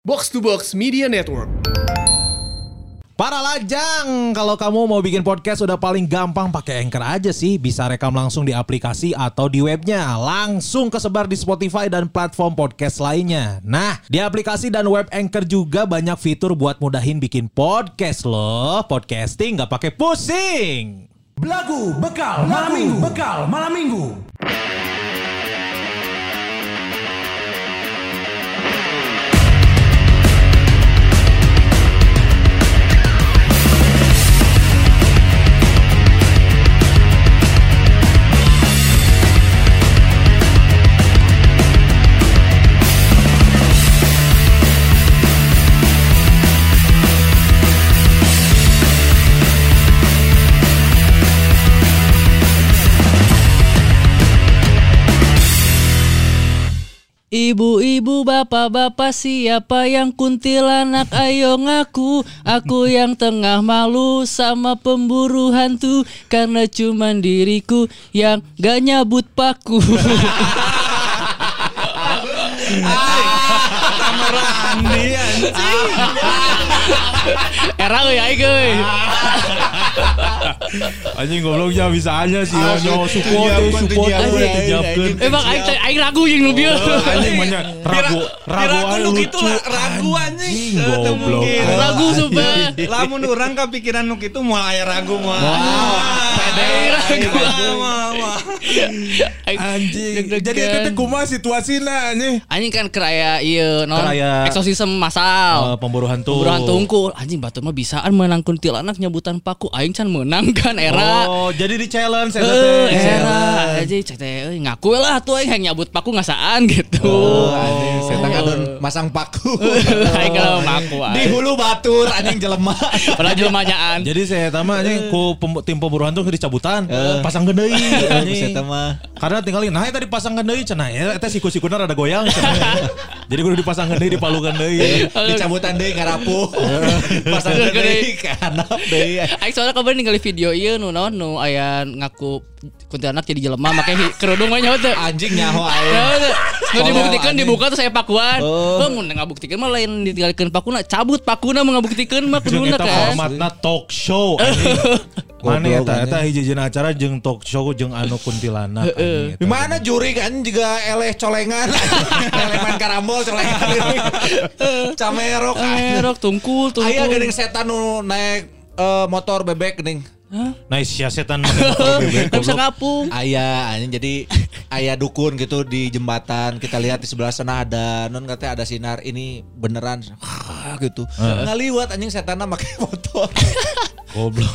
Box to Box Media Network. Para lajang, kalau kamu mau bikin podcast udah paling gampang pakai Anchor aja sih. Bisa rekam langsung di aplikasi atau di webnya. Langsung kesebar di Spotify dan platform podcast lainnya. Nah, di aplikasi dan web Anchor juga banyak fitur buat mudahin bikin podcast loh. Podcasting nggak pakai pusing. Belagu bekal malam minggu bekal malam minggu. Ibu-ibu, bapak-bapak, siapa yang kuntilanak? Ayo ngaku, aku yang tengah malu sama pemburu hantu karena cuman diriku yang gak nyabut paku. Anjing. Era euy aing euy. Anjing gobloknya bisa aja sih. Ah, Onyo su- support tujuan, support tujuan, aja tujuan, dijawabkeun. tujuan. Emang aing aing ragu jeung nu bieu. Anjing banyak ragu ragu aja nu lucu. kitu lah, ragu anjing. Eh, goblok. mungkin. Ragu sumpah. Lamun urang kepikiran nu kitu moal aya ragu moal. Aing ragu. Anjing. Jadi itu teh kumaha situasina anjing. Anjing kan keraya ieu non Keraya- eksorsisme masal. Eh, pemburu hantu. Pemburu hantu unggul. Anjing batur mah bisaan menang kuntilanak nyebutan paku. Aing can menang kan era. Oh, jadi di challenge eta Eh, teh. era aja cek teh euy, ngaku lah tuh aing yang nyabut paku ngasaan gitu. Oh, anjing, saya kan masang paku. Aing kalau paku Di hulu batur anjing jelema. Padahal. Jadi saya tama anjing ku pem- tim pemburu hantu ke dicabutan. Pasang anjing. Saya mah. Karena tinggalin nah eta dipasang deui cenah ya eta siku-sikuna rada goyang cenah. Jadi kudu dipasang deui dipalukan deui. Dicabutan deui ngarapuh. Pasang ke handap deui. Aing soalnya kabar ningali video ieu nu naon nu aya ngaku kuntilanak jadi jelema make kerudung mah nyaho teh. Anjing nyaho teh. Nu dibuktikan anjing. dibuka terus saya pakuan. Oh. Oh, mun ngabuktikeun mah lain ditinggalkeun pakuna, cabut pakuna mah ngabuktikeun mah kuduna eta kan. formatna talk show anjing. Mana Goblok, eta eta hiji-hijina acara jeung talk show jeung anu kuntilanak eta. Di mana juri kan juga eleh colengan. eleh main karambol colengan. Camerok. Merok tungkul tungkul. Aya geuning setan nu naik eh, motor bebek Nah, sia setan bisa ngapung. Aya anjing jadi aya dukun gitu di jembatan. Kita lihat di sebelah sana ada non katanya ada sinar ini beneran gitu. Ngaliwat anjing setanna make motor. Goblok.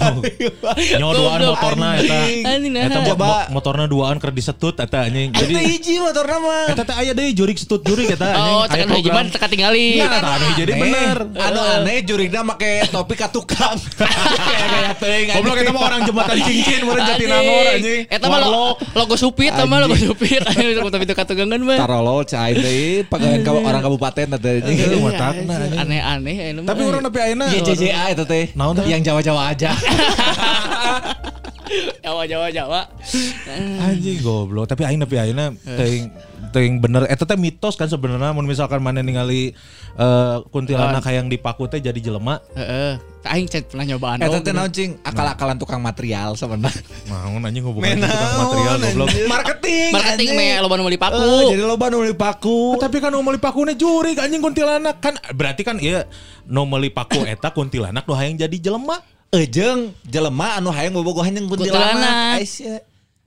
Nyodoan Goblok, motorna eta. Eta Coba. mo- motorna duaan keur disetut eta anjing. Jadi hiji motorna mah. eta teh aya deui jurik setut jurik eta anjing. Oh, tekan hiji mah tekan tinggali. Nah, eta anu jadi Aneh. bener. Anu aneh jurigna make topi ka tukang. Kayak kayak teuing. Goblok eta mah orang jembatan cincin meureun Jatinangor anjing. Eta mah logo supit eta mah logo supit. Anjing tapi itu katugangan mah. Tarolol cai deui ka- orang kabupaten eta Iya, anjing. Aneh-aneh anu mah. Tapi orang tapi ayeuna Iya JJA itu teh. Naon teh? Yang Jawa-Jawa aja. Jawa Jawa Jawa. anjing goblok. Tapi aing tapi ayeuna teuing teuing bener eta teh mitos kan sebenarnya mun misalkan mana ningali eh, kuntilanak hayang dipaku teh jadi jelema. Heeh. Aing cek pernah nyobaan. Eta teh naon cing akal-akalan tukang material sebenarnya. Mau anjing hubungan tukang material goblok. Marketing. Marketing me loba nu meuli paku. Eh, jadi loba nu meuli paku. Tapi kan nu meuli pakune jurig anjing kuntilanak kan berarti kan iya nu meuli paku eta kuntilanak nu hayang jadi jelema. Ejeng jelema anu hayang bobogohan jeung Kuntilanak. kuntilanak. Aisyah.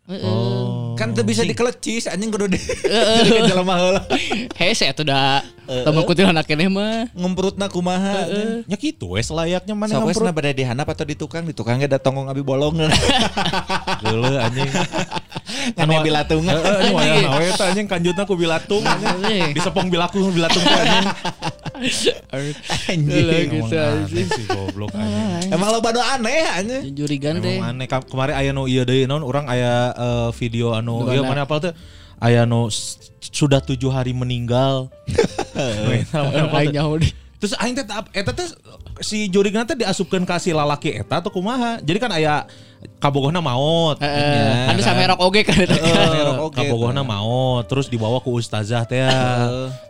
Oh. Kan teu bisa dikelecis anjing kudu di. Jadi jelema heula. Hese atuh da. Tamu kuntilanak keneh mah. Ngemprutna kumaha. anjing. Ya gitu wes layaknya mana ngemprut. wesna bade dihandap atau di tukang, di tukang ge datang abi bolong. Geuleuh anjing. Kan wa- bilatung. Heeh, anjing wayah nawe eta anjing kanjutna ku bilatung anjing. Disepong bilaku bilatung anjing. Anjing. gitu Emang anjing. sih goblok anjing. Emang loba nu aneh anjing. Jurigan teh. Emang aneh kemarin aya nu ieu deui naon urang aya eh, video anu Nu ieu mana? apal teh aya nu sudah tujuh hari meninggal. Aing teh. nyaho deh. Terus aing teh eta teh si jurig nanti diasupkan kasih lalaki eta atau kumaha. Jadi kan aya kabogohna maut. Heeh. Anu samerok oge kan eta. Eh, kabogohna maut terus dibawa ke ustazah teh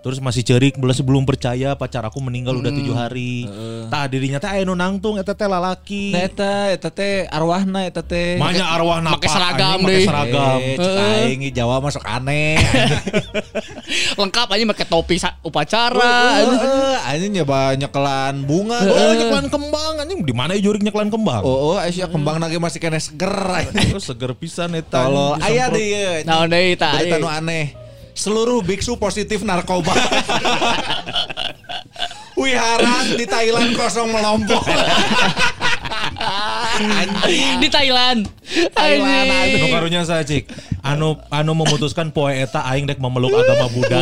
terus masih cerik belas sebelum percaya pacar aku meninggal udah tujuh hari tah dirinya teh aya nu nangtung eta teh lalaki Nah eta eta teh arwahna eta teh. Manya arwah napa Make seragam deh. seragam Eh, aing Jawa masuk aneh. Lengkap aja pakai topi upacara. Anjing nyoba nyekelan bunga. Oh, nyeklan kembang anjing di mana ya jurig nyeklan kembang? Oh, oh, Aisyah kembang lagi masih kena seger. Terus seger pisan eta. Kalau anjing, aya disemprot. deh ya. Naon deui tah? Berita ieu. nu aneh. Seluruh biksu positif narkoba. Wihara di Thailand kosong melompok. Anjing. Di Thailand. Thailand, Anjing. Nu karunya saya cik. Anu anu memutuskan poe eta aing dek memeluk agama Buddha.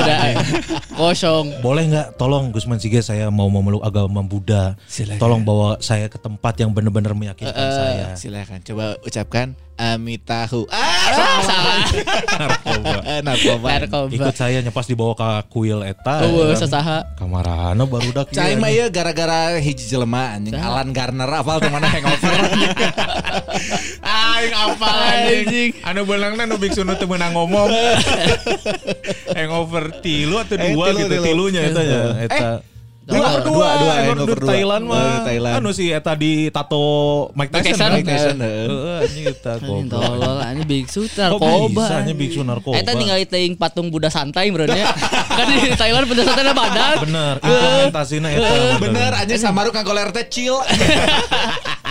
Kosong. Boleh nggak tolong Gusman Sige saya mau memeluk agama Buddha. Silakan. Tolong bawa saya ke tempat yang benar-benar meyakinkan saya. Silakan coba ucapkan Amitahu. Ah, salah. Narkoba. Ah, narkoba. Narkoba. Ikut saya nyepas dibawa ke kuil eta. Eueuh, ya kan. sasaha. Kamarana baru dak. Cai mah ya gara-gara hiji jelema anjing Alan Garner apal tuh mana hangover. Aing apa Anjing. Anu beulangna nu biksu nu teu meunang ngomong. Hangover tilu atau Eh, dua tilu, gitu tilu. tilunya eta ya. Eta Dua, Dua, dua, dua, dua, hangover di dua. Thailand mah. Thailand. Anu si eta di tato Mike Tyson. Mike Tyson, heeh. Anjing eta goblok. tolol anjing biksu narkoba. bisa nya biksu narkoba? Eta ningali teuing patung Buddha santai bro nya. kan di Thailand Buddha santai na badak. Bener, implementasinya eta. Bener anjing Samaru kagoler teh chill.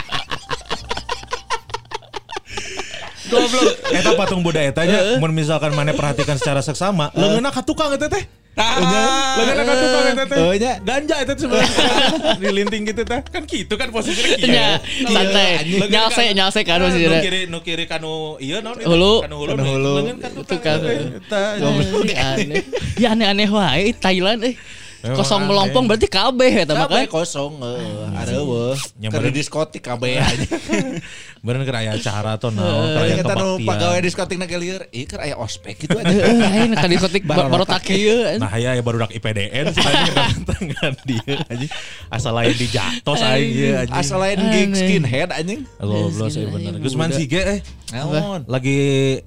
Goblok. Eta patung Buddha eta nya mun misalkan mana perhatikan secara seksama, leungeunna ka tukang eta teh. Leungeunna ka tukang eta teh. Oh, nya. Ganja eta teh sebenarnya. Dilinting gitu teh. Kan gitu kan posisinya kieu. Nya santai. Nyalse nyalse kan nu maksudnya. kiri nu kiri kanu ieu naon itu? Hulu. Kanu hulu. Kanu hulu. Leungeun ka tukang. Anjing, aneh. Ya aneh-aneh wae Thailand eh. Memang Kosong melompong berarti mah kan. Kabeh kosong heuh. Ada. Nyamperin. Keur di diskotik kabeh anjing. Bener keur aya acara atau keur aya Kita nu pagawe diskotik na lieur, ieu keur aya ospek gitu aja. Heeh, aing ka diskotik baru tak ieu. Nah ya ya baru dak IPDN dia anjing. Asal lain di jatos aing ieu anjing. Asal lain gig skinhead anjing. Goblok sih bener. Gusman Sige eh lagi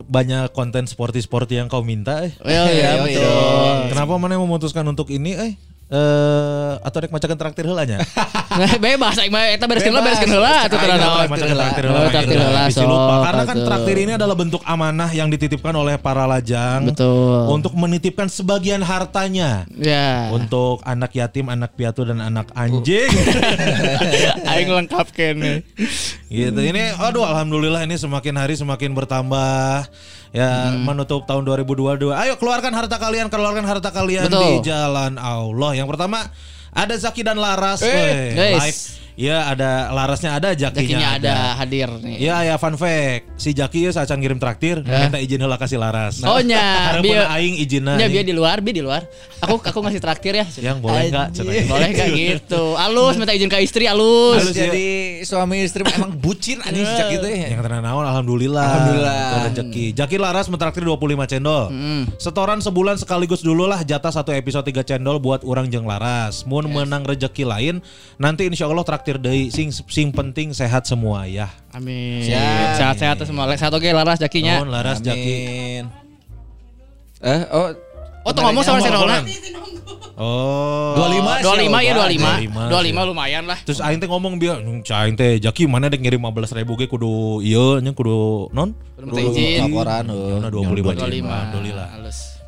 banyak konten sporty-sporty yang kau minta eh. Oh iya Iya, betul. Kenapa mana memutuskan untuk ini eh? Eh atau rek macakan traktir heula nya? Bebas aing mah eta bereskeun Bebas. bereskeun heula atuh teu naon. macakan traktir Oh, heula. traktir heula, lupa. sok, Karena kan traktir ini adalah bentuk amanah yang dititipkan oleh para lajang Betul. untuk menitipkan sebagian hartanya Ya. untuk anak yatim, anak piatu dan anak anjing. Aing lengkap kene. gitu. Ini aduh alhamdulillah ini semakin hari semakin bertambah. Ya menutup tahun 2022. Ayo keluarkan harta kalian, keluarkan harta kalian Betul. di jalan Allah. Yang pertama ada Zaki dan Laras. Eh, live. Ya ada Larasnya ada, Jakinya, Jakinya ada. ada hadir nih. Ya ya fun fact. Si Jaki ya saat ngirim traktir, minta izin heula kasih Laras. Oh nya, biar aing izinna. nya biar di luar, biar di luar. Aku aku ngasih traktir ya. Yang boleh enggak? Anjing. Boleh gak gitu. Alus minta izin ke istri alus. Terus jadi suami istri emang bucin anjing sejak itu ya. Yang tenang naon alhamdulillah. Alhamdulillah. Rezeki. Jaki Laras mentraktir 25 cendol. Setoran sebulan sekaligus dulu lah jatah satu episode 3 cendol buat orang jeng Laras. Mun menang rezeki lain nanti insya Allah traktir deui sing sing penting sehat semua ya. Amin. Sehat-sehat tuh semua. Sehat oke Laras jakinya. Naon Laras Jaki. Eh, oh. Oh tuh ngomong sama Senolna. Oh. 25 25 ya 25. 25. 25 lumayan lah. Terus aing teh ngomong biar "Hmm, cah aing teh Jaki mana dek ngirim 15 ribu ge kudu ieu nya kudu non? Izin. Laporan. Ya udah 25 25. cendol.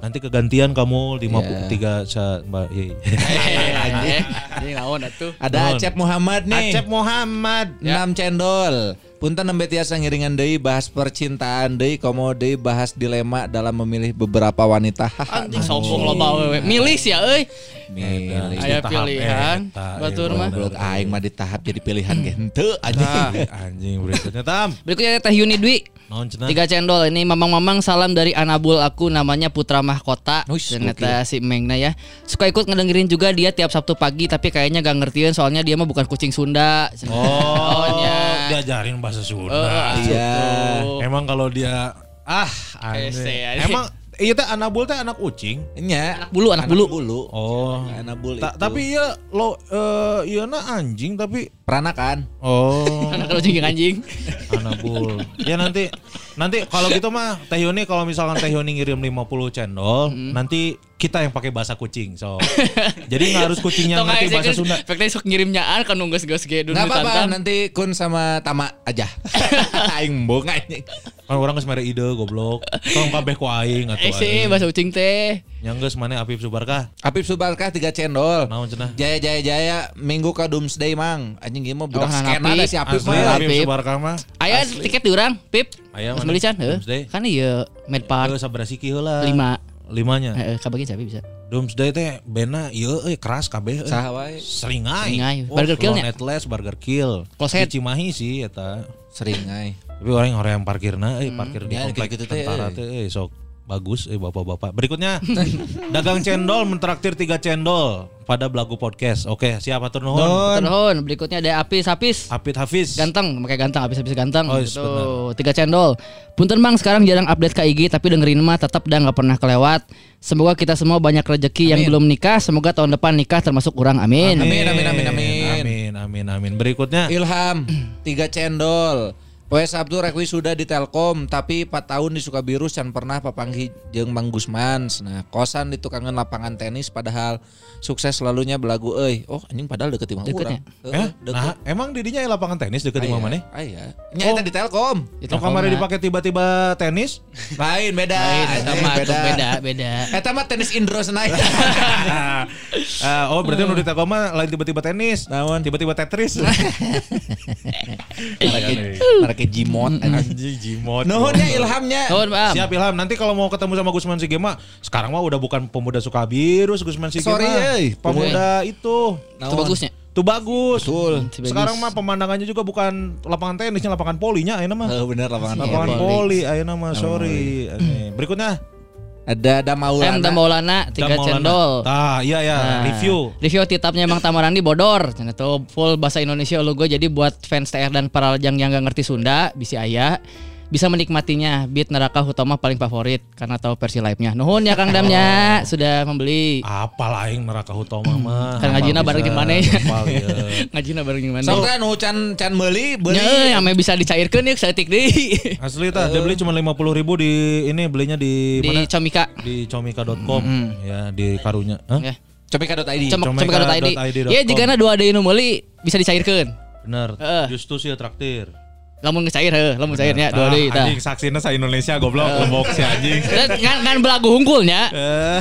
Nanti kegantian kamu 53 Iya. sa Mbak. Ini naon atuh. Ada. Acep Muhammad nih. Acep Muhammad. 6 cendol. Punten nembe tiasa ngiringan deui bahas percintaan deui komo deui bahas dilema dalam memilih beberapa wanita. Anjing sombong loba wewe. Milih sih ya euy. Milih. Aya tahap pilihan. eta, Batur iya, mah. Goblok aing mah di tahap jadi pilihan ge henteu anjing. Nah. Anjing berikutnya Tam. Berikutnya Teh Yuni Dwi. Naon cenah? Tiga cendol ini mamang-mamang salam dari Anabul aku namanya Putra Mahkota. Ternyata si Mengna ya. Suka ikut ngedengerin juga dia tiap Sabtu pagi tapi kayaknya gak ngertiin soalnya dia mah bukan kucing Sunda. Oh, diajarin bahasa Sunda. Eh, Iya. gitu. Emang kalau dia ah aneh. Emang iya teh anabul teh anak ucing. Nya. Anak bulu, anak bulu. bulu. Oh. Anak bulu Ta- itu. tapi iya lo eh iya na anjing tapi peranakan. oh Anak kalau anjing anjing. anabul. Ya nanti nanti kalau gitu mah Teh Yuni kalau misalkan Teh Yuni ngirim 50 cendol, nanti kita yang pakai bahasa kucing. So. Jadi nggak harus kucingnya ngerti bahasa Sunda. Efeknya sok ngirimnya an kan nunggu geus ge dulu Nggak apa-apa tantang. nanti kun sama Tama aja. Aing mbok anjing. Kan orang geus mere ide goblok. Tong kabeh ku aing atuh. Eh sih bahasa ucing teh. Yang geus mana Apip Subarkah? Apip Subarkah tiga cendol. Naon cenah? Jaya Jaya Jaya minggu ke Doomsday mang. Anjing ieu mah budak Oh, skena si Apip Asli mah. Apip Apip. Subarkah mah. Aya tiket di urang, Pip. Aya mana? can heuh. Doomsday. Kan ieu siki heula. 5. Limanya. Heeh, kabagi siapa bisa? Doomsday teh bena ieu euy keras kabeh. euy. Saha wae. Seringai. Seringai. Burger Kill nya? Atlas Burger Kill. Closet. Di Cimahi sih eta. Seringai. Tapi orang yang parkirna euy parkir di Ya, komplek teh, tentara euy. teh euy sok bagus eh bapak-bapak. Berikutnya dagang cendol mentraktir tiga cendol pada Belagu Podcast. Oke, siapa tuh nuhun? Turun, berikutnya ada Apis Apis. Apit Hafiz. Ganteng, pakai ganteng, habis habis ganteng. Oh, gitu. benar. Tiga cendol. Punten Bang, sekarang jarang update ke IG tapi dengerin mah tetap dah nggak pernah kelewat. Semoga kita semua banyak rezeki yang belum nikah. Semoga tahun depan nikah termasuk orang. Amin. Amin, amin, amin, amin. Amin, amin, amin. Berikutnya Ilham tiga cendol. Poe Sabtu rek sudah di Telkom tapi 4 tahun di Sukabiru can pernah papanggi jeung Mang Gusman. Nah, kosan di tukangan lapangan tenis padahal sukses selalunya belagu euy. Oh, anjing padahal deket imah Deket urang. eh, nah, emang didinya lapangan tenis deket di mana nih? Aya. Nya eta di Telkom. Itu Oh, koma. dipakai tiba-tiba tenis? Lain beda. Lain, eta mah tuh beda, beda. Eta mah tenis Indro Senayan. Eh, oh, berarti nu di Telkom lain tiba-tiba tenis. Naon? Tiba-tiba Tetris. Marake Jimot. Anjing Jimot. Nuhun ya ilhamnya. Tahun, Bang. Siap Ilham, nanti kalau mau ketemu sama Gusman Sigema, sekarang mah udah bukan pemuda Sukabiru, Gusman Sigema. Sorry, euy. pemuda itu. Itu bagusnya. Itu bagus. Betul. Sekarang mah pemandangannya juga bukan lapangan tenisnya, lapangan polinya ayeuna mah. Oh, bener lapangan Lapangan Iya, poli ayeuna mah, sorry. Aneh. Berikutnya Ada Damaulana. M Maulana tiga cendol. Tah, iya ya, Nah, review. Review titapnya emang Tamarandi bodor. Cenah tuh full bahasa Indonesia logo jadi buat fans TR dan para lajang yang gak ngerti Sunda bisa aya bisa menikmatinya beat neraka Hutama paling favorit karena tahu versi live-nya. Nuhun ya Kang Damnya sudah membeli. Apa lain neraka Hutama mah. Kan ngajina bareng Bisa, gimana ya? ya. Ngajina bareng gimana? Sok kan nu can can meuli beuli. Nya yang bisa dicairkan ya setik deui. Asli tah, dia beli cuma 50 ribu di ini belinya di, Di mana? Comika. Di comika.com ya di karunya. Hah? Ya. Comika.id. Com- Comika.id. Comika.id. Iya jika dua ada nu meuli bisa dicairkan. Bener. Heeh. Justus ya traktir. Lamun ngecair heuh, lamun cairnya Ah, dua deui tah. anjing saksina sa Indonesia goblok lembok si anjing. Dan kan kan belagu hungkulnya. Eh,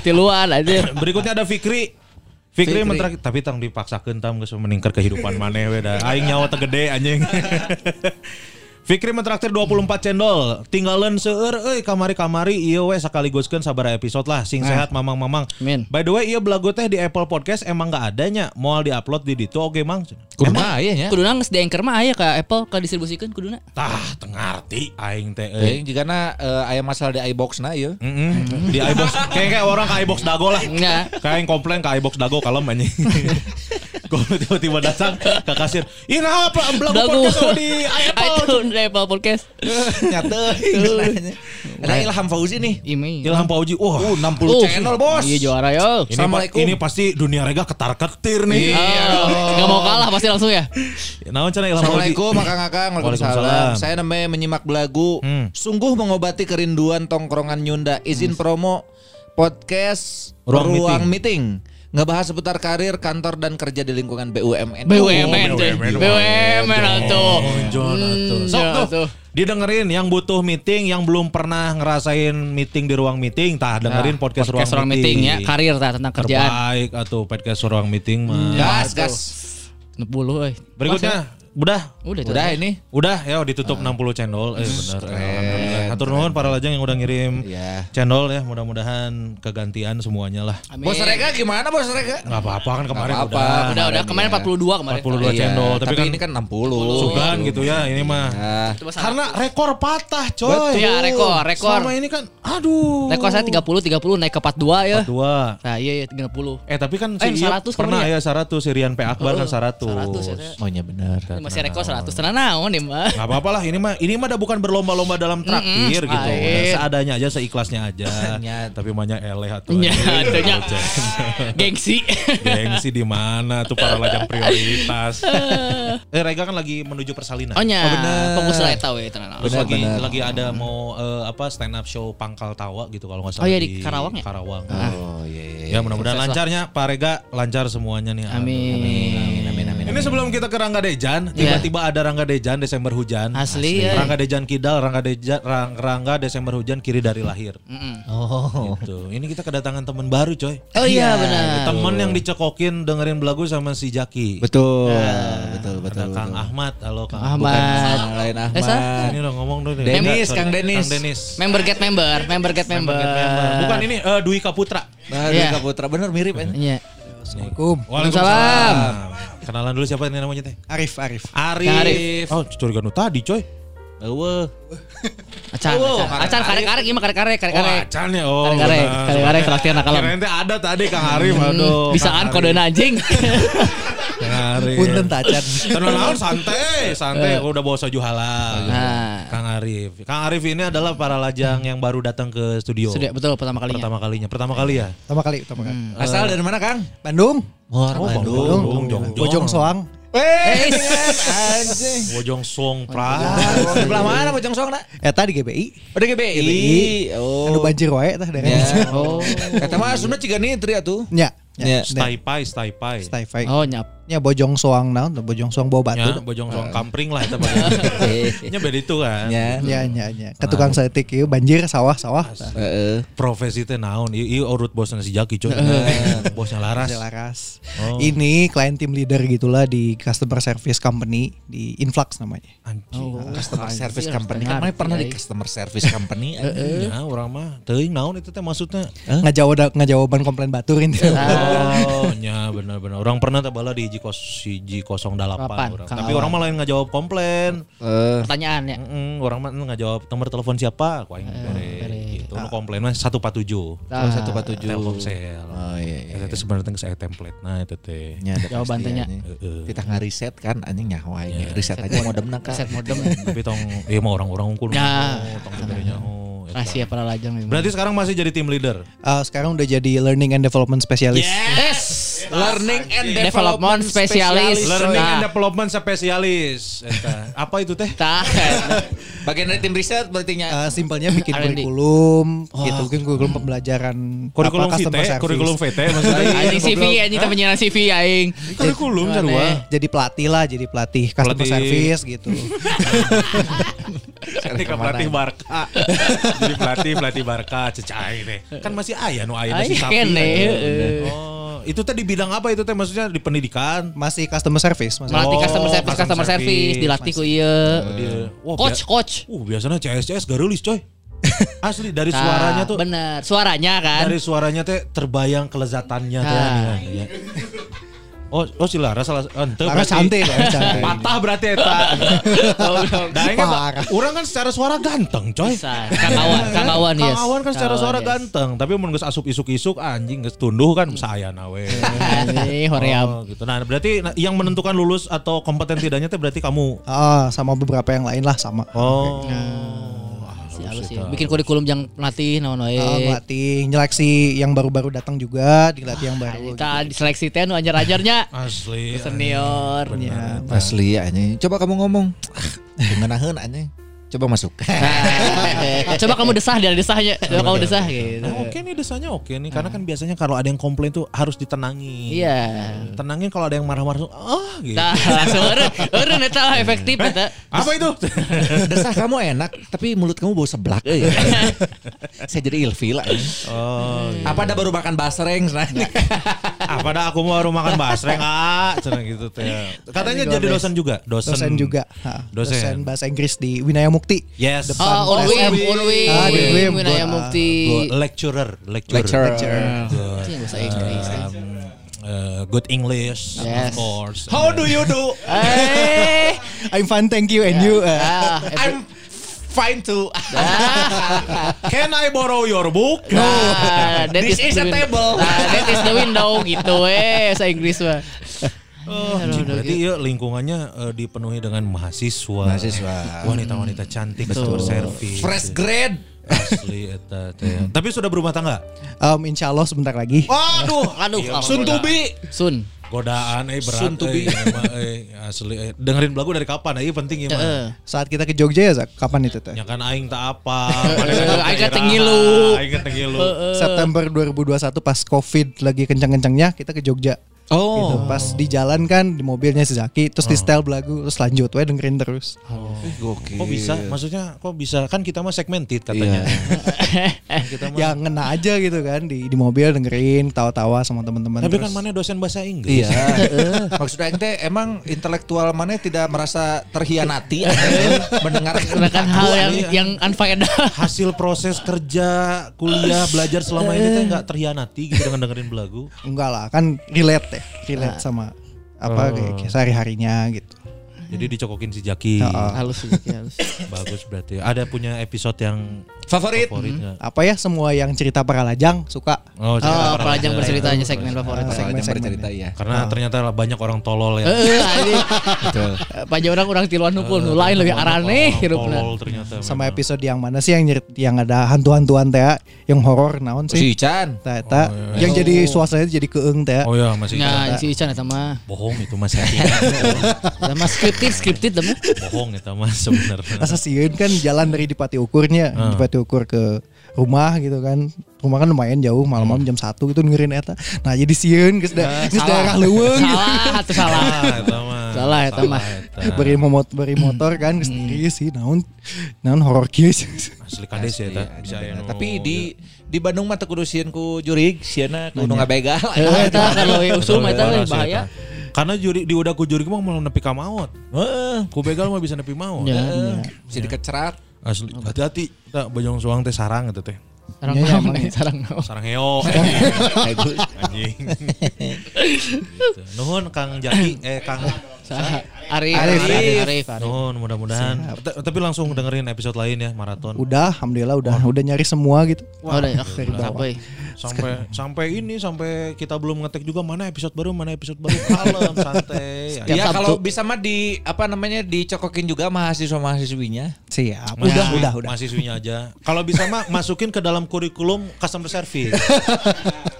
Tiluan aja. Berikutnya ada Fikri. Fikri, Fikri. tapi tang dipaksakeun tam geus meningkat kehidupan maneh we da. Aing nyawa teu gede anjing. Fikri mentraktir 24 cendol. Tinggalan seueur euy kamari-kamari ieu we sakaliguskeun sabaraha episode lah sing sehat mamang-mamang. By the way ieu belagu teh di Apple Podcast emang gak adanya. Moal di-upload di ditu oge mang. Kudu mah aya nya. Kuduna geus di Anchor mah aya ka Apple ka distribusikan kuduna. Tah, tengarti aing teh euy. Eh, jigana eh, aya masalah di iBox na ieu. Mm-mm. Di iBox kayak kayak orang ke iBox dago lah. Kayak yang komplain ke iBox dago kalem anjing. Gue tiba-tiba datang ke kasir. Ih nah apa belagu Belagu. podcast di Apple. Apple Podcast. Nyata. Ada Ilham Fauzi nih. Ilham Pauji. Wah. Uh, 60 Uh, channel, Bos. Iya juara yo. Ini, Assalamualaikum. ini pasti dunia rega ketar-ketir nih. Oh, Nggak mau kalah pasti langsung ya. Naon cenah Ilham Pauji? Assalamualaikum Akang Akang Waalaikumsalam. Saya namanya menyimak belagu Hmm. Sungguh mengobati kerinduan tongkrongan Nyunda Izin promo podcast Ruang Ruang, Meeting. Ngebahas seputar karir, kantor, dan kerja di lingkungan BUMN BUMN Oh, tuh. BUMN. BUMN tuh. Hmm, Sok ya, tuh. tuh. Didengerin yang butuh meeting, yang belum pernah ngerasain meeting di ruang meeting, tah dengerin podcast, Podcast ruang, ruang meeting ya, karir tah tentang kerjaan. Terbaik atau podcast ruang meeting mah. Gas, gas 60 euy. Berikutnya, udah. Udah itu. Udah ini Udah ya ditutup 60 channel. Eh benar. Hatur nuhun para lajang yang udah ngirim Iya. channel ya. Mudah-mudahan kegantian semuanya lah. Amin. Bos Rega gimana Bos Rega? Nggak apa-apa kan kemarin Nggak udah. apa-apa. Udah udah kemarin ya. 42 kemarin. 42 Iya, channel. Tapi, tapi kan, ini kan 60 sugan gitu ya ini mah. Nah, sana. Karena rekor patah coy. Betul. Iya, rekor, rekor. Selama ini kan aduh. Rekor saya 30 30 naik ke 42 ya. Dua. Nah, iya iya 30. Eh tapi kan Eh, si Iya 100 pernah ya 100 si Rian P. Akbar kan 100. 100 ya, teh. oh iya benar. Ini masih rekor 100 tenan naon ya, Mbak. Gak apa-apa lah ini mah ini mah udah bukan berlomba-lomba dalam traktir air gitu. air. Seadanya aja, seikhlasnya aja. Tapi banyak eleh atuh. Nya, anjing. adanya. Gengsi. Gengsi di mana tuh para lajang prioritas. eh Rega kan lagi menuju persalinan. Oh nya, bener. fokus lah eta we tenan. Terus lagi lagi ada mau eh, apa stand up show Pangkal Tawa gitu kalau nggak salah Oh iya, di Karawang ya? Karawang. Oh iya. iya. Ya mudah-mudahan lancarnya Pak Rega lancar semuanya nih. Amin. Amin amin. Ini sebelum kita ke Rangga Dejan, tiba-tiba ada Rangga Dejan Desember hujan. Asli, ya. Rangga Dejan Kidal, Rangga Dejan Rang- Rangga Desember hujan kiri dari lahir. Mm-mm. Oh. Gitu. Ini kita kedatangan teman baru, coy. Oh iya benar. Temen yang dicekokin dengerin belagu sama si Jaki. Betul. Betul betul. Ada Kang Ahmad, halo Kang Ahmad. Bukan lain Eh? Ahmad. Ini udah ngomong dong. Denis, Kang Denis. Kang Denis. Member get member, member get member. Bukan ini eh, Dwi Kaputra. Nah, Iya. Dika Putra bener mirip kan? Iya. Assalamualaikum. Waalaikumsalam. Kenalan dulu siapa ini namanya teh? Arif, Arif. Arif. Arif. Oh, curiga nu tadi, coy. Eueuh. Acan, Oh, acan, acan karek-karek gimana karek-karek, Oh, karek-karek. acan ya. Oh, Karek-karek, karek-karek traktir nakalam. Kirain teh ada tadi Kang Arif, aduh. Bisaan kode anjing. Kang Arif. Punten tacan. Tenang naon santai, santai. Aku udah bawa soju halal. Nah. Kang Arif. Kang Arif ini adalah para lajang yang baru datang ke studio. Sudah betul pertama kalinya. Pertama kalinya. Pertama kali ya? Pertama kali, pertama kali. Asal dari mana, Kang? Bandung. Oh, Bandung. Jongjong. Bojong Soang. Weh, anjing. Bojong Song Pra. Sebelah mana Bojong Song, nak? Eta di GBI. Oh, di GBI. Oh. Anu banjir wae tah dari. Ya. Oh. Kata mah Sunda ciga nitri atuh. Nya. Ya. Nya. Stay pai, stay pai. Stay fight. Oh nyap. Nya Bojong Soang naon? Bojong Soang bawa Ya, batu. Bojong Song Kampring lah itu bagian. Nya beda itu kan. Ya. Nya nya nya. Ke tukang setik ieu banjir sawah-sawah. tah. Heeh. Profesi teh naon? Ieu urut bosnya si Jaki coy. Bosnya Laras. Ada Laras. Oh. Ini klien team leader gitulah di customer service company di Influx namanya. Anjing. Customer service company. Kan arti, pernah di customer service company? Ya, orang mah teuing naon itu teh maksudnya. Ngajawab ngajawaban komplain batur ini. Oh, nya benar-benar. Orang pernah teh bala di J si J08 Delapan, orang. Kang Tapi orang mah lain ngajawab komplain. Eh, Pertanyaan ya. Mm, orang mah ngajawab nomor telepon siapa? Ku aing bere. Gitu. Nu komplain mah 147. Ah, satu empat tujuh. Telkomsel. Oh iya iya. Eta teh sebenarnya teh saya template. Nah, itu teh. Ada Jawaban tanya. Kita ngariset kan anjing nyawa ini. Riset aja modemna kan. Set modem. Tapi tong ieu mah orang-orang unggul. Ya. Tong oh. eta. Rahasia para lajang. Berarti sekarang masih jadi team leader. Uh, sekarang udah jadi learning and development specialist. Yes. Learning and Development specialist. Learning Nah. and development spesialis. Eta. Apa itu teh? Tah. Bagian dari tim riset berarti nya. Uh, simpelnya bikin R&D. kurikulum, gitu, bikin kurikulum pembelajaran Kurikulum apa, customer VT, service. kurikulum VT maksudnya. Anjing CV, anjing teh penyiaran CV aing. Kurikulum sarua. Jadi pelatih lah, jadi pelatih customer Pelatih. service gitu. Ketika pelatih Barca. Jadi pelatih pelatih Barca cecai teh. Kan masih aya nu aya Aya si sapi. heeh. Oh, itu teh di bidang apa itu teh maksudnya di pendidikan? Masih customer service maksudnya. Melatih Oh, customer service, customer customer service, service. dilatih ku ieu. Dia- wah, Coach, coach. Uh, biasanya CS CS garulis coy. Asli dari Tah, suaranya tuh bener. Suaranya kan. dari suaranya teh terbayang kelezatannya teh. Ah. ya. Oh, oh si Lara salah ente Laras cantik, Laras cantik. Patah berarti eta. Daengnya Parah. orang kan secara suara ganteng, coy. Bisa. Kang Awan, Kang Awan yes. Kan secara suara ganteng, tapi mun geus asup isuk-isuk anjing geus tunduh kan saya nawe. Anjing, hoream. Oh, gitu. Nah, berarti nah, yang menentukan lulus atau kompeten tidaknya teh berarti kamu. Ah, sama beberapa yang lain lah sama. Oh. Si halus ya. Bikin kurikulum yang pelatih naon wae. Ah, melatih, nyeleksi yang baru-baru datang juga, dilatih yang baru. Kita diseleksi teh nu anjar-anjarnya. Asli. Senior. Ya, Asli anjing. Coba kamu ngomong. Ngenaheun anjing. Coba masuk. Coba kamu desah dari desahnya. Coba kamu desah gitu. Oh, oke nih desanya oke nih karena kan biasanya kalau ada yang komplain tuh harus ditenangin. Iya. Tenangin kalau ada yang marah-marah ah gitu. Nah, langsung eta efektif eta. Apa itu? Desah kamu enak, tapi mulut kamu bau seblak. euy. Saya jadi ilfil. Oh, Apa ada baru makan basreng? apa dah aku mau baru makan basreng ah, cenah gitu teh. Katanya jadi dosen juga, dosen. dosen juga. Ha, Dosen. dosen bahasa Inggris di Winaya Mukti. Yes. Depan Oh, Unwim. Unwim, Ah, di Unwim. Winaya Gua- Mukti. Good lecturer, lecturer. Lecturer. Good. Yang bahasa Inggris. Um, uh, good English, Yes. of course. How do you do? Eh. I'm fine, thank you, and you. uh, Ah, I'm fine too. Can I borrow your book? Nah, that This is the a table. Nah, that is the window gitu eh, bahasa Inggris mah. Oh, berarti ya lingkungannya eh, dipenuhi dengan mahasiswa, Mahasiswa. wanita-wanita cantik, customer service, Fresh grade. asli eta teh. Tapi sudah berumah tangga? Em, insya Allah sebentar lagi. Waduh, Aduh, Iya, Sun goda- Tubi. Sun. Godaan eh berat Soon to eh, eh, asli eh. dengerin lagu dari kapan? Eh, penting ya. Saat kita ke Jogja ya, Zak? Kapan itu teh? Ya kan aing tak apa. Aing kata ngilu. Aing kata ngilu. September 2021 pas Covid lagi kencang-kencangnya kita ke Jogja. Oh. Gitu. Pas di jalan kan di mobilnya si Zaki terus di setel belagu terus lanjut we dengerin terus. Gokil. Kok bisa? Maksudnya kok bisa? Kan kita mah segmented katanya. kita mah. Ya ngena aja gitu kan di di mobil dengerin tawa-tawa sama teman-teman. Tapi kan terus- mana dosen bahasa Inggris. Iya. Maksudnya ente emang intelektual mana tidak merasa terhianati mendengarkan Sedangkan hal yang Iya. yang unfaedah. Hasil proses kerja, kuliah, belajar selama ini teh nggak terhianati gitu dengan dengerin belagu. enggak lah kan relate ya, relate sama apa kayak, kayak sehari-harinya gitu. Jadi dicokokin si Jaki. Halus sih, halus. Bagus berarti. Ada punya episode yang favorit. favorit nggak? Apa ya semua yang cerita para lajang suka. Oh, Oh, cerita pelajang Raja. berceritanya segmen favorit. Ah, Segmen segmen-segmen bercerita ya. Karena ternyata lah banyak orang tolol ya. Betul. Pajak orang orang tiluan hukul nu lain lebih Banyak arane hirupna. Tolol ternyata. Sama episode yang mana sih yang yang ada hantu-hantuan teh ya, yang horor naon Si sih? Ican. Teh eta yang jadi suasananya jadi keeng teh. Oh ya masih Nah, si Ican eta mah. bohong itu masih Eta mah scripted, scripted temu. bohong itu mah sebenarnya. Asa sieun kan jalan dari Dipati Ukurnya, Hmm. Dipati Ukur ke rumah gitu kan. Rumah kan lumayan jauh, malam-malam Hmm. jam 1 gitu dengerin eta. Nah, jadi sieun geus da, geus daerah leuweung gitu. Salah, atuh salah. Salah eta mah. Salah eta mah. eta. Beri momot beri motor kan geus Hmm. diri sih naon naon horor kieu. Asli kades ya eta. Bisa ya. Tapi di di Bandung mah teu kudu sieun ku jurig, sieuna kudu ngabegal. Eta kalau we usum eta Parah we sih bahaya. Karena juri di udah ku juri mah malah nepi ka maut. Heeh. Ku begal mah bisa nepi maut. Ya. Bisa dikecerat. Asli hati-hati. Tah bajong suang teh sarang eta teh. Sarang Iya, iya, ya. sarang naon. Sarang heo. Anjing. Nuhun Kang Jaki eh Kang? Arif, Arif, Arif, Arif. Arif, mudah-mudahan. Tapi langsung dengerin episode lain ya maraton. Udah, alhamdulillah udah udah nyari semua gitu. Oh, udah ya. Sampai. sampai sampai ini sampai kita belum ngetek juga mana episode baru mana episode baru kalem santai Iya kalau bisa mah di apa namanya dicokokin juga mahasiswa mahasiswinya. Siap. Mahasiswi- Udah, udah, udah. mahasiswinya aja kalau bisa mah masukin ke dalam kurikulum customer service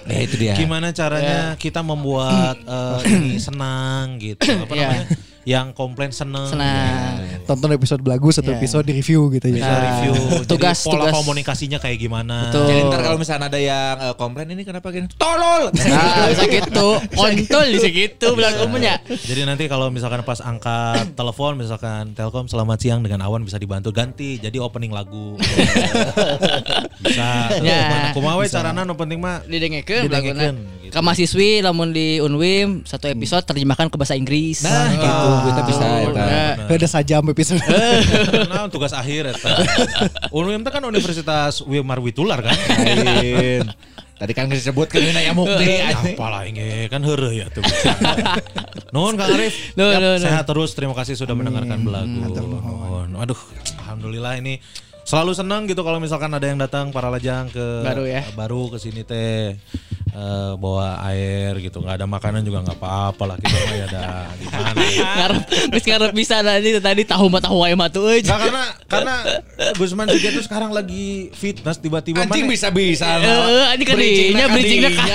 Ya itu dia. gimana caranya kita membuat eh, ini senang gitu apa Iya. namanya Yeah. Yang komplain seneng Senang. Tonton episode belagu satu Iya. episode di review gitu ya. review Jadi tugas- pola tugas. komunikasinya kayak gimana Betul. Jadi ntar kalau misalnya ada yang eh, komplain ini kenapa gini? Tolol. Nah, bisa gitu. Kontol bisa gitu bilang umumnya. Jadi nanti kalau misalkan pas angkat telepon misalkan Telkom selamat siang dengan Awan bisa dibantu ganti jadi opening lagu. bisa. Ya. Mana kumaha we carana nu penting mah Didengekeun laguna. gitu. Ka mahasiswi lamun di Unwim satu episode terjemahkan ke bahasa Inggris. Nah, gitu. Kita bisa eta. Nah, Udah sajam episode. nah tugas akhir eta. UNUM teh kan Universitas Wimar Witular kan. Lain. Tadi kan disebut ke Nina Mukti. Apalah ini kan heureuh ya tuh. Nuhun Kang Arif. Sehat terus terima kasih sudah mendengarkan belagu. Nuhun. Aduh, alhamdulillah ini selalu senang gitu kalau misalkan ada yang datang para lajang ke Baru ya. baru ke sini teh eh, bawa air gitu nggak ada makanan juga nggak apa-apa lah kita mah ya ada gimana ngarep geus ngarep bisa nanti tadi tahu mah tahu mah tuh euy. Nggak, karena karena Gusman Sige tuh sekarang lagi fitness tiba-tiba Anjing mana- bisa-bisa. Eh, anjing kadinya bridgingnya kan.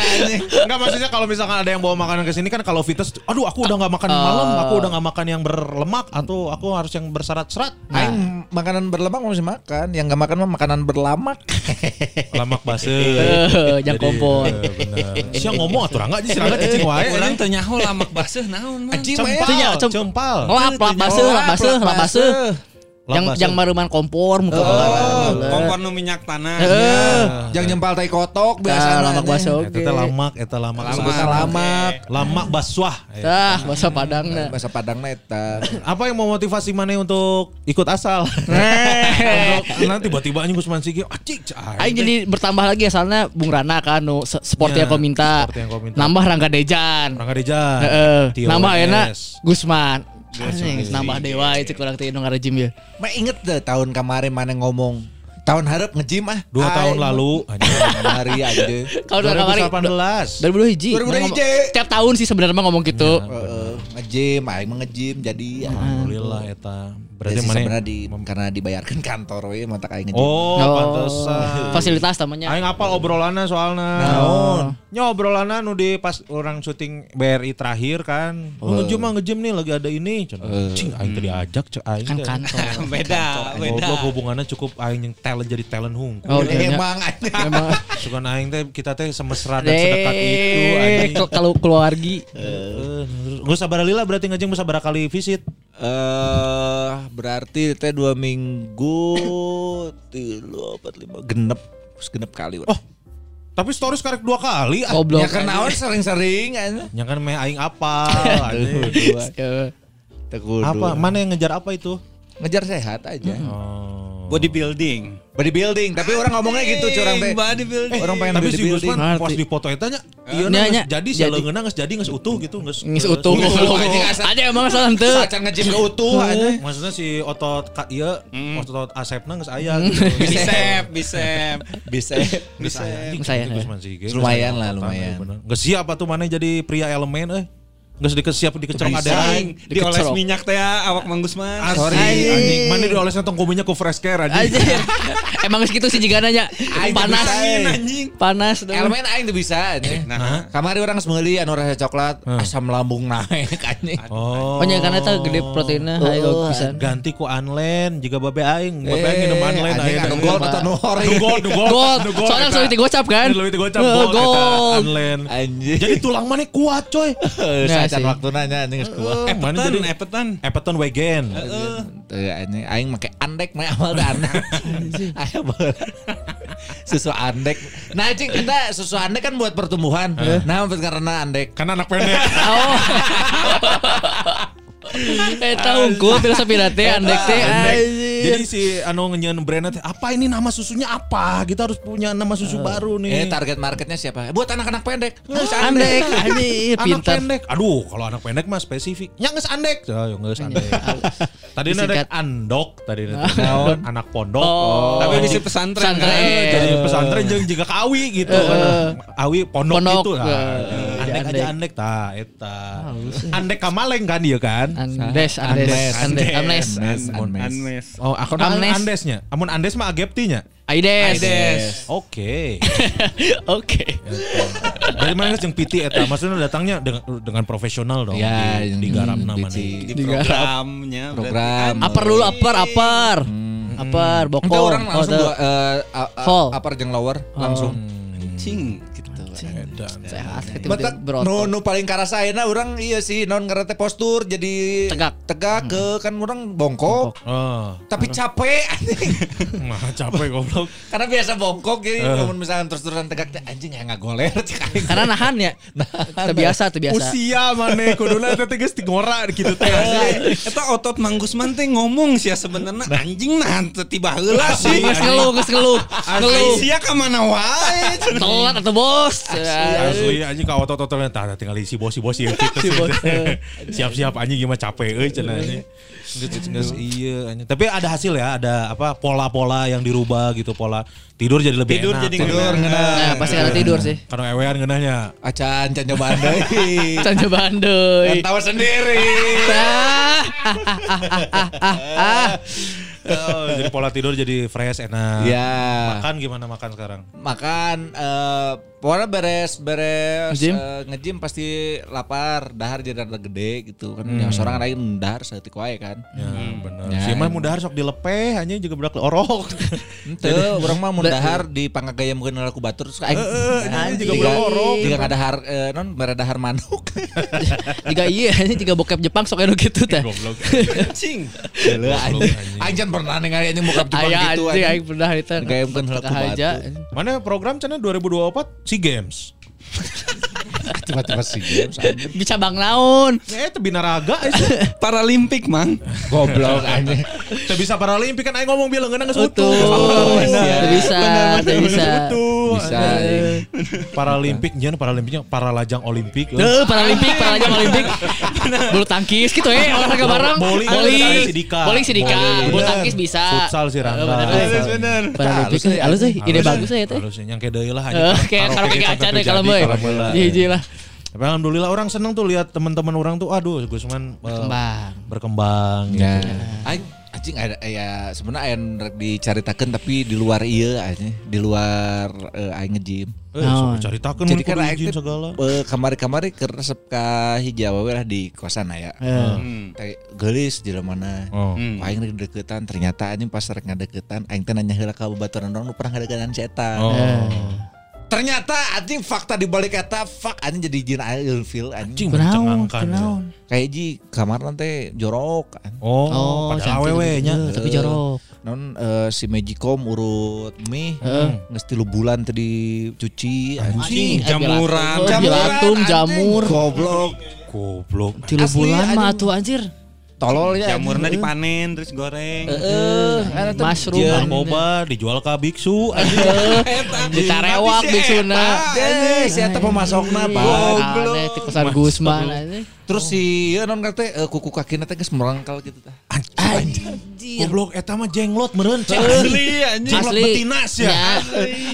Enggak maksudnya kalau misalkan ada yang bawa makanan ke sini kan kalau fitness aduh aku udah nggak makan malam, aku udah nggak makan yang berlemak atau aku harus yang berserat-serat. Aing makanan berlemak masih makan, yang nggak makan mah makanan berlamak. Lemak base. Eh, jang kompor. Bener. Siang ngomong atuh rangga aja si rangga cicing wae. Orang teu nyaho lamak baseuh naon mah. Cempal, cempal. Lap, lap baseuh, lap baseuh, lap baseuh. Yang yang maruman kompor muka Kompor nu minyak tanah. Yang nyempal tai kotok Biasa lamak baso Eta teh lamak, eta lamak. Sebutan lamak. Lamak baswah. Tah, bahasa Padang Bahasa Padang neta. Apa yang mau motivasi mana untuk ikut asal? Untuk- nanti tiba-tiba anjing Gusman Sige, acik. Aing jadi bertambah lagi asalnya Bung Rana kan nu sport Ya, yang kau minta. Nambah Rangga Dejan. Rangga Dejan. Nambah enak Gusman. Anjing, nambah dewa itu kurang teu nu ngarejim ya. Ma inget deh tahun kemarin mana ngomong tahun harap ngejim ah. Dua Ay, tahun lalu. Hari aja. Kalau udah kemarin 2018. 2000 hiji. 2000 hiji. Tiap tahun sih sebenarnya ngomong gitu. Bener. ngejim, aing mah ngejim jadi ya. Alhamdulillah eta. Berarti Berarti mana sebenarnya di karena dibayarkan kantor we mah tak aing ngejim. Oh, pantesan. Fasilitas namanya. Aing apal obrolanna soalna. Naon? Nya obrolanna nu di pas orang syuting BRI terakhir kan. Oh, ngejim mah ngejim nih lagi ada ini. Cenah. Cing aing tadi ajak cek aing. Kan teh. kantor. beda, beda. Goblok hubungannya cukup aing yang talent jadi talent hungkul. Oh, iya. Emang anjing. Emang Suka aing teh kita teh semesra dan sedekat itu kalau keluargi. Eh, Gue sabar lila berarti ngajeng mau sabar kali visit. Eh berarti teh dua minggu tilu empat lima genep genep kali. Oh, Tapi stories karek dua kali. ah. Goblok. ya karena awan sering-sering aja. Yang kan meh aing apa? Apa? Mana yang ngejar apa itu? Ngejar sehat aja. Oh. Bodybuilding. Bodybuilding, tapi orang ngomongnya gitu curang teh. Bodybuilding. Orang pengen Tapi si. Gusman pas di foto eta nya iya Nya, geus nya. jadi saleungeuna geus jadi geus utuh gitu geus Ngis utuh. Ada emang salah henteu. Sacan ngejim ke utuh aja. Maksudnya si otot ka ieu otot asepna geus aya gitu. Bisep, bisep. Geus Geus sih, geus Lumayan aya lah, lumayan. Geus siap atuh mana jadi pria elemen euy. Geus dikesiap dikecerok Bisa. ada Aing dioles minyak teh ya, awak Mang Gusman. Sorry, anjing. Mana dioles tong kuminya ku fresh care anjing. Emang segitu sih jika nanya. Aing Panas. bisa, eh. anjing. Panas dong. Elemen aing tuh bisa anjing. Nah, Kamari orang semeli anu rasa coklat, asam lambung naik anjing. Oh. Oh, nya karena eta gede proteinnya hayo pisan. ganti ku anlen juga babe aing babe aing minum anlen anjing, aing anu gold atau nu ori. nu gold nu gold Gold. nu Soalnya selalu digocap kan? Lebih digocap Eh, gold, anlen Anjing. jadi tulang mana kuat coy Nah, sih. waktu nanya anjing geus kuat. Eh, mana epetan, jadi epetan. Everton Wagen Tuh anjing aing make andek mah teh andek. Aya bener. Susu andek. Nah anjing kita susu andek kan buat pertumbuhan. Nah karena andek. kan anak pendek Oh. Eh tahu gua filosofi teh andek teh. Jadi si anu ngenyeun brandnya apa ini nama susunya apa kita harus punya nama susu baru Eh nih target marketnya siapa? Buat anak-anak pendek. Ngeus Andek anjir anak pintar. pendek aduh kalau anak pendek mah spesifik nya geus andek ya geus andek tadi ada andok tadi Naon? anak pondok Oh. Tapi di pesantren Pesantren. kan. jadi pesantren jeung juga ke awi gitu kan. Awi pondok, Pondok, gitu. Nah, eh, andek andek. aja andek tah eta. Andek kamaleng kan dia kan? Andes, Andes, Andes. Andes. Anmes. Oh, aku. Andesnya. Amun Andes mah Ageptinya. Aides. Aides. Oke. Oke. Dari mana jeung piti eta? Maksudnya datangnya dengan, dengan profesional dong. Ya, di, yang di garam namanya. di- Di programnya. program. Apar dulu, apar, apar. Apar, Enggak bokong. orang langsung Oh, dua eh, a- a- Fall. upper jeung lower langsung. Cing gitu. Sehat, nu nu paling karasaina orang iya sih non ngerete postur jadi Tegak. tegak ke kan orang bongkok, Oh, tapi capek anjing. mah capek goblok. karena biasa bongkok jadi namun misalkan terus-terusan tegak teh anjing ya nggak goler. Karena nahan ya. Terbiasa, terbiasa. Usia mana kuduna eta teh geus tingora gitu teh. Eta otot Mang Gusman teh ngomong sih ya sebenarnya anjing nah teu tiba heula sih. Nges ngeluh, nges ngeluh. Ngeluh. Sia ka mana wae. Telat atau bos. Asli anjing ka otot-ototnya tah tinggal isi bos si bos Si bos, eh. Siap-siap anjing gimana capek euy cenah anjing. Geus geus iya anjing. Tapi ada hasil ya, ada apa pola-pola yang dirubah gitu, pola tidur jadi lebih Tidur enak. jadi Tidur ngeunah. Nah, pasti karena tidur sih. Karena ewean ngeunahnya. Acan can cobaan deui. Can cobaan deui. Kan tahu sendiri. Oh, jadi pola tidur jadi fresh enak. Ya. Makan gimana makan sekarang? Makan eh pokoknya beres beres Nge-gym? eh, nge-gym pasti lapar, dahar jadi rada gede gitu kan. Yang seorang lain dahar setik wae kan. Ya, bener. Ya. Si mah mudah sok dilepeh hanya juga bedak orok. Henteu, orang mah mun dahar di panggagaya mungkin aku batur terus aing. anjing, juga Jika- bedak orok. Jika nggak dahar eh, non mere dahar manuk. Jika iya, ini jika bokep Jepang sok anu gitu teh. Goblok. Cing. Heula anjing. can pernah ningali anjing muka Jepang gitu anjing aing pernah itu. Gaya mungkin heula ku aja. Mana program cenah 2024 SEA Games. Tiba-tiba sih games anjing. Bisa bang naon. Eh, teu binaraga itu. Paralimpik, Mang. Goblok anjing. Teu bisa paralimpik kan aing ngomong bilang geus Utuh. bisa, tidak bisa. Bisa. Paralimpik nyen paralimpiknya paralajang olimpik. Tuh, Paralimpik, Paralajang Olimpik. Bulu tangkis gitu eh olahraga bareng. Bowling, bowling, bowling si Dika. bowling si Dika, Bowling. bulu tangkis bisa. Futsal si Rangga. Eh, bener. Paralimpik Halus, sih, ide bagus ya teh. Yang kayak deui lah Eh, Kayak karaoke aja deh kalau boy. Hiji lah. Tapi alhamdulillah orang seneng tuh lihat teman-teman orang tuh aduh Gusman eh, Berkembang. berkembang Ya. gitu. Aing anjing ada ya sebenarnya aing dicaritakeun tapi di luar ieu aja, di luar eh, aing nge-gym. Eh, caritakeun Jadi kan aing segala. eh, kamari-kamari ke resep ka hijau we lah di kosan aya. Hmm. Teh geulis jelema mana. Oh. Hmm. Aing deketan ternyata anjing pas rek ngadeketan aing teh nanya heula ka babaturan orang nu pernah ngadeketan si eta. Oh. Ternyata anjing fakta di balik eta fuck anjing jadi jin aing ilfil Anjing mencengangkan. Ya. Kayak ji kamar nanti jorok. an. Oh, Oh, padahal awewe nya. gitu. Tapi jorok. Non eh, si Magicom urut mie nges tilu bulan tadi cuci Anjing, jamuran. Bilatum, jamur. goblok Goblok. Tilu bulan mah anjing. tuh anjir. Tolol ya Jamurnya anjing. dipanen terus goreng. Heeh, ada tuh Mushroom. Narkoba dijual ke biksu. Ditarewak biksuna. Deh, si eta pemasokna pak Aneh ti kosan Gusman anjing. terus si ieu non kate eh, kuku kakina teh geus merangkal gitu tah Goblok eta mah jenglot meureun. Cek. Asli anjing. Jenglot Asli. betinas ya.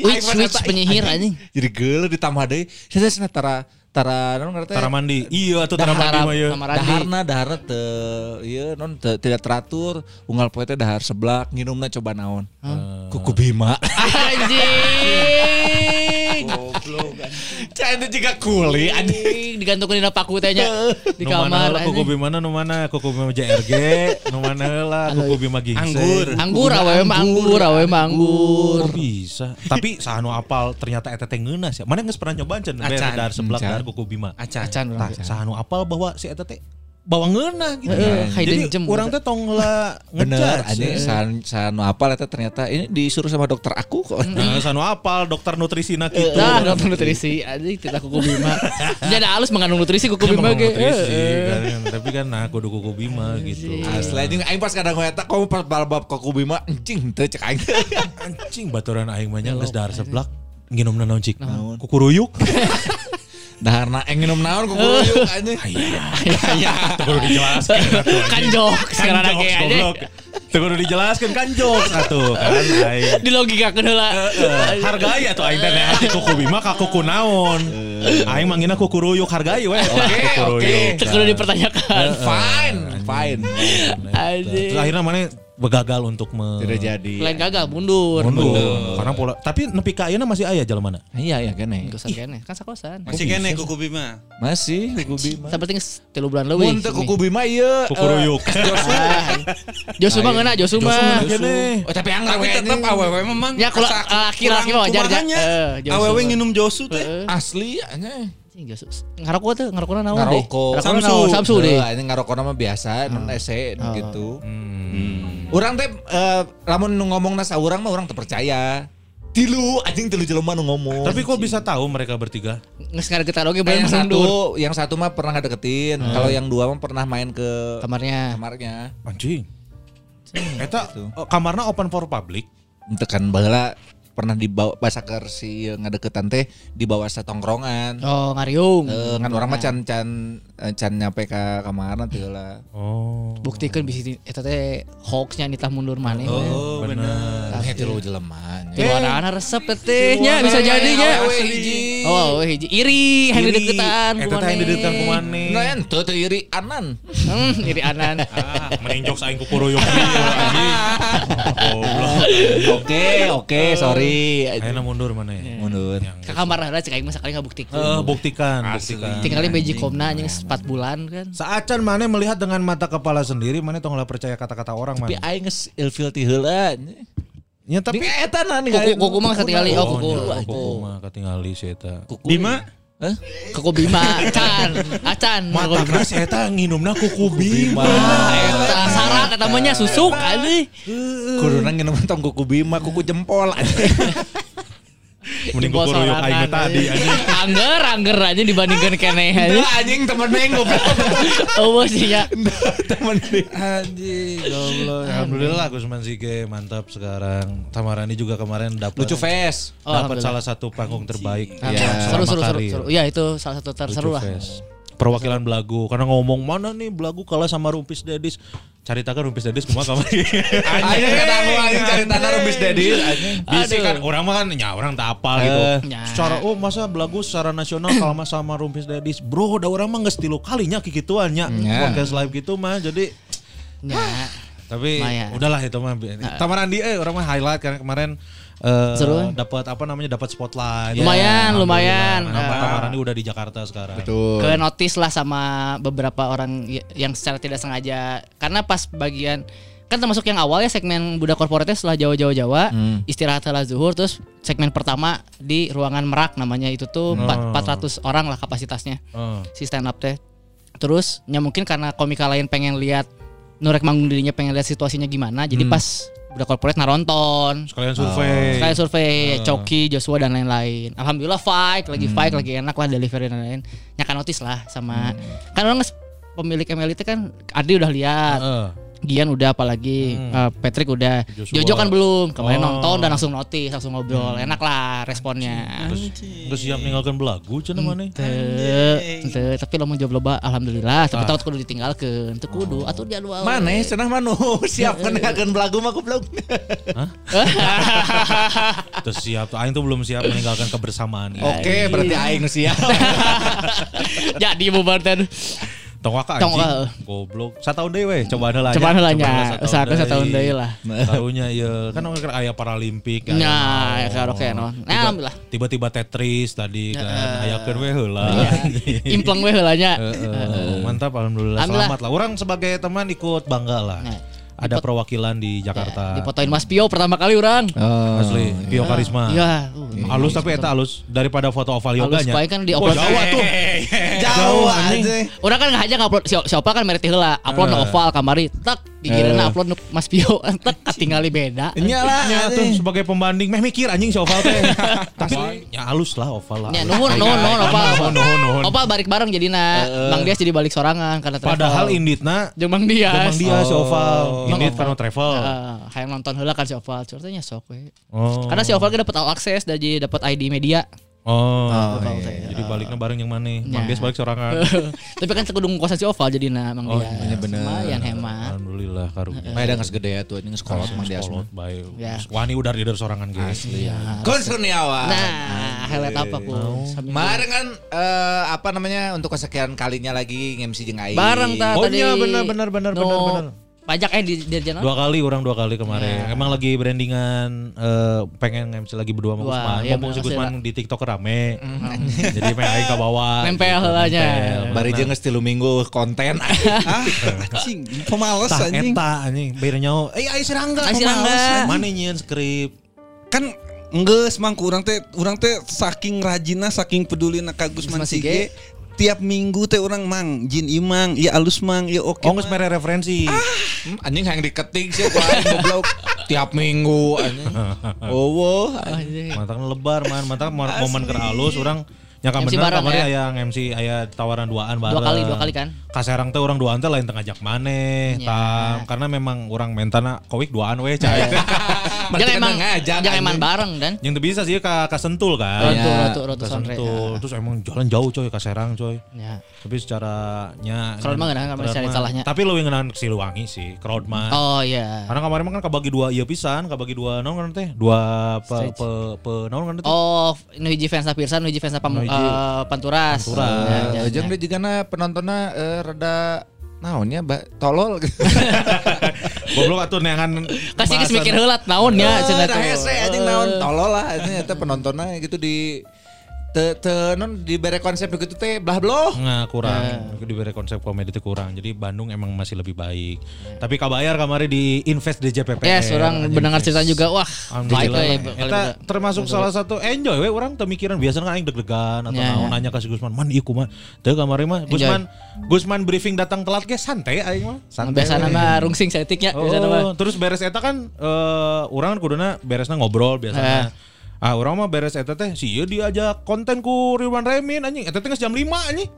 Witch witch penyihir anjing. jadi geuleuh ditambah deui saya tara tara non kate Tara mandi. Iya atuh tara mandi mah ya. daharna daharna teu ieu non teu tidak teratur unggal poe teh dahar seblak nginumna coba naon kuku bima Anjing. Itu juga kuli Anjing digantungkeun dina paku teh nya di Nu mana kamar. heula kuku anjing. bima nu mana kuku bima JRG, nu mana heula kuku bima gingseng. Anggur. Anggur awewe mah anggur, awewe mah anggur. Oh, bisa. Tapi sahanu apal ternyata eta teh ngeunas ya. Mana geus pernah nyoba can Acan. beer dar seblak Acan. dar kuku bima. Acan. Acan sahanu apal bahwa si eta teh bawa ngeunah gitu. Hidden Jadi gem. orang teh tong heula bener anjing san san apa eta ternyata ini disuruh sama dokter aku kok Nah, sanu apal dokter nutrisina gitu. Nah, dokter nutrisi anjing tidak kuku bima. Jadi ada halus mengandung nutrisi kuku Dia bima ge. Heeh. kan. tapi kan nah kudu kuku bima gitu. asli anjing aing pas kadang eta kamu pas bal-bal kuku bima anjing teu cek aing Anjing baturan aing mah nya geus dahar seblak nginumna naon cik? Kuku ruyuk. daharna aing minum naon kuku ruyuk anjing Iya, kudu dijelaskan. atuh, Kan anjing. jok Kan sekarang jokes, lagi aja. Tuh kudu dijelaskan kan jokes atuh kan aing. Di logika heula. hargai atuh aing teh kuku bima ka kuku naon. Aing manggina kuku ruyuk hargai we. Oke, oke. Itu kudu dipertanyakan. fine fine Anjing. Terus akhirnya mana begagal untuk me tidak jadi Lain gagal mundur. mundur. Karena pola tapi nepi ka ayeuna masih aya jalan mana? iya iya kene Kosan kene, kan sakosan. Masih kene kuku bima. masih kuku bima Tapi penting tilu bulan leuwih. Mun teu kuku bima ieu Kuku eh, ruyuk. Josu mah ngeuna, Josu mah. Kene. Oh, tapi anggar we tetap anjing. awewe memang. Ya, kula- laki-laki kurang mah wajar. Eh. Awewe nginum josu teh. Asli anjing Anjing, Josu. Ngarokok tuh, ngarokokna naon deh? ngarokok naon? Samsu deh. Eh, ini ngarokok nama biasa non ese Oh. gitu Hmm. Orang teh eh, lamun nu ngomong nasa orang mah orang terpercaya. Tilu anjing tilu jelema nu ngomong. Tapi kok bisa tahu mereka bertiga? Nges ngadegetan oge yang bener satu, mundur. yang satu mah pernah ngedeketin. Kalau yang dua mah pernah main ke Kamarnya. kamarnya. Anjing. Eta Gitu. eh, kamarna open for public. Ente kan baheula pernah dibawa basaker si ngadeketan teh dibawa sa tongkrongan. Oh, ngariung. Eh, kan orang mah can can eh, can nyampe ka kamar nanti lah. Oh. Buktikeun bisi eta teh hoaxnya nitah mundur maneh. Oh, benar. Teh tilu jelema. Di luar resep teh nya bisa jadinya. Oh, hiji iri yang dideketan Eta teh yang dideketan ku maneh. Nah, ente teu iri anan. Hmm, iri anan. Ah, mending jokes aing. Oke, oke, sorry. Ayeuna mundur mana ya? Mundur. Ka kamar lah cek aing mah sakali ngabuktikeun. Eh, buktikan, buktikan. Tinggalin bejikomna anjing 4 bulan kan. Saacan mana melihat dengan mata kepala sendiri, mana tong lah percaya kata-kata orang Tapi mana. aing geus ilfil ti heula. Ya tapi Tapi eta na Kuku kuku mah katingali oh kuku. nya, Kuku. kuku mah katingali si eta. Bima? Hah? Kuku Bima acan, acan. Mata geus eta nginumna kuku bima. Eta syarat eta mah susuk anjing. Kuduna nginum tong kuku bima, kuku jempol. Mending kuku ruyuk aing tadi anjing. Angger, angger aja dibandingkan keneh aja. anjing temen neng goblok. Oh sih ya. Temen neng. Anjing, Allah. Alhamdulillah Gusman Sige mantap sekarang. Tamarani juga kemarin dapat Lucu face. Oh, dapat salah satu panggung terbaik. Iya. Seru seru seru. Iya itu salah satu terseru Lucu lah. Perwakilan belagu karena ngomong mana nih belagu kalah sama Rumpis Dedis. caritakan rumpis dedis kumaha kamari. Anjing kadang anjing cari tanah rumpis dedi anjing. Bisa kan orang mah kan ya orang tak apa gitu. Ya. Secara oh masa belagu secara nasional kalau mah sama rumpis dedis. Bro, da orang mah geus tilu kalinya kikituan nya. Ya. Podcast live gitu mah jadi Ya. tapi udahlah itu mah. Tamar Andi eh orang mah highlight karena kemarin eh, Seru. dapat apa namanya dapat spotlight. Lumayan, Alhamdulillah. lumayan. Nah, Ah. Tamar Andi udah di Jakarta sekarang. Betul. ke notice lah sama beberapa orang yang secara tidak sengaja karena pas bagian kan termasuk yang awal ya segmen budak korporatnya setelah Jawa-Jawa Jawa istirahat setelah zuhur terus segmen pertama di ruangan merak namanya itu tuh empat- 400 orang lah kapasitasnya Oh. si stand up teh terus ya mungkin karena komika lain pengen lihat Nurek manggung dirinya pengen lihat situasinya gimana jadi pas budak korporat naronton Sekalian survei. Kayak survei Coki, Joshua dan lain-lain. Alhamdulillah fight, lagi fight, lagi enak lah delivery dan lain-lain. Nyaka notice lah sama kan orang pemilik ML itu kan Adi udah lihat. Heeh. Gian udah apalagi eh, Patrick udah. Joshua. Jojo kan belum. Kemarin Oh. nonton dan langsung notice langsung ngobrol. Enak lah responnya. Terus siap meninggalkan belagu cenah mana? Teu, tapi lo mau jawab loba alhamdulillah. Tapi takut kudu ditinggalkan. Teu kudu atuh jadwal. Mana cenah manu siap kan akan belagu mah goblok. Terus siap tuh aing tuh belum siap meninggalkan kebersamaan. Oke, berarti aing nu siap. jadi bubar teh Tong waka Tong anjing. waka. Goblok. Sataun deui we, coba heula Coba heula nya, usahakeun sataun deui lah. Tahunya ieu kan orang aya Paralimpik aya Nah, ya karaoke non. Nah, alhamdulillah. Tiba-tiba Tetris tadi kan ayakeun we heula. Impleng we heula nya. Heeh, Mantap alhamdulillah. Alhamdulillah. Selamat lah. Orang sebagai teman ikut bangga lah. Ada perwakilan di Jakarta. Dipotoin Mas Pio pertama kali orang. Asli, Pio Karisma. Iya, uh, Halus tapi eta halus daripada foto oval halus yoganya. bae kan di Oh, upload. Jawa tuh. Jauh anjing. aja. Orang kan nggak aja ngupload si, si Opal kan merek heula, upload no oval kamari, tak dikirim upload nu Mas Pio, tak ketinggali beda. Nya lah. Ya tuh sebagai pembanding meh mikir anjing si oval teh. Tapi ya halus lah oval lah. Ya nuhun nuhun nuhun nuhun. Opal balik bareng jadina. Bang Dias jadi balik sorangan karena travel. Padahal Inditna jeung Bang Dias. Emang dia si oval. Bang Indit Oval. karena travel. Heeh, hayang nonton heula kan si Opal. Curhatnya sok we. Oh. Karena si Oval ge dapat all access dan jadi dapat ID media. Oh. Oval teh. Jadi baliknya bareng yang mana? Ya. Mang Bias balik sorangan. Tapi kan kudu ngkosan si Oval jadina Bang Oh, Dias. iya bener. Lumayan hemat. Alhamdulillah karunya. Mah ada geus gede ya tuh anjing sekolot mang dia semua. Kolot bae. Ya. Wani udah di sorangan guys. Iya. Kurniawan. Nah, highlight apa ku? Kemarin kan eh, apa namanya untuk kesekian kalinya lagi MC jeung aing. Bareng ta Oh tadi. iya, benar, benar, benar, Nu benar, benar. Pajak eh di Dirjen Dua kali orang dua kali kemarin. Emang lagi brandingan eh, pengen MC lagi berdua sama Wah, Gusman. iya, Ngomong si bener, Gusman di TikTok rame. Jadi main aing ke bawah. Nempel gitu, heulanya. nempel. Bari jeung geus 3 minggu konten. Ah, anjing, pemalas anjing. eta anjing beirnya eh ai serangga. Ai Sirangga. Mana nyieun skrip. Kan Enggeus mangku urang teh urang teh saking rajina saking pedulina ka Gusman Gusman Sige. Tiap minggu teh orang mang Jin Imang ya alus mang ya oke Oh geus mere referensi. Hmm, anjing yang diketik sih aing goblok tiap minggu anjing. Oh, wow. Mantap lebar man, mantap momen keur alus orang nyaka MC bener kamari ya? aya MC aya tawaran duaan bareng. Dua kali, dua kali kan? Kaserang teh orang duaan teh lain tengah ajak maneh, Ya. tam karena memang orang mentana kowik duaan we cai. Berarti Jangan kan emang ngajak, jangan emang bareng dan. Yang tuh bisa sih ka, Sentul kan. Rotu, Ya, rotu, rotu Ka sonre. Sentul. Terus emang jalan jauh coy ka Serang coy. Ya. Tapi secara nya Crowd mah crowd cari salahnya. Tapi lu yang ngeunaan si Luwangi sih, crowd mah. Oh iya. Karena kemarin mah kan kabagi dua iya pisan, kabagi dua naon kan teh? Dua pe pe, pe naon kan teh? Oh, nu hiji fans Pirsan, nu hiji fans Pam, Hiji. eh, Panturas. Panturas. Ya, ya, jeung ya. dia juga penontonnya eh, rada naonnya mbak tolol Goblok atuh neangan Kasih geus mikir heula naonnya cenah tuh. hese anjing naon tolol lah eta penontonnya gitu di te te non di konsep begitu teh belah beloh Nah kurang, Ya. diberi konsep komedi itu kurang. Jadi Bandung emang masih lebih baik. Tapi kabayar kemarin di invest di JPP. Yes, orang mendengar cerita juga. Wah, baik Alhamdulillah. we. Eta termasuk salah satu enjoy we orang pemikiran biasanya kan aing deg-degan atau Ya, naon ya. nanya ke si Gusman, "Man ieu kumaha?" Teu kemarin mah Gusman Gusman briefing datang telat ge santai aing mah. Santai. Biasa nama rungsing setiknya biasa. Oh, terus beres eta kan eh orang kan kuduna beresna ngobrol biasanya. Ah, orang mah beres eta teh si ieu diajak konten ku Ridwan Remin anjing. Eta teh jam 5 anjing.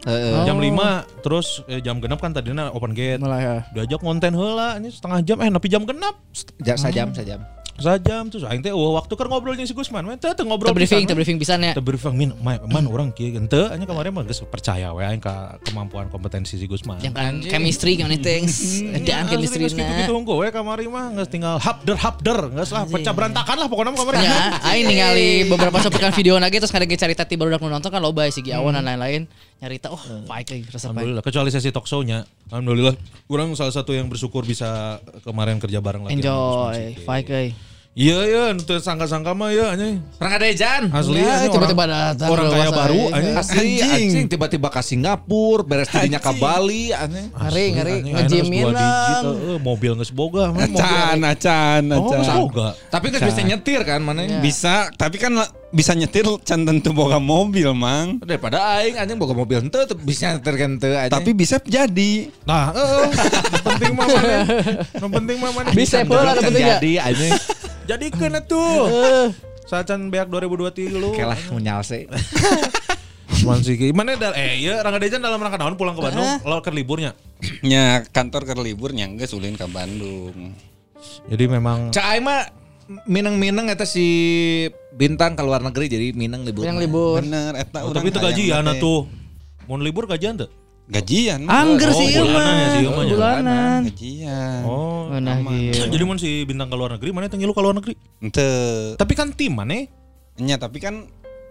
Jam 5 terus eh, jam genap kan tadinya open gate. Malah ya. Diajak konten heula anjing setengah jam eh nepi jam genap. Ja, sajam sajam Sajam tuh aing teh eueuh waktu keur ngobrolnya si Gusman. Teu teu ngobrol. Briefing, ter briefing pisan ya. Teu briefing min ma- man urang kieu henteu anya kemarin mah geus percaya we aing ka kemampuan kompetensi si Gusman. Yang kan chemistry kan things. Dan chemistry gitu na. unggul we kamari mah geus tinggal habder habder geus lah pecah berantakan lah pokoknya mah kamari. Ya, aing ningali beberapa cuplikan video lagi terus kadang cerita tiba udah nonton kan loba si Giawan dan lain-lain. Nyarita oh baik resep baik. Alhamdulillah kecuali sesi talk show-nya. Alhamdulillah orang salah satu yang bersyukur bisa kemarin kerja bareng lagi. Enjoy, baik euy. Iya iya, itu sangka-sangka mah ya anjing. Rangadejan. Asli Ya, anjing, tiba-tiba orang- datang Orang kaya baru anjing. Asli anjing tiba-tiba ke Singapura, beres tidinya ke Bali. Ngeri, ngeri, Anjing, ngejimin ayeuna geus dua digit, lang. eh, mobil geus boga, mah mobil. Acan, acan, Oh, geus acan. boga. Tapi kan bisa nyetir kan mana? Bisa, tapi kan bisa nyetir can tentu boga mobil, Mang. Daripada aing anjing boga mobil teu bisa nyetir kan anjing. Tapi bisa jadi. Nah. Yang penting mah mana? Penting mah mana? Bisa pula penting ya. jadi anjing. Jadikeun atuh. Sacan beak 2023 lu. Oke lah menyalse. Man sih. Mana da eh iya Rangga Dejan dalam rangka naon pulang ke Bandung? Lo ke liburnya. Nya kantor ke libur nyangga ulin ke Bandung. Jadi memang Cak aing mah mineng-mineng eta si bintang ke luar negeri jadi mineng libur. Yang mah. libur. Bener, eta Oh, urang tapi itu gajian atuh. Mau libur gajian tuh? Gajian. Angger Oh, sih ieu bulanan ya sih mah. mah ya. Bulanan. Gajian. Oh. Mana gitu. Jadi mun si bintang ke luar negeri, mana teu ngilu ke luar negeri? Ente. Tapi kan tim mana? Nya tapi kan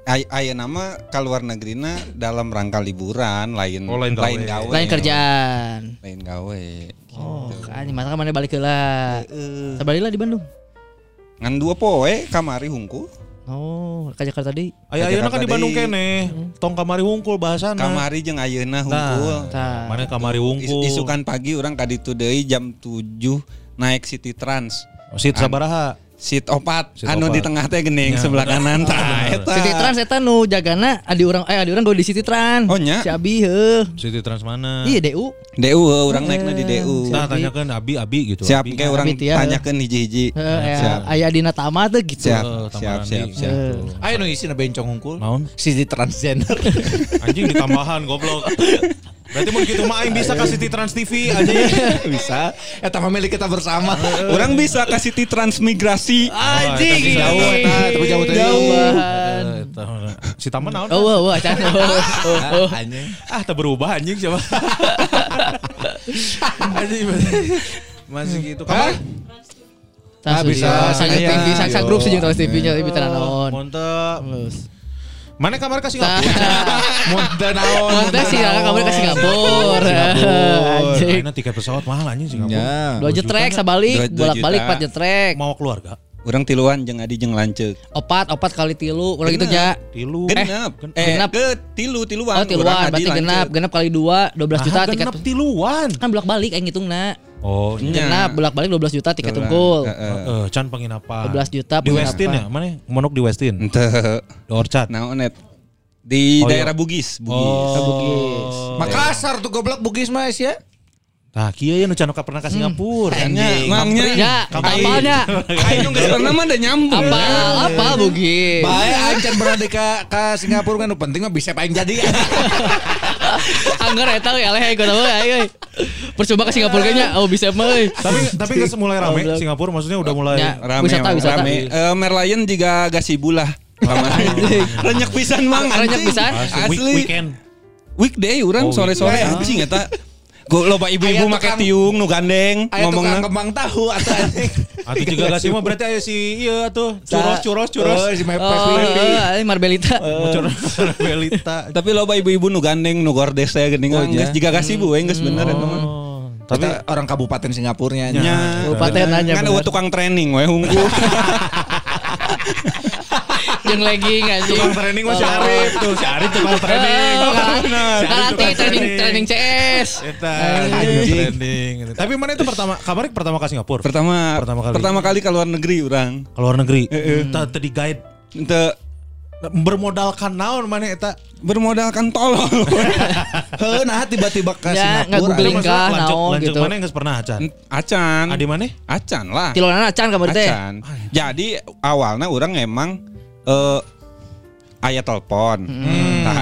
ay aya nama ke luar negrina dalam rangka liburan lain Oh, lain gawe. lain gawe. Lain kerjaan. Lain gawe. Oh, kan masa mana balik lah. Sabali lah di Bandung. Ngan dua poe kamari hungkul. Oh, ke Jakarta tadi. Aya ayeuna kan di Bandung deui. kene. Tong kamari wungkul bahasana. Kamari jeung ayeuna Nah. Tah. mana kamari Is- wungkul. isukan pagi orang kaditu deui jam 7 naik City Trans. Oh, Sit sabaraha. Seat opat Seat anu opat. di tengah teh geuning Ya, sebelah kanan tah eta. City Trans eta nu jagana adi urang eh adi urang gue di City Trans. Oh, nya? Si Abi heuh. City Trans mana? Iya DU. DU orang naikna di DU. Nah, tanyakan Abi Abi gitu. Siap Abi. kayak orang Abi tia. tanyakeun hiji-hiji. Heeh, Siap. aya dina tama tuh gitu. Siap, Eh, siap, siap, siap. Ayo nu isina bencong hungkul. Naon? Sisi transgender. Anjing ditambahan goblok. Berarti mun kitu mah aing bisa kasih di Trans TV anjing. bisa. Eta mah milik kita bersama. Orang bisa kasih ti transmigrasi. Anjing. Jauh eta, tapi jauh teh. Tambahan. Eh. Si Taman naon? Oh, wah, wah, can. Oh, oh, oh. Anjing. Ah, tak berubah anjing siapa? anjing masih, gitu. Kamar Tah, bisa. bisa. Sang Aya. TV, sang sang grup sih Trans TV nya tapi tenan naon. Monte. Terus. Mana kamar ke. Singapura? Monte naon. Monte sih kakak kamu ke Singapura. Singapura. Anjing. Ayeuna tiket pesawat mahal anjing Singapura. Ya. Dua jetrek sabalik, Dua- dua bolak-balik juta. empat jetrek. Mau keluarga? Orang tiluan jeung adi jeung lanceuk. Opat, opat kali tilu, ulah gitu nya. Tilu. Genep. Eh, genep. ke tilu tiluan. Oh, tiluan, berarti genap, genap kali dua, 12 juta Ah, tiket. genep tiluan. Kan bolak-balik aing ngitungna. Oh. Genap, bolak-balik 12 juta tiket Urang, tungkul. heeh. Eh, can penginapan. 12 juta Di penginapan. Westin ya? Mana? Monok di Westin. Henteu. Di Orchard. Naon net? Di Oh, daerah iya. Bugis, Bugis. Oh, Bugis. Makassar tuh goblok Bugis mah ya. Nah, kieu ya nu can pernah ke Singapura. Nya, mangnya. Ya, apalnya. Aing nu geus pernah mah ada nyambung. Apa? Apa Bugis? Bae aing can berada ka ka Singapura kan penting mah bisa paling jadi. Angger eta we aleh gua tahu ayo. Percoba ke Singapura kayaknya oh bisa mah euy. tapi tapi geus mulai rame Singapura maksudnya udah mulai Ya. Rame, Wisata, wisata. rame. Eh, Merlion juga gasibu lah. Renyak pisan mang. Renyak anjing. pisan? Asli. weekend. Weekday orang Oh, sore-sore anjing eta. Gue loba ibu-ibu tukang- tiung nu gandeng ngomongna. kembang tahu atau anjing. Atau juga gak sih mah berarti aya si iya tuh curos curos curos. Oh, si Mepes Oh, Pipi. ini Marbelita. Curos Belita. Tapi loba ibu-ibu nu gandeng nu gordes saya geuning Oh, geus iya. jiga gasibu we geus bener eta mah. Oh, Tapi orang kabupaten Singapurnya. Ya. Nya. Kabupaten aja, Kan tukang training we hungkul. Yang legging anjing. tukang training mah si Arif tuh si Arif tukang training. Oh, Benar. Si Arif Karate tukang training training CS. Eta training. Tapi mana itu pertama kabarik pertama ke Singapura? Pertama Pertama kali. pertama kali ke luar negeri orang. ke luar negeri. Tadi guide Ente bermodalkan naon mana eta? bermodalkan tolol. Heuh nah tiba-tiba ke Ya, nggak Singapura. googling. Lanjut naon lanjut gitu. mana yang pernah acan? Acan. Adi mana? Acan lah. Tilonan acan kamar teh. Acan. Jadi awalnya orang emang eh aya telepon. Hmm. Nah,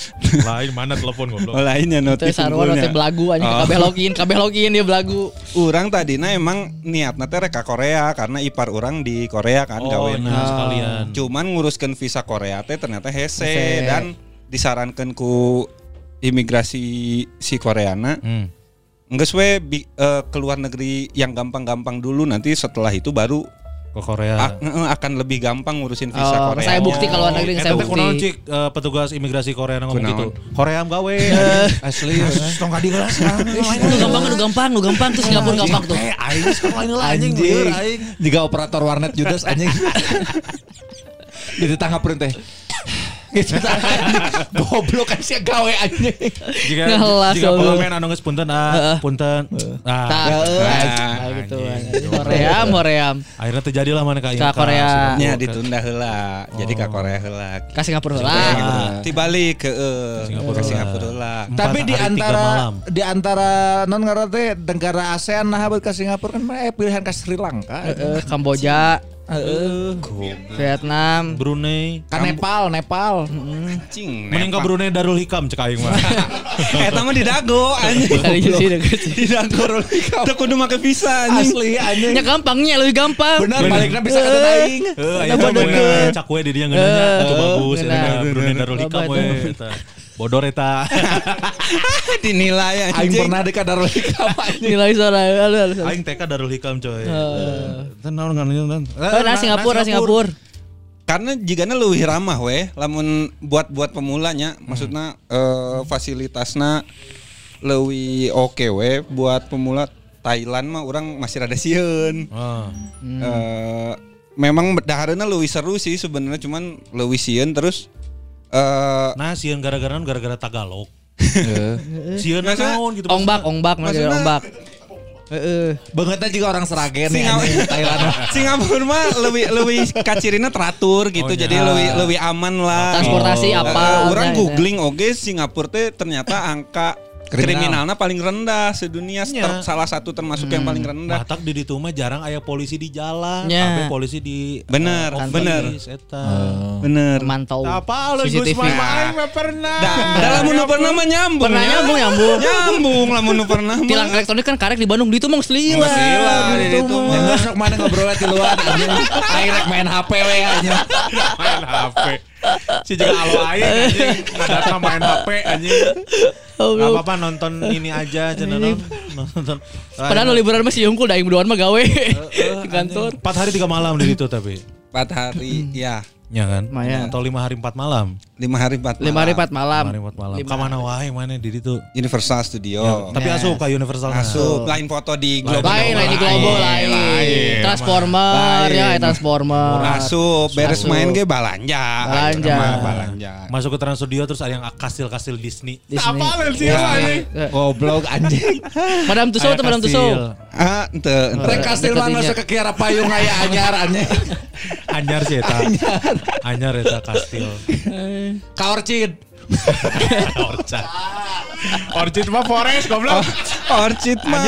Lain mana telepon goblok. lainnya Teh notif sarua unggulnya. teh belagu anjing Oh. kabeh login, kabeh login dia belagu. Urang tadinya emang niatna teh rek ka Korea karena ipar orang di Korea kan Oh, gawena. iya, sekalian. Cuman nguruskan visa Korea teh ternyata hese Hese. dan disarankan ku imigrasi si Koreana Hmm. Nggak we bi- eh, keluar negeri yang gampang-gampang dulu nanti setelah itu baru Ke Korea. ak- eh, akan lebih gampang ngurusin visa Oh, Korea. saya bukti kalau negeri Eta saya teh kunaon bukti. cik eh, petugas imigrasi Korea ngomong gitu. Korea gawe. Asli. Tong kadi gelas. Lu gampang, lu gampang, lu gampang tuh Singapura gampang tuh. Eh, aing lain lah anjing aing. Jika operator warnet Judas anjing. Di tetangga teh. Gitu Goblok kan sih gawe anjing. Jika Ngelas, jika pengamen anu geus punten ah, punten. Ah, nah, gitu. Korea, Korea. akhirnya terjadi lah mana ka Ka Korea. Nya ditunda heula. Jadi ke Korea heula. Ka Singapura Kayak gitu. Tibalik ke eh, Singapura ke heula. Singapura heula. Tapi di antara di antara non ngaran teh negara ASEAN nah buat ke Singapura kan eh, pilihan ke Sri Lanka. Kamboja, Heeh. Vietnam. Brunei. Ka Nepal, Nepal. Cing. Mending ka Brunei Darul Hikam cek aing mah. Eta mah di dago anjing. Sih deket sih. Di dago Teu kudu make visa anjing. Asli anjing. Nya gampangnya lebih gampang. Benar baliknya bisa ke aing. Heeh, aya mah deket. cak we di dieu ngeunanya atuh bagus Brunei Darul Hikam we eta. Bodor eta. Dinilai Aing anjing. pernah di Kadarul Hikam anjing. Nilai suara. Aing TK Darul Hikam coy. Eh. Tenang ngaran. Oh, nah Singapura, Singapura. Karena jigana leuwih ramah we, lamun buat buat pemulanya, maksudnya eh, fasilitasna leuwih oke we buat pemula Thailand mah orang masih rada sieun. Ah. Eh, memang dahareuna leuwih seru sih sebenarnya cuman leuwih sieun terus eh Nah, sieun gara-gara gara-gara Tagalog. Sieun naon gitu. Ongbak, ongbak, mana Maksudnya- ongbak. Heeh. Bangetnya juga orang Seragen ya Thailand. Singapura mah lebih lebih kacirina teratur gitu Oh, jadi iya. lebih lebih aman lah. Transportasi Eh, apa, orang ya, googling oke Singapura teh ternyata angka Kriminal. kriminalnya paling rendah sedunia ter- Nya. salah satu termasuk yang paling rendah. Batak di ditu mah jarang aya polisi di jalan, tapi polisi di Bener, office, bener. eta. Bener. Mantau. Apa lu CCTV. Gusman mah pernah. Da, dalam nu pernah mah nyambung. Pernah ya. nyambung, nyambung. Nyambung lamun nu pernah. Tilang elektronik kan karek di Bandung, di itu mah geus lila. Geus lila, di Di ditu mah. Mana ngobrolnya di luar rek main HP we anjing. main HP. Si juga alo aing anjing, ngadatna main HP anjing. Oh, Gak lu. apa-apa nonton ini aja cenah nonton. Padahal nu liburan masih hungkul da aing berduaan mah gawe di kantor. 4 hari 3 malam di situ tapi. Empat hari, ya. Ya kan? Atau 5 hari 4 malam. Lima hari empat Lima hari empat malam. 5 hari 4 malam. Lima mana wae mana di situ. Universal Studio. Tapi asup ka Universal. Asup lain foto di Global. Lain lain di global lain. Transformer Lain. ya, Transformer. Asup, beres Asup. main ge balanja. Balanja. Balanja. Masuk ke Trans Studio terus ada yang kastil-kastil Disney. Disney. sih Eh, Goblok anjing. Madam Tussauds tuh Madam Tussauds. Ah, ente, ente. Rek kastil mah Deketinya. masuk ke kiara payung aya anyar anjing. Anyar sih eta. Anyar eta kastil. Ka Orchid. Orchard. Orchid mah forest goblok. Orchid mah.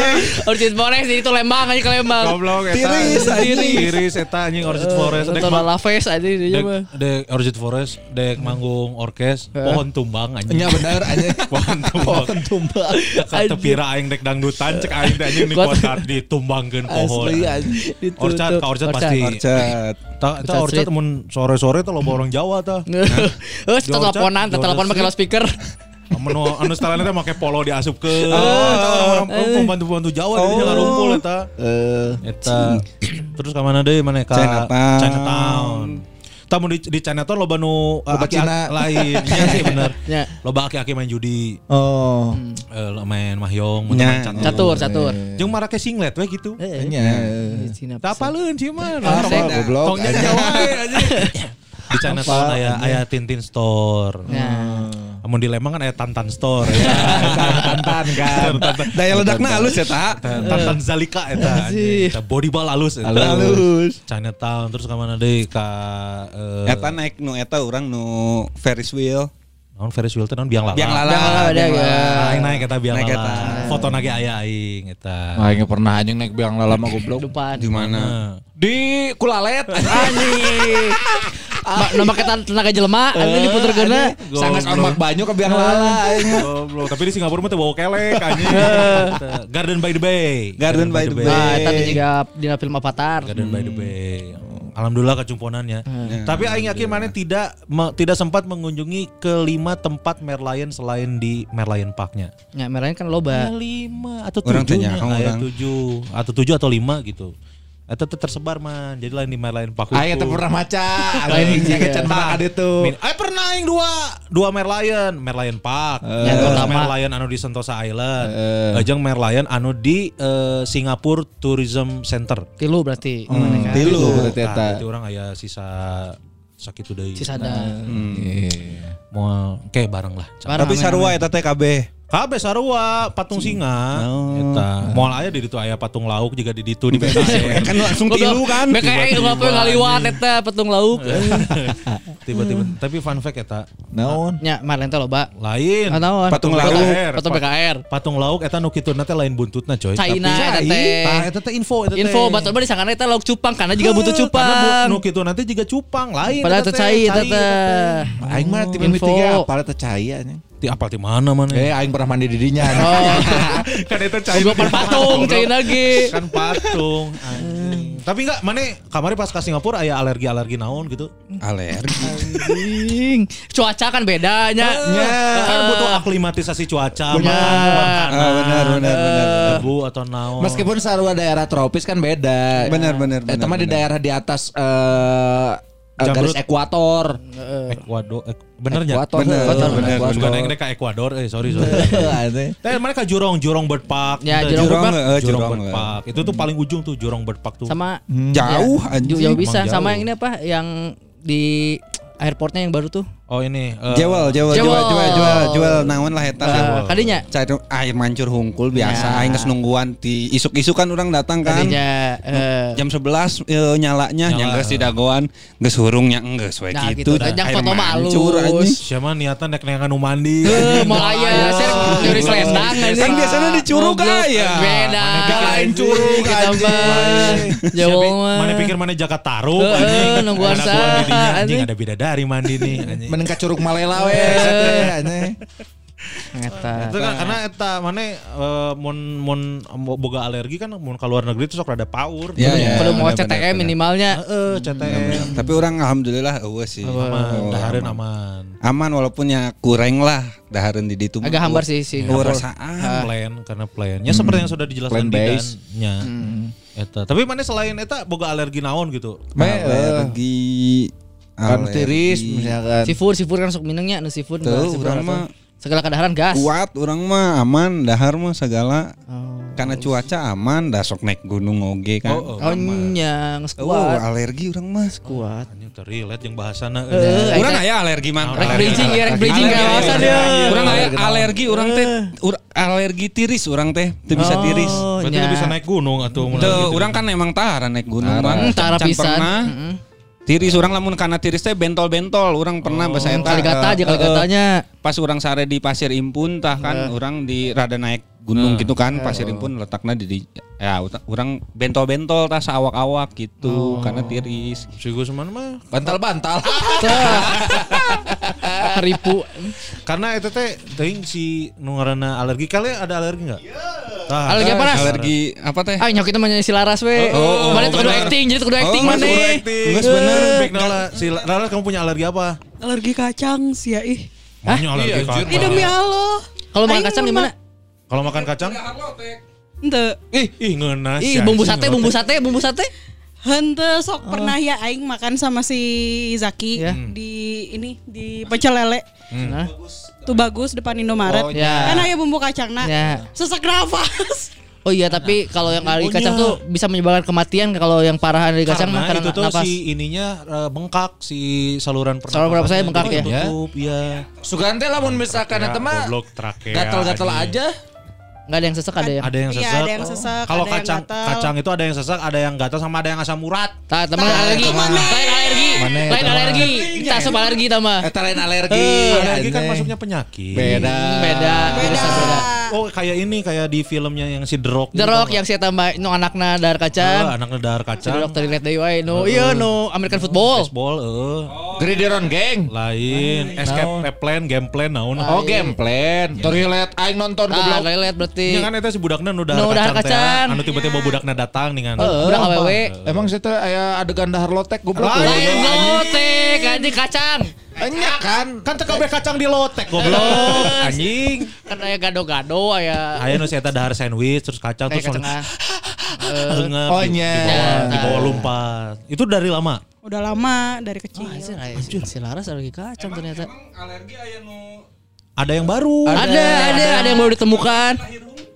Orchid Forest itu Lembang aja ke Lembang. Goblok eta. Tiris, anjing. Tiris eta anjing Orchid Forest. Dek Nonton ma- Laves aja di dek, mah. dek Orchid Forest dek manggung orkes pohon tumbang anjing. Nya bener anjing. Pohon tumbang. Pohon tumbang. Kata pira aing dek dangdutan cek aing teh anjing di podcast ditumbangkeun pohon. Anjing. Orchard, tuh, ka Orchard Orchard. pasti. Orchard. Ta, Orchard Street. mun sore-sore tuh loba orang Jawa ta. Eh, Di teleponan, telepon pakai Orchard loudspeaker. Anu anu setelahnya teh make polo diasup ke. Oh. orang pembantu-pembantu Jawa di dinya ngarumpul eta. Eh, Eta. Terus ka mana deui mana ka Chinatown. Chinatown. Tamu di di Chinatown loba nu Loba aki- Cina. lain. Iya sih bener. Ya. Loba aki-aki main judi, Oh. eh, main mahjong, Nya. main Catur, catur. Jeung marake singlet we gitu. Nya. Tak apaleun sih mah. Ah, Tongnya. Jawa we, anjing. Di Chinatown aya aya Tintin Store. Ya. Namun di Lembang kan aya Tantan Store. ya. Tantan kan. Daya ledakna halus ya, tak? Tantan Zalika eta. Anjing. Eta body ball halus eta. Halus. Chinatown terus ka mana deui ka eh Eta naik nu eta orang nu Ferris wheel. naon Ferris wheel teh naon biang lala. Biang lala. Biang lala, biang ada, ya. Aing naik eta biang lala. Foto nage aya aing eta. Aing pernah anjing naik biang lala mah goblok. Di mana? Nah, Di Kulalet. Anjing. Ma- Nama kita tenaga jelema, Eh, ini diputerkeuna. Sangat ombak banyu ke biang lala aing. Goblok. Tapi di Singapura mah teu bau kelek anjing. Garden by the Bay. Garden by the Bay. Nah, tadi juga di film Avatar. Garden by the Bay. Alhamdulillah kecumponannya. Hmm. Tapi aing yakin mana tidak me- tidak sempat mengunjungi kelima tempat Merlion selain di Merlion Parknya. Ya, merahnya kan loba. Ya, lima atau Orang tujuh tanya, orang. tujuh atau tujuh atau lima gitu. Itu tuh tersebar man. Jadi lain di Merlion Park. Aing teh hukum. pernah maca. Lain can pernah ada tuh. Min- Ay pernah aing dua dua Merlion, Merlion Park, Yang Terus pertama. Merlion anu di Sentosa Island, Ajeng Merlion anu di eh, Singapore Tourism Center. Tilu berarti. Hmm. Mana kan? Tilu berarti eta. Nah, itu orang aya sisa sakit udah Sisa ada. mau kayak bareng lah. Barang Tapi sarua eta teh kabeh. Kabeh sarua patung singa. Eta moal aya di ditu aya patung lauk juga di ditu di BKN. Kan langsung tilu kan. Tiba-tiba ngapa ngaliwat eta petung lauk. Tiba-tiba tapi fun fact eta Naon? Nya, Marlen teh loba. lain. Ah, naon? Patung Patung lauk. BKR. Patung BKR. Patung lauk eta nu kituna teh lain buntutna coy. China eta Tapi- teh. Tah, eta teh info eta teh. Info batur mah disangana eta lauk cupang karena juga butuh cupang. nu kitu nanti juga cupang lain. Padahal eta teh cai eta cai teh. Aing mah tim Info. tiga apa teh cahaya nih. Ti apal ti mana mana. Eh aing pernah mandi di dinya. Oh, kan eta cai. goblok pan patung China ge. Kan patung. Tapi enggak mana kamari pas ke Singapura aya alergi-alergi naon gitu. Alergi. Cuaca kan bedanya. Kan butuh aklimatisasi cuaca, Benar. Ah, benar benar benar. debu atau naon. Meskipun sarua daerah tropis kan beda. Benar benar Eta benar. mah di daerah di atas eh eh, garis ekuator. Ekuador, ek, benernya. Ekuator. Bener, Ekuator, bener, Ekuator. Juga naik ke Ekuador, eh sorry sorry. Tapi mana ke Jurong, Jurong Bird Park. Ya, Jurong Jurong, Bird eh, Jurong Jurong. Bird eh. Park. Itu tuh paling ujung tuh Jurong Bird Park tuh. Sama Jauh ya, anjing. jauh bisa sama yang ini apa yang di airportnya yang baru tuh. Oh ini. eh, Jewel, jewel, Jewel. jual, jual, jual, jual, naon lah eta. Uh, kadinya Cair air mancur hungkul biasa Ya. aing geus nungguan di isuk-isuk kan orang datang kan. kadinya eh, Jam 11 eh, nyalanya Nyala. yang geus di dagoan geus hurungnya enggeus we Nah, gitu. gitu. Air foto mancur, anjing. Siapa niatan nek nengan nu mandi. Eh, mau aya saya nyuri selendang Kan biasanya di curug Goblok. aya. Beda. Lain curug anjing. Jauh mah. Mana pikir mana jaga taruh anjing. nungguan Mana sa, anjing anjing. ada bidadari mandi nih anjing. Mending ka curug Malela we. Eta. Itu kan karena eta mana eh, mun mun boga alergi kan mun ka luar negeri itu sok rada paur. Ya, ya. Perlu mau CTM benar. minimalnya. Heeh, CTM. Tapi orang alhamdulillah eueuh sih. Aman, Oh, dahareun aman. aman. Aman walaupun ya kurang lah dahareun di ditu. Agak hambar sih sih. Eueuh rasaan. plan karena plannya seperti yang sudah dijelaskan Plan di base. nya. Eta. Tapi mana selain eta boga alergi naon gitu? Eh, Alergi kan tiris misalkan. Seafood, seafood kan sok minangnya, nu seafood. Tuh, urang langsung. mah segala kedaharan gas. kuat orang mah aman dahar mah segala Oh. karena cuaca aman dah sok naik gunung oge kan Oh, oh. Oh, nyang Oh, kuat. alergi orang mah Kuat. Anjing terrelate yang bahasana. Eh, orang aya alergi man Rek bridging ya, bridging kawasan ya. Urang aya alergi orang teh ur- alergi tiris orang teh teu bisa tiris Oh, Berarti nya. lu bisa naik gunung atau Tuh, gitu. orang kan emang tahara naik gunung Hmm, man. tara Can pisan. Tiris orang lamun karena tiris teh bentol-bentol. Orang pernah bahasa eta Kali gata aja eh, kali eh, gatanya. pas orang sare di pasir impun tah kan orang di rada naik gunung gitu kan pasir impun letaknya di, di- ya orang bentol-bentol tah awak-awak gitu karena tiris. Si Gus mana mah? Bantal-bantal. Haripu. karena itu teh teuing si nu ngaranna alergi. Kalian ada alergi enggak? Tah, Alergi apa, Ras? alergi apa teh Ah, nyok kita menyanyi si Laras we. oh, Mana tuh kudu bener. acting, jadi tuh kudu acting Oh, mana? bener. Big Nala, si Rara kamu punya alergi apa? alergi kacang sih ya ih. Hah? alergi kacang. Ih demi Allah. Kalau makan kacang gimana? Kalau makan kacang? Ente. Ih, ih ngenas. Ih, bumbu sate, bumbu sate, bumbu sate. Hente sok pernah ya aing makan sama si Zaki Ya. di ini di pecel lele. Nah, Tuh bagus depan Indomaret. ya. Kan aya bumbu kacangna. Ya. Sesak nafas. Oh iya, tapi kalau yang alergi Oh, kacang tuh bisa menyebabkan kematian kalau yang parah alergi kacang mah Karena karena itu tuh napas. si ininya eh, bengkak si saluran pernapasan. Saluran pernapasannya bengkak ya? Tutup, iya. Sugan teh lamun misalkan eta mah gatal-gatal aja. Enggak ada yang sesek ada yang. Ada yang Iya, sesek. ada yang sesek, Kalau ada yang kacang gatel. kacang itu ada yang sesek, ada yang gatal sama ada yang asam urat. Tah, teman alergi. Lain alergi. Mana ya, Lain teman? alergi. Tak sub alergi tama. Eta lain alergi. alergi kan masuknya penyakit. beda. Beda. Beda. Oh kayak ini kayak di filmnya yang si The Rock. The Rock yang saya tambah nu anakna dar Oh, kacang. anak nedar Si The kacang. Rock tadi lihat deui wae nu ieu nu American football. Baseball, eh. Gridiron geng. Lain, escape plan, game plan, naon. Oh game plan. Toilet aing nonton Ah, goblok. lihat berarti. Ya kan eta si budakna nu dahar Nu dahar kacang. teh. kacang. Anu tiba-tiba budakna datang dengan Budak awewe. Emang saya teh aya adegan dahar lotek goblok. Lain gotek anjing kacang. Enya kan. kan teu kabeh kacang di lotek goblok. Anjing. Kan aya gado-gado aya Aya nu si eta dahar sandwich terus kacang terus kacang. Oh, nya. di bawah, bawah lumpat. Itu dari lama. Udah lama dari kecil. Wah, anjir, aya si si Laras lagi kacang ternyata. Alergi aya nu Ada yang baru. Ada, ada, ada yang baru ditemukan.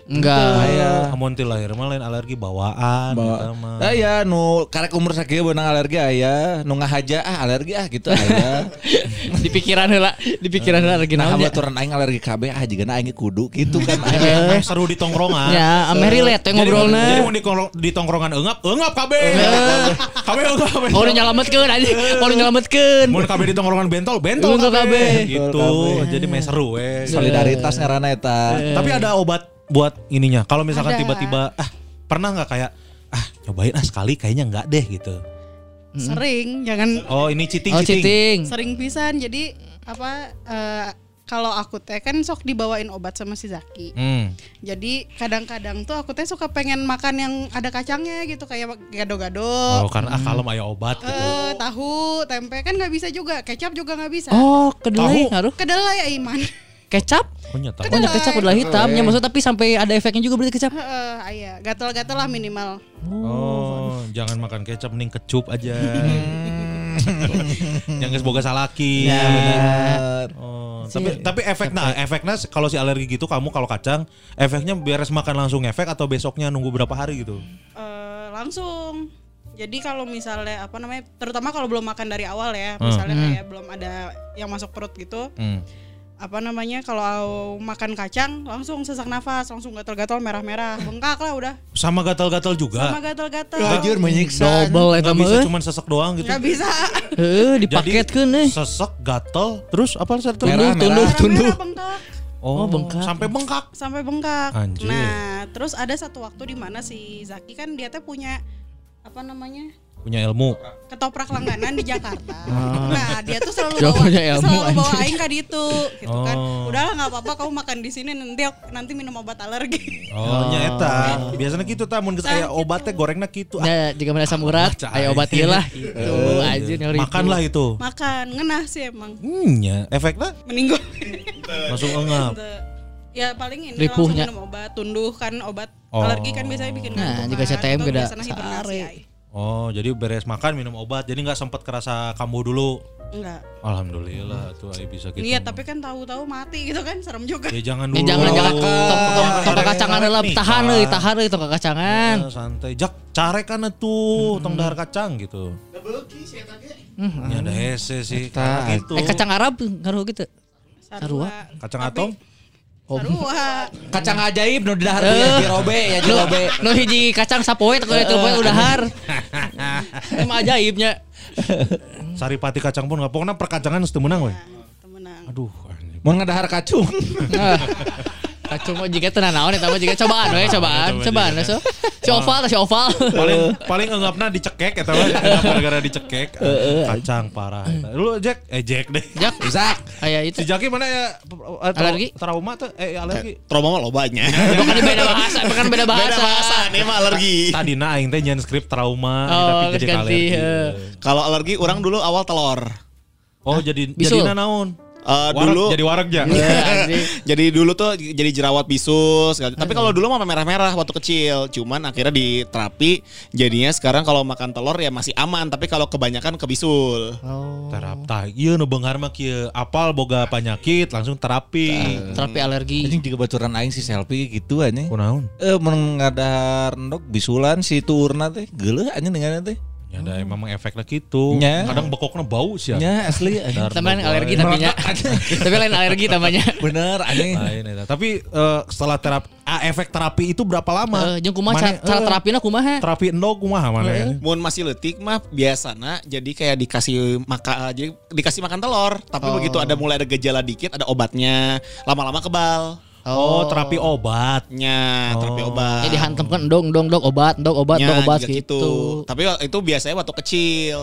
Enggak. Aya. Amun ti lahir mah lain alergi bawaan eta mah. Aya nu karek umur sakieu beunang alergi aya, nu ngahaja ah alergi ah gitu aya. Di pikiran heula, di pikiran heula lagi Nah, naon ya. baturan aing alergi KB ah jigana aing kudu gitu kan. Eh, seru di tongkrongan. Ya, ame relate teh Jadi ngobrolna. mau di, tongkrongan engap, engap kabeh. Kabeh engap. kabeh. Oh, udah nyelametkeun anjing. Oh, udah nyelametkeun. Mau kabeh di tongkrongan bentol, bentol Bentol kabeh. Gitu. Jadi meh seru we. Solidaritas ngaranna eta. Tapi ada obat buat ininya. Kalau misalkan tiba-tiba ah pernah nggak kayak ah nyobain ah sekali kayaknya nggak deh gitu. Sering, jangan Oh ini cheating Oh, cheating. cheating. sering pisan. Jadi apa eh, kalau aku teh kan sok dibawain obat sama si Zaki. Hmm. Jadi kadang-kadang tuh aku teh suka pengen makan yang ada kacangnya gitu kayak gado-gado. Oh karena ah kalem aya obat gitu. Eh, tahu, tempe kan nggak bisa juga, kecap juga nggak bisa. Oh, kedelai Tahu. ngaruh. Kedelai ya Iman. Kecap? Oh nyata. Oh, nya kecap udah hitamnya maksudnya tapi sampai ada efeknya juga berarti kecap. Heeh, aya, gatal-gatal lah minimal. Oh, jangan makan kecap mending kecup aja. yang geus boga salaki. Ya, benar. Oh, tapi tapi efeknya efeknya kalau si alergi gitu kamu kalau kacang efeknya beres makan langsung efek atau besoknya nunggu berapa hari gitu. Eh, langsung. Jadi kalau misalnya apa namanya, terutama kalau belum makan dari awal ya, misalnya kayak belum ada yang masuk perut gitu, Hmm. Apa namanya kalau makan kacang langsung sesak nafas, langsung gatal-gatal merah-merah, bengkak lah udah, Sama gatal-gatal juga. sama gatal-gatal. Anjir menyiksa. Double Nggak bisa eh. cuma sesek doang gitu. Nggak bisa. Heeh, Jadi dipaketkeun euy. Sesek, gatal, terus apa satu? Merah, Tunduh, merah. tunduh. Merah-merah bengkak. Oh, bengkak. Sampai bengkak. sampai bengkak. Anjir. Nah, terus ada satu waktu di mana si Zaki kan dia teh punya apa namanya? Punya ilmu. ketoprak langganan di Jakarta. Nah, dia tuh selalu bawa, punya ilmu, selalu bawa anjing. aing ke ditu gitu kan. Oh. Udahlah nggak apa-apa kamu makan di sini nanti nanti minum obat alergi. Oh, nyata. Biasanya gitu ta mun geus aya obat teh gorengna kitu. Ah, Ya, jika mana asam urat, Baca ayo obat ieu lah. Gitu, anjir nyari. makanlah itu. Makan, ngenah sih emang. Hmm, ya. Efeknya Meninggal. langsung engap. ya paling ini Ripuhnya. langsung minum obat, tunduh kan obat Oh. alergi kan biasanya bikin Nah, ngantuk jika kan. CTM Itu geda biasanya hibernasi. Oh, jadi beres makan minum obat. Jadi nggak sempat kerasa kambuh dulu. Enggak. Alhamdulillah tuh ay bisa gitu. Iya, tapi kan tahu-tahu mati gitu kan serem juga. ya jangan Ya dulu. jangan jangan Oh, tong kacangan nih, tahan euy, tahan euy tong kacangan. Ya, santai. Jak carek kan tuh tong dahar kacang gitu. Ya ada hese sih. Gitu. Eh kacang Arab ngaruh gitu. Sarua. Kacang atom. Sarua. Kacang ajaib nu dahar ya jirobe ya Nu, jirobe. nu hiji kacang sapoe teu itu poe udah har. Emang ajaibnya. Saripati kacang pun nggak pokoknya perkacangan harus menang we. Temenang. Aduh. Mun ngadahar kacung. Nah. Kacung mah jika tenan naon eta mah jika cobaan we cobaan cobaan so. Si oval si oval. paling paling enggapna dicekek eta mah enggap gara-gara dicekek. Kacang parah. eta. Lu Jack eh Jack deh. Jak Zak. aya itu. Si Jaki mana ya eh, Alergi? trauma tuh eh alergi. Trauma mah lobanya. Bukan di beda bahasa, bukan beda bahasa. Beda bahasa, ini mah alergi. Tadi na aing teh nyen skrip trauma Oh, tapi jadi ganti, alergi. Kalau alergi orang dulu awal telur. Oh jadi jadi naon? Eh, Warak, dulu jadi warak ja. jadi dulu tuh jadi jerawat bisus gitu. tapi kalau dulu mah merah-merah waktu kecil cuman akhirnya di terapi jadinya sekarang kalau makan telur ya masih aman tapi kalau kebanyakan kebisul Terap tah ieu nu beunghar mah kieu apal boga penyakit langsung terapi. Terapi alergi. Anjing juga baturan aing si selfie gitu anjing. Kunaon? Eh mun ngadahar endok bisulan si tuurna teh geuleuh anjing dengan teh. Ya ada memang efeknya gitu. Nya. Kadang bekoknya bau sih ya. Ya asli. Teman alergi dar- tapi nya. Tapi lain alergi tamanya. Bener aneh. Lain eta. Tapi eh, setelah terapi ah, efek terapi itu berapa lama? Eh, jeung kumaha cara, cara eh, terapina kumaha? Terapi endog kumaha mana ya? Mun masih letik mah biasana jadi kayak dikasih maka jadi dikasih makan telur, tapi begitu ada mulai ada gejala dikit ada obatnya, lama-lama kebal. Oh, terapi obat. Nya, terapi Oh. obat. Jadi hantemkeun dong dong dong obat, dong obat, dong obat juga gitu. Tapi itu biasanya waktu kecil.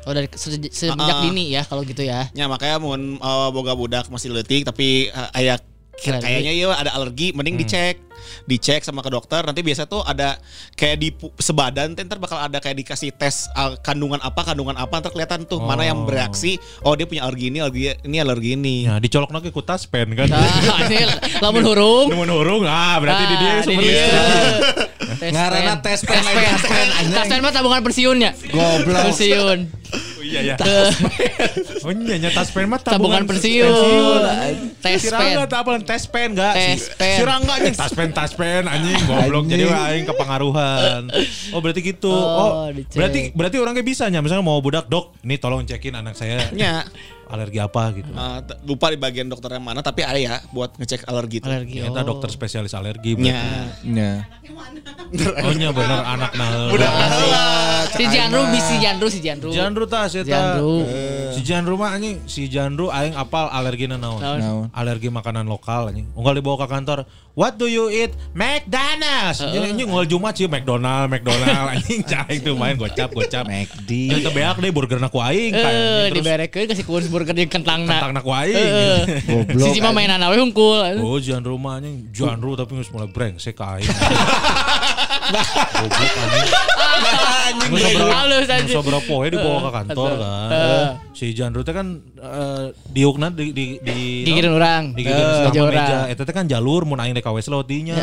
Oh dari se- semenjak Ah, ah. dini ya kalau gitu ya. Ya makanya mun eh, boga budak masih letik tapi eh, aya Alergi. kayaknya iya ada alergi mending dicek dicek sama ke dokter nanti biasa tuh ada kayak di sebadan ntar bakal ada kayak dikasih tes eh, kandungan apa kandungan apa ntar kelihatan tuh mana yang Oh. bereaksi oh dia punya alergi ini alergi ini alergi ini Ya, dicolok lagi ku taspen kan. Nah, ini lamun hurung. Nemun hurung, ah berarti di dia. Tes Ngarana pen. tes pen, pen. tes pen. Tes pen mah tabungan pensiunnya. Goblok. Pensiun. Iya ya. Oh iya nya taspen mah tabungan tabungan pensiun. Tes Sirangga apa tes pen enggak? Tes pen. Sirangga anjing tas pen tas pen anjing goblok jadi aing kepengaruhan. Oh berarti gitu. Oh, Oh, berarti berarti orangnya bisa nya misalnya mau budak dok, ini tolong cekin anak saya nya alergi apa gitu. eh, t- lupa di bagian dokter yang mana tapi ada ya buat ngecek alergi itu Alergi. Ya, kita oh. dokter spesialis alergi. berarti. nya Ya. Oh nya bener anak nah. Si Janru si Janru si Janru. Janru tas eta. Janru. Si Janru mah anjing, si Janru aing apal alergina naon. Naon? Naon? Alergi makanan lokal anjing. Unggal dibawa ke kantor. What do you eat? McDonald's. Anjing unggal Jumat sih McDonald, McDonald anjing cai tuh main gocap gocap. McD. Itu beak deh burger ku aing Eh, kayak diberekeun kasih kurus burger jeung kentangna. tentang ku aing. Heeh. Goblok. Si Cima mainan we hungkul. Oh, Janru mah anjing, Janru tapi geus mulai brengsek ka aing. Goblok anjing. Halus anjing. poe dibawa ke kantor kan. Si Janru teh kan eh, diukna di di di urang. Digigireun Eh, sama meja. Eta teh kan jalur mun aing di KW lewat dinya.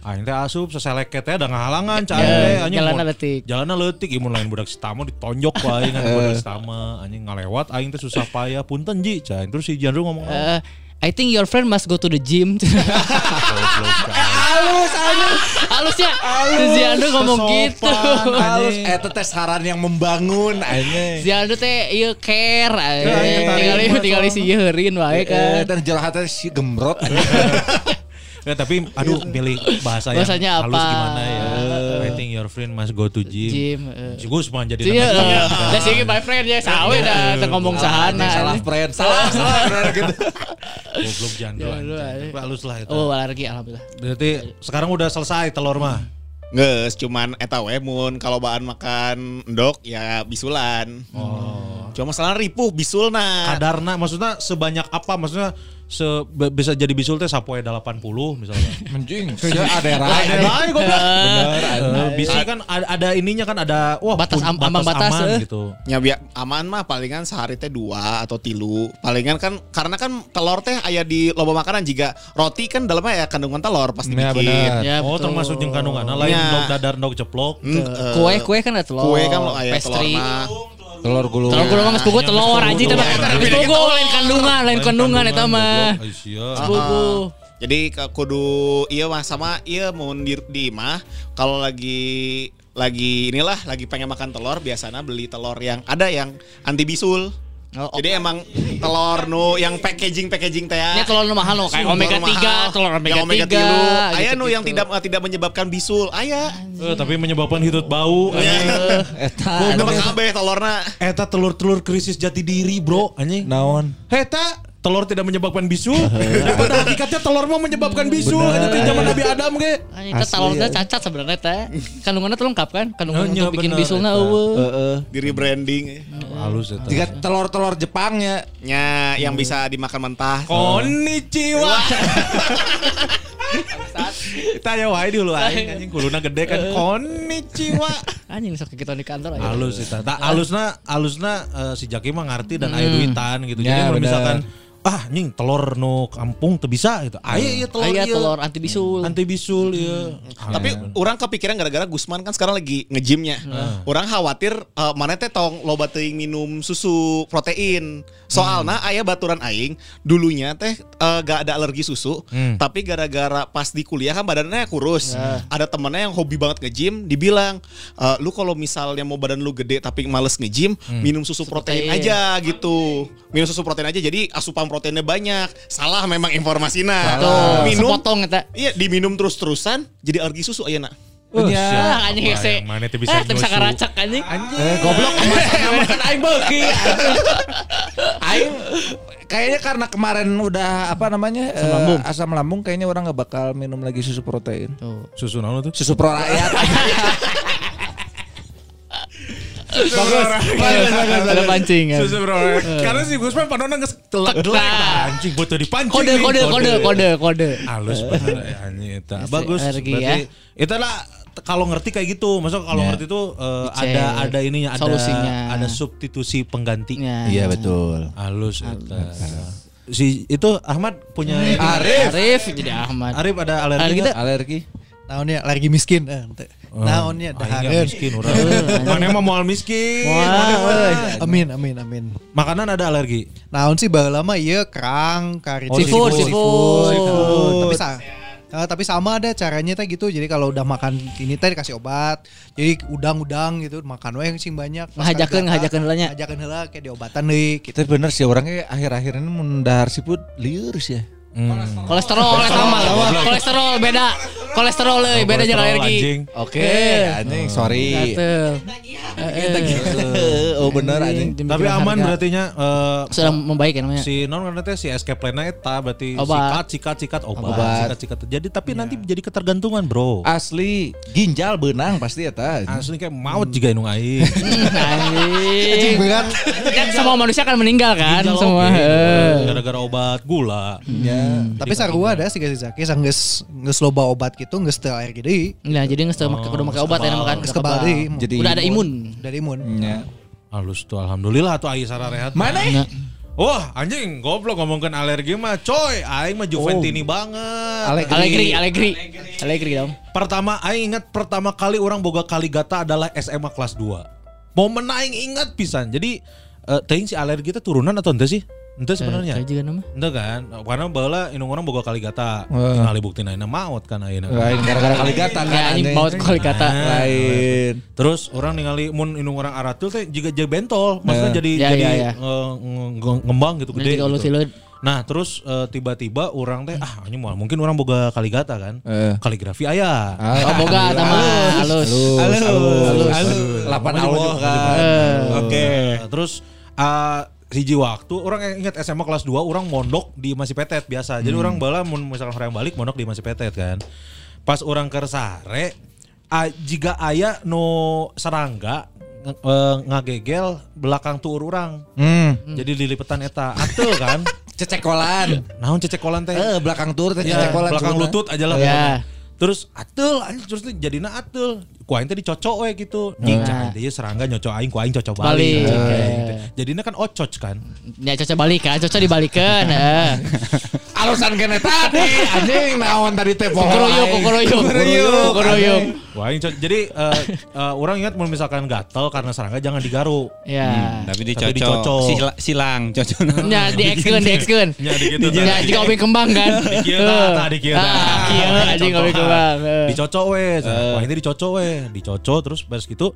Aing teh asup seseleket teh ada ngahalangan cai teh anjing. jalanna mun- leutik. Jalanna leutik imun lain budak Sitama ditonjok ku aing kan budak Sitama anjing ngalewat aing teh susah payah punten ji cai. Terus si Janru ngomong Eh, I think your friend must go to the gym. halus halus. Halusnya. Si Janru ngomong gitu. Halus eta teh saran yang membangun anjing. Si Janru teh ieu care. Ya, eh. aing Tinggal tarima, tinggal si heureun wae Eh, kan. dan jelahatan si anjing. Ya, tapi aduh pilih bahasa yang Bahasanya halus apa? gimana ya. I think your friend must go to gym. Gym. eh. Si Gus mah jadi Iya, nama eh, da sih my friend ya sawe dah teu ngomong sahana. Salah friend. Salah, salah gitu. goblok jandro. Halus lah itu. Oh, alergi alhamdulillah. Berarti sekarang udah selesai telur mah. Nges, cuman eta we mun kalau bahan makan endok ya bisulan. Oh. Cuma masalah ripuh bisulna. Kadarna maksudnya sebanyak apa? Maksudnya se bisa jadi bisul teh sapoe 80 misalnya. Anjing, sia ada rai. Ada lain goblok. Bener, Eh, Bisi kan ada, ada ininya kan ada wah Batas pun- am- ambang batas, aman eh. gitu. Ya biar aman mah palingan sehari teh dua atau tilu. Palingan kan karena kan telur teh aya di loba makanan juga roti kan dalamnya ya kandungan telur pasti Ya, bikin. benar. Ya, oh betul. termasuk jeung kandungan lain Ya. dog dadar dog ceplok. Hmm, eh, Kue kue kan ada telur. kue kan lo aya pastry. telurna. Telur gulung. Telur gulung mah telur anjing pugu teh mah. doang. Geus pugu lain kandungan, lain kandungan eta mah. goblok. Ai, sia. Sepupu. Jadi kudu iya mah sama iya mau di, di mah kalau lagi lagi inilah lagi pengen makan telur biasanya beli telur yang ada yang anti bisul. Oh, oh. Jadi emang telur nu yang packaging packaging teh ya. Ini telur nu mahal nu kayak omega 3, mahal. telur omega Yang 3. tilu. Aya nu yang tidak tidak menyebabkan bisul. Aya. Eh, tapi menyebabkan hitut bau anjing. Eta. Goblok kabeh telurna. Eta telur-telur krisis jati diri, Bro, anjing. Naon? Eta telur tidak menyebabkan bisu. Pada hakikatnya telur mah menyebabkan bisu. Itu teh zaman Nabi Adam ge. Asli, telurnya ya. cacat sebenarnya teh. Kandungannya tuh lengkap kan? Kandungan iya, untuk bikin bisulna eta. eueuh. Heeh. Di rebranding. Halus eta. Jika telur-telur Jepang ya. Nya yang bisa dimakan mentah. Konnichiwa. Kita ya wae dulu aing anjing kuluna gede kan konnichiwa. Anjing sok kita di kantor aja. Halus eta. Tak halusna halusna eh, si Jaki mah ngarti dan aya duitan gitu. Jadi Ya, kalau misalkan ah nying telur no kampung teu bisa gitu. Aya ieu telur Aya ieu. telur anti bisul. anti bisul ya. Tapi orang kepikiran gara-gara Gusman kan sekarang lagi nge-gymnya. Orang khawatir eh, mana teh tong loba teuing minum susu protein. Soalnya ayah baturan aing dulunya teh eh, gak ada alergi susu, tapi gara-gara pas di kuliah kan badannya kurus. Ada temennya yang hobi banget nge-gym, dibilang "Eh, lu kalau misalnya mau badan lu gede tapi males nge-gym, minum susu protein Protein. aja gitu. Minum susu protein aja jadi asupan proteinnya banyak. Salah memang informasinya. Tuh, Minum sepotong eta. Iya diminum terus-terusan jadi alergi susu ayeuna. Ah, anjing hese. Mana teh bisa Eh, teu bisa nyusu. karacak anjing. Eh, goblok sama kan aing beuki. Aing kayaknya karena kemarin udah apa namanya? Asam eh, lambung. asam lambung kayaknya orang nggak bakal minum lagi susu protein. Tuh. Susu naon tuh? Susu pro rakyat. Bagus. Ada pancing. kan. Susu bro. Karena si Gusman padahal geus telak delek anjing butuh dipancing. Kode kode kode kode kode. Halus bener ya, anjing eta. Bagus. Berarti ya. itulah t- kalau ngerti kayak gitu. Maksudnya kalau Ya. ngerti tuh eh, Dicek. ada ada ininya ada Solusinya. ada substitusi pengganti. Ya. Iya betul. Halus eta. Si itu Ahmad punya Arif. Arif jadi Ahmad. Arif ada alergi Alergi? Alergi. Naonnya alergi miskin eh. Naonnya Ah, ini dahareun. miskin orang. Mana emang moal miskin. Euy. Amin amin amin. Makanan ada alergi. Naon sih baheula mah ieu kerang, kari Oh, seafood, seafood. Tapi sa eh, tapi sama ada caranya teh gitu. Jadi kalau udah makan ini teh dikasih obat. Jadi udang-udang gitu makan we sing banyak. Kali ngahajakeun heula nya. Ngahajakeun heula kayak diobatan deui gitu. Kita bener sih orangnya akhir-akhir ini mendahar siput liur sih ya. Kolesterol eta mah. Kolesterol beda. Kolesterol euy beda jeung Kolesterol, alergi. anjing. Oke, anjing sorry. Gatel. oh bener anjing. Tapi aman berarti nya eh, sudah membaik ya namanya. si non karena teh si escape plan eta berarti Obat. sikat sikat sikat obat, Obat. sikat sikat jadi tapi nanti jadi ketergantungan bro Asli ginjal benang pasti ya ta. asli kayak maut juga inung aing Anjing. berat. Kan semua manusia akan meninggal kan semua. gara-gara obat gula Ya. Tapi sarua ada sih guys geus geus loba obat gitu geus teu alergi deui. Nah, jadi geus teu make kudu make obat ya makan. Jadi Udah ada imun. dari imun. Ya. halus tuh alhamdulillah tuh aing sarah rehat Mana? Nah, wah anjing goblok ngomongin alergi mah coy aing mah Juventini banget Allegri, Allegri. Allegri dong. pertama aing ingat pertama kali orang boga Kaligata adalah SMA kelas 2 momen aing ingat pisan jadi eh teuing si alergi itu turunan atau ente sih ente sebenarnya Kayak juga nama. Ente kan, karena baheula inung orang boga Kaligata. Heeh. Tinggal bukti ayeuna maut kan ayeuna. Lain gara-gara kali gata kan. Ya anjing kali kata. Lain. Terus orang ningali mun inung orang aratul teh juga jadi bentol, maksudnya Eh. jadi Ya, jadi ya, ya. nge- nge- nge- ngembang gitu gede. Gitu. Nah, terus eh, tiba-tiba orang teh ah ini moal mungkin orang boga Kaligata kan. Eh. Kaligrafi aya. Oh boga eta mah halus. Halus. Halus. Lapan Allah kan. Oke. Terus uh, hiji waktu orang ingat SMA kelas 2 orang mondok di Masih Petet biasa. Jadi orang bala mun misalkan orang balik mondok di Masih Petet kan. Pas orang ke sare a, jika aya no serangga nge- eh, ngagegel belakang tuur orang. Hmm. Jadi lilipetan eta atel kan. Cecekolan. Naon cecekolan teh? Eh belakang tur teh Ya, cecekolan. belakang lutut aja lah. Ya. Terus atel terus teh jadina atel. Ku aing teh dicocok we gitu. Nying Nah. teh serangga nyocok aing ku aing cocok Balik. balik. Gitu. Jadinya kan ococ kan. Ya cocok balik kan, cocok dibalikan. heeh. Alasan kene tadi anjing naon tadi teh poho. Kukuruyuk, kukuruyuk. Kukuruyuk. Kukuruyuk. Wah, jadi eh, eh, orang ingat mau misalkan gatel karena serangga jangan digaru. Ya. Tapi Tapi dicocok. dicocok. Sila- silang cocok. Ya di exkeun, di exkeun. Ya di gitu. Ya jika obeng kembang kan. Dikieu tah, dikieu tah. Ah, kieu anjing obeng kembang. heeh. Dicocok we. Wah, ini dicocok we. Dicocok terus beres gitu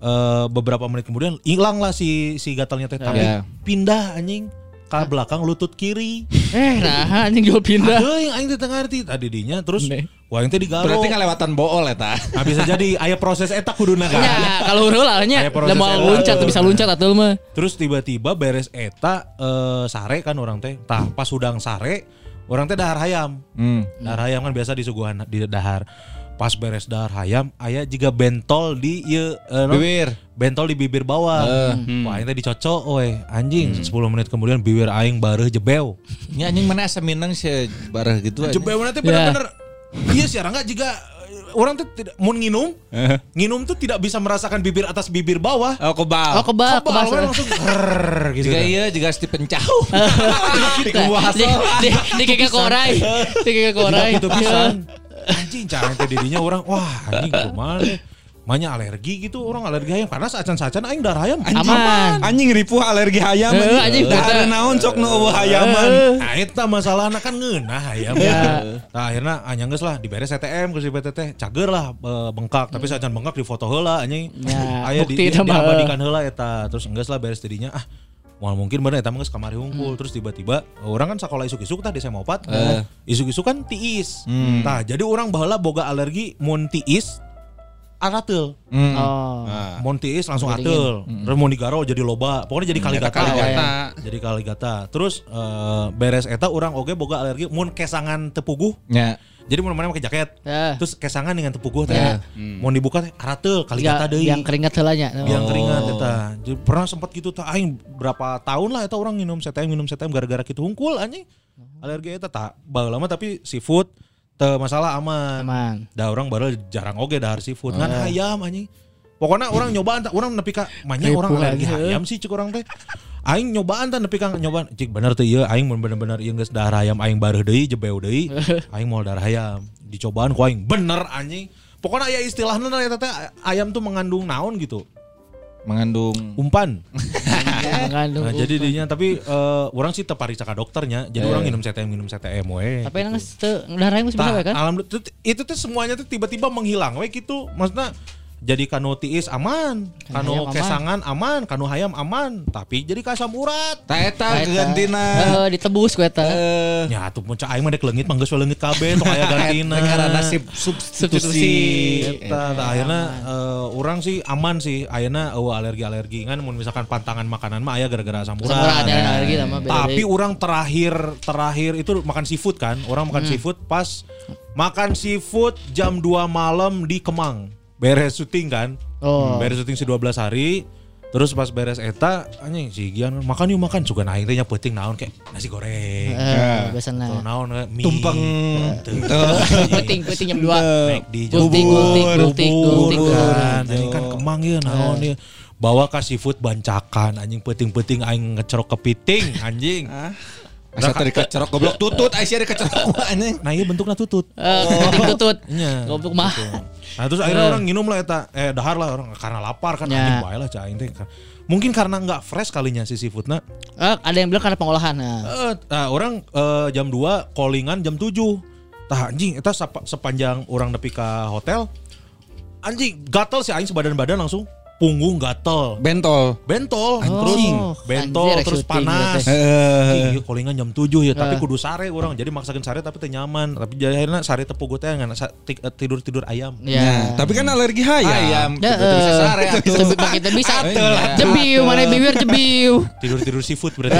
eh, beberapa menit kemudian hilang lah si si gatalnya teh tapi Ya. pindah anjing ke belakang lutut kiri. Eh, nah anjing jual pindah. Aing teh teu ngarti tadi dinya terus Nih. wah teh digaro. Berarti ngelewatan bool eta. Nah, bisa jadi aya proses eta kuduna kan. Ya, kalau nya Kayak proses da mau tuh bisa loncat atuh mah. Terus tiba-tiba beres eta eh, sare kan orang teh. Tah pas udang sare orang teh dahar hayam. Hmm. Dahar hayam kan biasa disuguhan di dahar. Pas beres dahar hayam aya juga bentol di ieu eh, non? Bibir. Bentol di bibir bawah. Wah, aing teh dicocok we. Anjing 10 menit kemudian bibir aing bareuh jebeu. Ini anjing mana asa minang sih barah gitu aja. Jebeu nanti bener-bener Iya sih, Rangga juga orang tuh tidak mau nginum, nginum tuh tidak bisa merasakan bibir atas bibir bawah. Oh kebal. Oh kebal, Kebal, kebal. langsung rrrr, gitu. Juga kan. iya juga Stephen Chow. Di di di keke korai. Di keke korai. Gitu pisan. Anjing cara teh dirinya orang wah anjing kumaha. Manya alergi gitu orang alergi ayam karena sacan-sacan aing darah ayam Aman. Anjing ripuh alergi hayam. Eh, anjing, Dah betul. ada naon sok nu eueuh hayaman. Nah, eta masalahna kan ngeunah ayam. Ya. Nah, akhirnya anyang geus lah diberes CTM ke si PTT cager lah bengkak tapi sacan bengkak di foto heula anjing. Ya, Aya di, di, diabadikan heula eta terus enggeus lah beres tidinya ah Mal mungkin bener eta mah kamari hungkul terus tiba-tiba orang kan sekolah isuk-isuk tah di SMA 4. Isuk-isuk kan tiis. Nah, jadi orang baheula boga alergi mun tiis arateul. Oh. Mun tiis langsung ateul. Terus mun digaro jadi loba. Pokoknya jadi kali gata. kaligata. Jadi kali gata. Terus eh, beres eta orang oge boga alergi mun kesangan tepuguh. Ya. Jadi mun mana pakai jaket. Ya. Terus kesangan dengan tepuguh teh. Ya. Mun dibuka teh arateul kali Ya, gata deui. yang keringat. Biang Oh. keringat eta. Jadi pernah sempat gitu tah aing berapa tahun lah eta orang minum CTM minum CTM gara-gara gitu hungkul anjing. Alergi eta tak baheula mah tapi seafood teu masalah aman. Aman. Da orang baru jarang oge dahar seafood. Ngan ayam anjing. Pokoknya orang nyobaan tak orang nepi ka manya orang alergi aja. ayam sih cek orang teh. Aing nyobaan tah nepi ka nyobaan. Cik bener tuh ieu aing mun bener-bener ieu geus dahar ayam aing bareuh deui jebeu deui. aing mau dahar ayam. Dicobaan ku aing bener anjing. Pokoknya aya istilahna eta teh ayam tuh mengandung naon gitu. Mengandung Umpan. Mengandung. Nah, jadi dinya tapi eh, orang sih tepariksa ka dokternya. Jadi orang minum CTM minum CTM we. Tapi nang teu darahnya masih bisa Tah, we kan? alhamdulillah itu- itu tuh semuanya tuh tiba-tiba menghilang we gitu. Maksudnya jadi kanu tiis aman, kanu kesangan aman, kanu hayam aman, tapi jadi kasam urat. Ta eta gantina. Eh, ditebus ku eta. Eh, Ya tuh puncak aing mah dek leungit mah geus we leungit kabeh tong aya gantina. karena nasib Substitusi. Eta tah ayeuna eh, urang sih aman sih. Ayeuna eueuh alergi-alergi kan mun misalkan pantangan makanan mah aya gara-gara asam urat. Alergi Tapi orang terakhir terakhir itu makan seafood kan. Orang makan seafood pas makan seafood jam 2 malam di Kemang. Beres syuting kan. Oh. Beres syuting si 12 hari. Terus pas beres eta anjing si Gian makan yuk makan juga naik teh nya penting naon kayak nasi goreng. Eh, Atau biasana. naon kayak mie. Tumpeng. Teu. Penting penting jam 2. Naik di Gultik, gultik, kan. Jadi kan kemang ya naon ya. Bawa ke seafood bancakan anjing penting-penting aing ngecerok kepiting anjing. Asa tadi kecerok goblok tutut Aisyah kecerok anjing. Nah iya bentuknya tutut. Eh, kepiting tutut. Iya. Goblok mah. Nah terus akhirnya orang nginum lah eta eh dahar lah orang karena lapar kan Ya. anjing bae lah cah aing teh. Mungkin karena nggak fresh kalinya si seafoodnya. Eh, ada yang bilang karena pengolahan. Nah. Eh, nah, orang eh, jam 2 callingan jam 7. Tah anjing eta sepanjang orang nepi ka hotel anjing gatel si aing sebadan-badan langsung punggung gatel. Bentol. Bentol terus Oh, bentol anjir, terus panas. ieu callingan jam 7 ya, tapi kudu sare orang. Jadi maksakeun sare tapi teu nyaman. Tapi jadi akhirnya sare tepuk teh ngan sa- ti- eh, tidur-tidur ayam. Ya. Tapi kan alergi hayam. Ayam Ya, kita bisa sare. Tapi mah kita bisa. Atul. Jebiu mana bibir jebiu. tidur-tidur seafood berarti.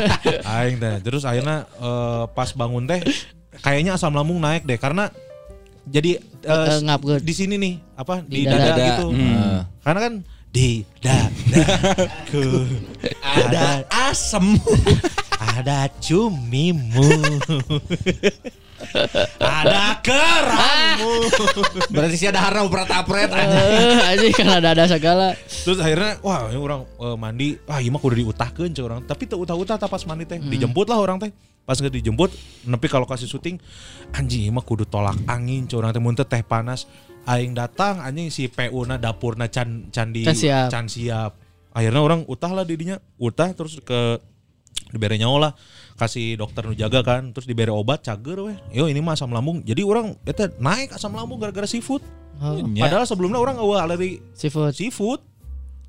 Aing teh. Terus akhirnya eh, pas bangun teh kayaknya asam lambung naik deh karena jadi ngap, good. di sini nih apa di, Di dada, dada. gitu. Hmm. Karena kan di dadaku ada Asem. ada cumimu. ada keranmu. Berarti sih ada harna uprat apret. Eh, anjing kan ada ada segala. Terus akhirnya wah ini orang eh, mandi, wah iya mah kudu diutahkeun cek orang. Tapi teu utah-utah tah pas mandi teh. Dijemput lah orang teh. Pas nggak dijemput, nepi kalau kasih syuting, anjing mah kudu tolak angin cek orang teh mun teh panas. Aing datang anjing si PU na dapurna can candi Can siap. can siap. Akhirnya orang utah lah didinya, utah terus ke diberi nyawa lah kasih dokter nu jaga kan terus diberi obat cager weh yo ini mah asam lambung jadi orang eta naik asam lambung gara-gara seafood Oh, padahal sebelumnya orang eueuh alergi seafood. seafood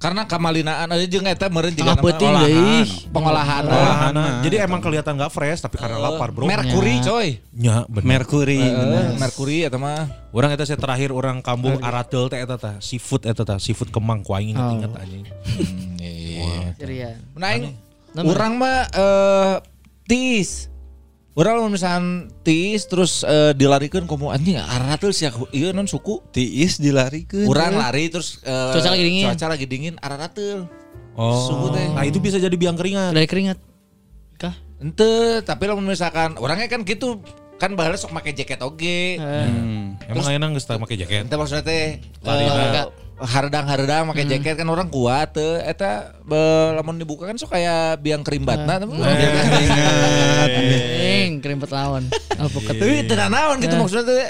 Karena kamalinaan aja jeung eta meureun peuting deui. pengolahan. Olahan. Jadi emang kelihatan nggak fresh tapi karena lapar bro. Merkuri coy. Ya bener. Merkuri. Eh, Merkuri eta mah. Orang eta saya terakhir orang kampung Aratel teh eta tah seafood eta tah seafood kemang ku aing Oh. inget inget anjing. Iya. Cerian. Nah, urang mah eh tis. Urang lamun misalkan tis terus eh, dilarikeun komo anjing aratul sia ieu non suku. Tiis dilarikeun. Urang lari terus eh, Cuaca lagi dingin. Cuaca lagi dingin araratul. Oh. Suhu teh. Nah itu bisa jadi biang keringat. Dari keringat. Kah? Ente, tapi lamun misalkan orangnya kan gitu kan bahala sok make jaket oge. Hmm. Emang ayeuna geus teu make jaket. Ente maksudnya teh Lari eh, hardang-hardang make jaket kan orang kuat teu eta be- lamun dibuka kan sok kayak biang kerimbatna tapi Ing, kerimpet lawan. Alpukat. tapi teu naon gitu maksudnya teh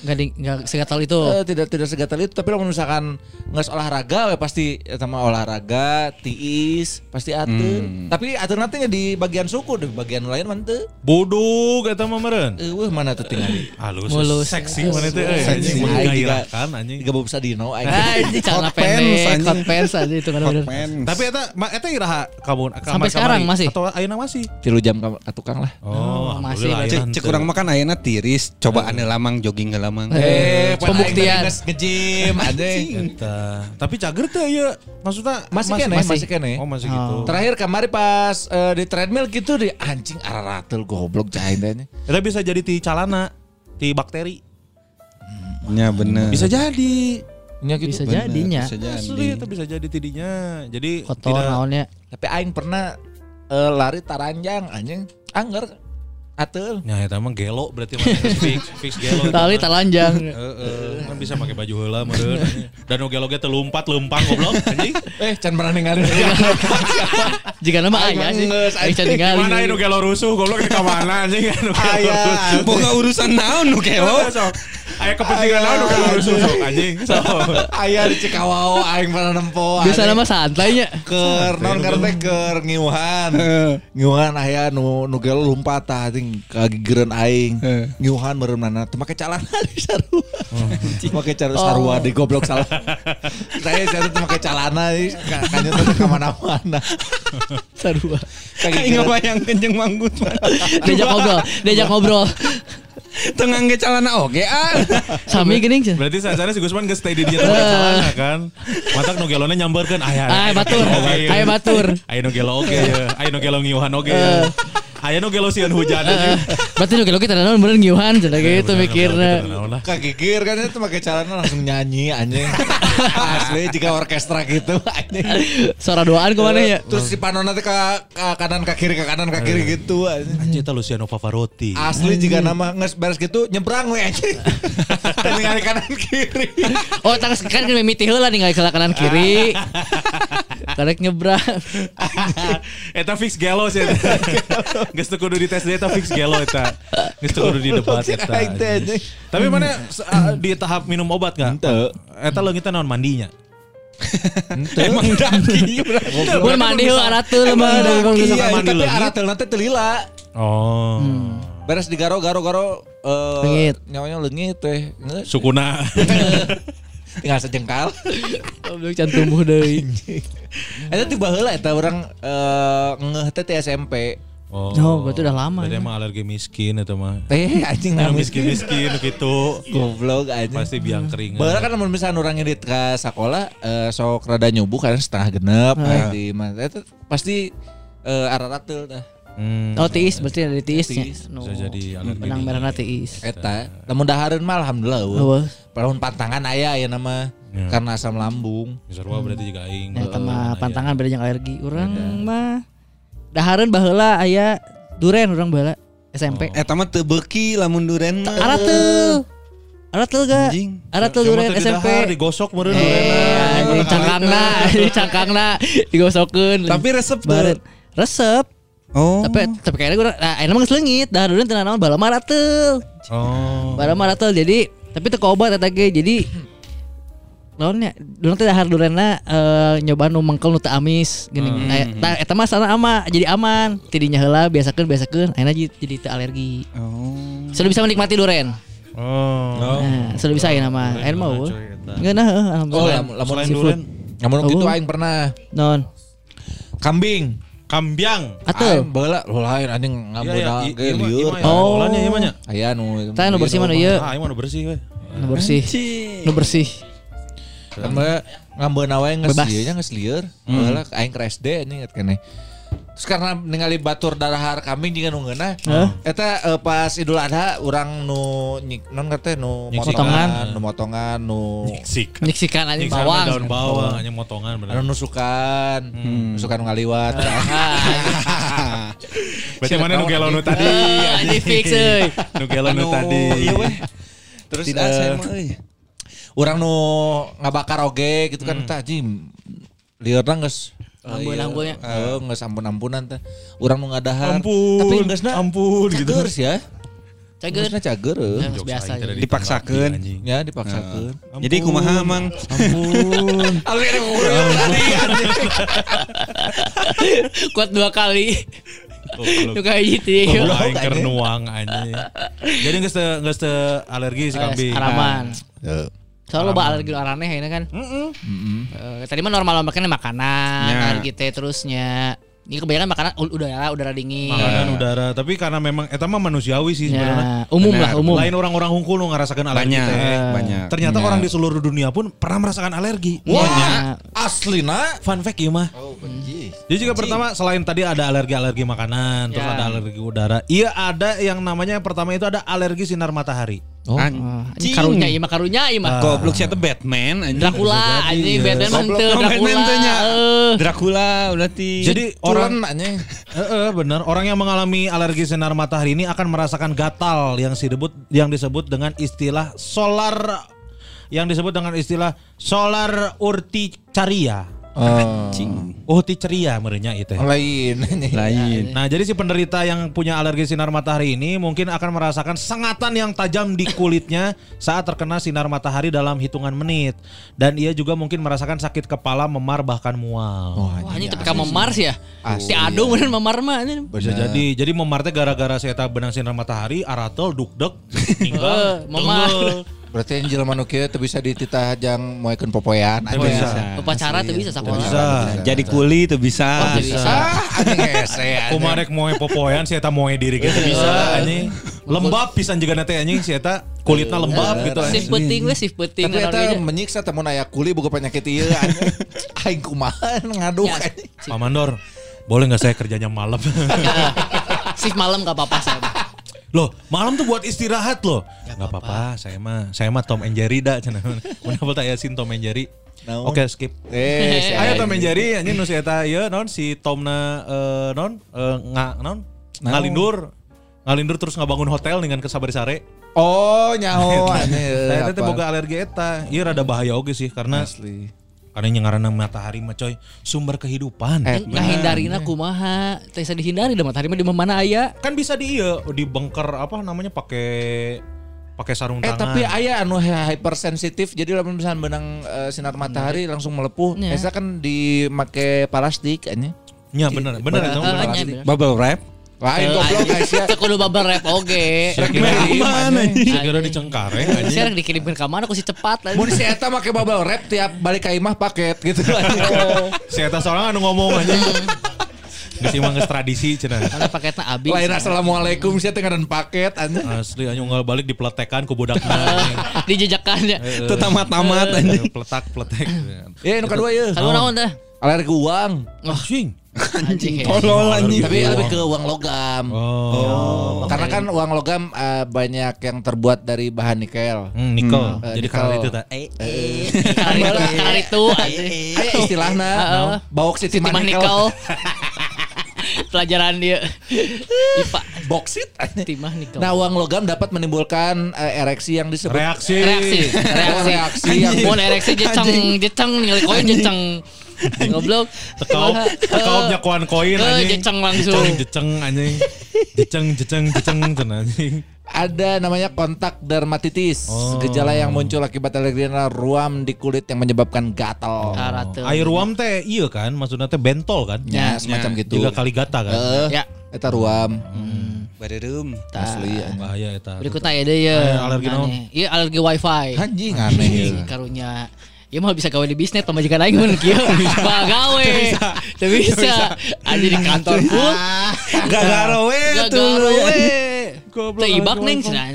Enggak di enggak segatal itu. eh, tidak tidak segatal itu tapi lamun misalkan nggak olahraga we pasti eta mah olahraga tiis pasti atur tapi atur nanti di bagian suku di bagian lain mah teu Buduk eta mah meureun. eueuh mana tuh tinggal Halus. Mulus. Seksi mana teh euy. Seksi. Anjing menggairahkan anjing. Tiga bubsa dino aing. Ini celana Hot pants, pendek, anjing. hot pants aja itu kan bener. Tapi eta eta iraha kamu Sampai sekarang masih? Atau ayeuna masih? Tilu jam ka ka tukang lah. Oh, masih berarti. ayeuna Cek cek henteu. urang makan ayeuna tiris, coba ane lamang jogging lamang. Eh, pembuktian. ngejim anjing. Eta. Tapi cager teh ieu maksudnya Masih mas- kene, masih kene. Oh, masih gitu. Terakhir kemarin pas eh, di treadmill gitu di anjing araratul goblok teh. Eta bisa jadi ti calana, ti bakteri. Ya bener. Bisa jadi. Nya gitu. Bisa Bener, jadinya. Bisa jadi. Asli itu bisa jadi tidinya. Jadi Kotor tidak naonnya. Tapi aing pernah eh, lari taranjang anjing. Angger atul. Ya eta mah gelo berarti mah fix fix gelo. eta Tali mah. talanjang. Heeh, kan bisa pakai baju heula meureun. Dan gelo ge teu lumpat lempang goblok anjing. Eh, can pernah ningali. Jika nama aya sih. Aing can ningali. Gimana nu gelo rusuh goblok di ka mana anjing nu gelo rusuh. Boga urusan naon nu kelo. Sok. Aya kepentingan naon nu gelo rusuh sok anjing. Sok. Aya di Cikawao aing pernah nempo. Biasa nama santainya. naon karena teh keur ngiuhan. Ngiuhan aya nu nu gelo lompat tah anjing kagigereun aing. Ngiuhan meureunana teu make calana di sarua. Make calana sarua di goblok salah. Saya saya teu make calana ieu ka- kanyut teh ka mana-mana. Sarua. Aing ngabayangkeun jeung manggut. Diajak ngobrol, diajak ngobrol. Tengah ge calana oge ah. Sami geuning cenah. Berarti saat si Gusman geus stay di dia tempat celana kan. Matak nu gelona nyamberkeun aya. Ay batur, ay batur. Aya nu gelo oge ya. Aya nu gelo ngiuhan oge ya. Aya nu gelo sieun hujan aja. Berarti lu kita naon bener ngiuhan cenah gitu mikirna. Kagigir kan itu make calana langsung nyanyi anjing. Asli jika orkestra gitu anjing. Suara doaan ke mana ya? Terus si Panona teh ka, ka kanan ka kiri ka kanan ka kiri gitu anjing. Anjing Luciano Pavarotti. Asli jika nama nges beres gitu nyebrang we anjing. Ningali kanan kiri. Oh, tangis kan kan mimiti heula ningali ke kanan kiri. Karek nyebrang. eta fix gelo sih. Geus teu kudu dites eta fix gelo eta. Geus teu kudu di debat eta. Tapi mana di tahap minum obat enggak? Henteu. Eta leungitna naon mandinya? Emang daki. Mun mandi heula aratul mah dari bang Iya, mandi tapi leungit. arateulna teh teu lila. Oh. Beres di garo garo garo eh Leungit. nyawanya leungit teh. Sukuna. Tinggal sejengkal. Goblok can tumbuh deui. Eta tiba heula eta urang eh ngeh teh ti SMP. Oh, Oh, berarti udah lama Berarti ya. emang alergi miskin itu mah. Teh anjing Yang nangis miskin-miskin gitu. Goblok anjing. Pasti biang keringat. Bahkan kan mun misalnya orang ngedit ke sekolah eh, sok rada nyubuh kan setengah genep Ah. di mana itu pasti eh, araratul dah. Hmm. Oh, tiis berarti ada tiisnya. Tiis. No. Bisa jadi alergi Benang merahna tiis. Eta, lamun dahareun mah alhamdulillah. Eueuh. Lamun pantangan aya aya nama Ya. karena asam lambung. Sarua berarti juga aing. Nah, sama pantangan beda jeung alergi. Urang mah dahareun baheula aya duren urang baheula SMP. Eta mah teu beuki lamun duren. Aratul. Aratul ga? Cuma duren SMP. digosok meureun Eh, anjing cangkangna, cangkangna digosokeun. Tapi resep. Baret. Resep. Oh. Tapi tapi kayaknya gue nah, enak mah geus leungit. Dah dulu teu naon bala mah aratul. Oh. Bala mah aratul jadi tapi teu obat eta ge. Jadi naonnya dulu teh dahar durena eh, nyoba nu mengkel nu teu amis gini. Aya tah eta mah sana ama jadi aman. Tidinya heula biasakeun biasakeun ayeuna jadi jadi teu alergi. Oh. Sudah bisa menikmati duren. Oh. Nah, sudah bisa ayeuna mah. Ayeuna mah? Enggak nah, Oh, lamun duren. Lamun Oh. aing pernah Non. kambing. Kambiang. Baheula lo lain anjing Iya, iya, i- ge iya iya ya. Oh. Olahnya iya mah nya. Aya nu Tah nu bersih mana ieu? Ah, aing mah nu bersih we. Nu bersih. Nu bersih. Kan bae ngambeuna wae geus ieu nya geus lieur. Baheula aing ke SD anjing inget keneh. Terus karena ningali batur darahar kambing juga nu ngeunah. Eta eh, pas Idul Adha orang nu nyik non kata nu Nyiksikan. motongan, nu motongan, nu Sik. Nyiksikan aja bawang. daun bawang hanya motongan anu bener. nusukan, nusukan nu ngaliwat. Berarti mana nu gelo nu tadi? Ah, Ini fix euy. Nu gelo nu tadi. Iya weh. Terus Tidak eh, saya mah euy. Orang nu ngabakar oge gitu kan tah anjing. Liurna geus Ampun-ampunnya. Heeh, geus ampun-ampunan teh. Urang nu ngadahar. Ampun, Tapi geusna ampun gitu. cager sih ya. Cager. Geusna cager. eh. Ya, biasa. Dipaksakeun. Ya dipaksakeun. Jadi kumaha mang? Ampun. Kuat dua kali. Goblok. Itu kayak gitu ya. Goblok aing keur nuang anjing. Jadi geus geus alergi si kambing. Haraman. Ya. Soalnya lo alergi araneh ini kan. Eh, tadi mah normal makannya makanan, Ya. alergi teh terusnya. Ini kebanyakan makanan udara, udara dingin. Makanan udara, tapi karena memang eta mah manusiawi sih sebenarnya. Ya, umum lah, Benar. umum. Lain orang-orang hungkul nu ngarasakan alergi Banyak, teh. banyak. Ternyata Ya. orang di seluruh dunia pun pernah merasakan alergi. Wah, Aslina. Fun fact ya mah. Oh. Jadi juga pertama selain tadi ada alergi-alergi makanan, terus Ya. ada alergi udara. Iya ada yang namanya yang pertama itu ada alergi sinar matahari. Oh. Ini karunya iya mah karunya iya mah. Goblok siapa Batman anjing. Dracula anjing iya. Batman no Batman Dracula. teh nya. eh. Dracula berarti. Jadi orang anjing. Eh, eh, benar. Orang yang mengalami alergi sinar matahari ini akan merasakan gatal yang disebut yang disebut dengan istilah solar yang disebut dengan istilah solar urticaria. Oh. Urticaria merenya itu. ya. Lain. lain. Nah, jadi si penderita yang punya alergi sinar matahari ini mungkin akan merasakan sengatan yang tajam di kulitnya saat terkena sinar matahari dalam hitungan menit. Dan ia juga mungkin merasakan sakit kepala, memar bahkan mual. Wah, ini tapi kamu Mars ya. Si Ado bener memar mah anjing. Bisa jadi. Jadi memartnya gara-gara saya tak benang sinar matahari, aratel, dukdek, Eh, tinggal, memar. Berarti yang jelema nu kieu teu bisa dititah jang moekeun popoyan. Teu bisa. Upacara tuh bisa sekolah. Bisa. Jadi kuli tuh bisa. Oh, jadi bisa. Ah, anjing hese anjing. Kumarek moe popoyan, saya tak moe diri gitu bisa anjing. Lembab pisan juga nanti anjing, saya tak kulitnya lembab gitu anjing. penting we shift penting. Tapi eta alerginya. menyiksa temun aya kuli boga penyakit ieu anjing. Aing kumaha ngaduk Ya, anjing. Pak Mandor, boleh nggak saya kerjanya malam? Shift malam gak apa-apa saya. Loh, malam tuh buat istirahat loh. Nggak apa-apa, saya mah saya mah Tom and Jerry dah cenah. Kenapa tak yasin Tom and Jerry? Oke, skip. Eh, si Ayo. Tom and Jerry anjing nu eta ieu naon si Tomna eh, naon eh, nga naon ngalindur ngalindur terus ngabangun hotel dengan kesabar sare. Oh, nyaho anjing. Saya teh apa? boga alergi eta. Ieu rada bahaya oge sih karena asli. Karena yang ngaranna matahari mah coy sumber kehidupan. Eh, Nggak hindarina kumaha. Teh bisa dihindari dah matahari mah di mana aya. Kan bisa di ieu di bengker apa namanya pakai pakai sarung Eh tangan. tapi aya anu hypersensitif jadi lamun misalnya benang eh, sinar matahari langsung melepuh. Ya. Biasa kan dimake plastik anjing. Ya bener, bener itu Eh, bener. nya bener. Bubble wrap. Lain goblok guys ya. Cek kudu bubble wrap oge. Saya kira Mana saya kira dicengkare anjing. Saya dikirimkan ke mana aku si cepat lah. Mun si eta make bubble wrap tiap balik ke imah paket gitu. Saya tas orang anu ngomong anjing. Geus imah geus tradisi cenah. Mana paketnya abis. Lain assalamualaikum sih teh ngaran paket anjing. Asli anjing unggal balik dipeletekan ku budakna. di jejakannya. Itu tamat-tamat anjing. Peletak peletek. Ya nu kadua ye. Kalau naon teh? Alergi uang. Anjing. Anjing. Tolol anjing. Tapi lebih ke uang logam. Oh. Karena kan uang logam eh, banyak yang terbuat dari bahan nikel. Hmm, nikel. Hmm. Jadi Eh, kalau itu tak. Eh, Kali itu, kali itu. boksit Siti timah nikel. Pelajaran dia. IPA. Boksit. Timah nikel. Nah, uang logam dapat menimbulkan eh, ereksi yang disebut reaksi. reaksi, reaksi, reaksi yang Mau ereksi jeceng, jeceng nilai koin jeceng. Goblok. Tekaup, tekaupnya koan koin Eh, anjing. jeceng langsung. Jeceng, jeceng anjing. Jeceng, jeceng, jeceng cenah anjing. ada namanya kontak dermatitis. Oh. Gejala yang muncul akibat alergi adalah ruam di kulit yang menyebabkan gatal. Karate. Air ruam teh iya kan, maksudnya teh bentol kan. Ya, semacam gitu. Juga kali gata kan. Eh, Ya. eta ruam. Barerum. Asli. anjing. Bahaya eta. Berikutnya ya deh ya. Ayo, alergi naon? Iya alergi wifi. Anjing aneh. Anjing, karunya. Ya mah bisa gawe di bisnet pemajikan aing mun kieu. Bah gawe. Teu bisa. Ada di kantor pun. Gak garowe Gak tuh. Teu ibak cenah.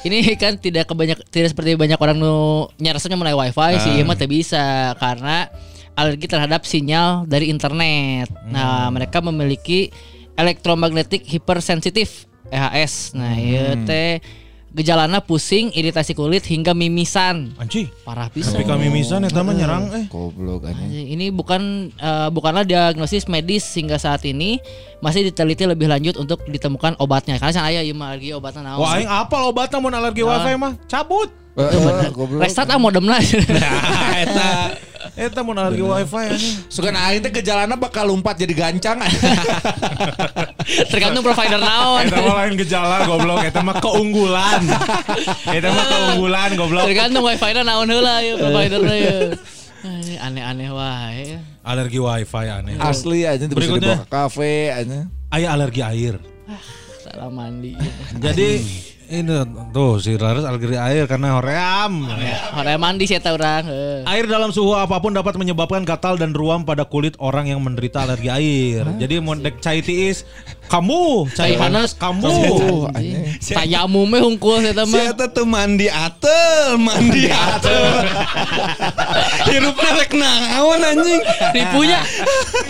Ini kan tidak kebanyak tidak seperti banyak orang nu nyaresepnya mulai wifi sih, ieu mah teu bisa karena alergi terhadap sinyal dari internet. Nah, mereka memiliki electromagnetic hypersensitive EHS. Nah, ieu teh gejalana pusing, iritasi kulit hingga mimisan. Anci. Parah pisan. Tapi kami misan eta mah nyerang eh. Goblok anjing. Anjing, Ini bukan eh, bukanlah diagnosis medis hingga saat ini masih diteliti lebih lanjut untuk ditemukan obatnya. Karena sana aya ieu alergi obatnya naon. Wah, aing apal obatna mun alergi wifi mah cabut. Heeh, goblok. Restart ah modemna. Nah, eta eta mun alergi wifi anjing. Sugan aing teh gejalana bakal lompat jadi gancang. Tergantung provider naon. Eta mah lain gejala goblok, eta mah keunggulan. Eta mah keunggulan goblok. Tergantung wifi-na naon heula ya providerna ya. Aneh-aneh wae. Alergi wifi aneh. Asli aja bisa Berikutnya. dibawa ke kafe aja. Aya alergi air. Salah mandi. Jadi ini tuh si Laras alergi air karena hoream. Orang mandi sih urang. heuh. Air dalam suhu apa pun dapat menyebabkan gatal dan ruam pada kulit orang yang menderita alergi air. Jadi mau dek cai tiis, kamu cai panas kamu. Anjing. Tayamu meh hungkul Si mah. eta tuh mandi atel, mandi atel. Hirupna rek naon anjing. Ripunya.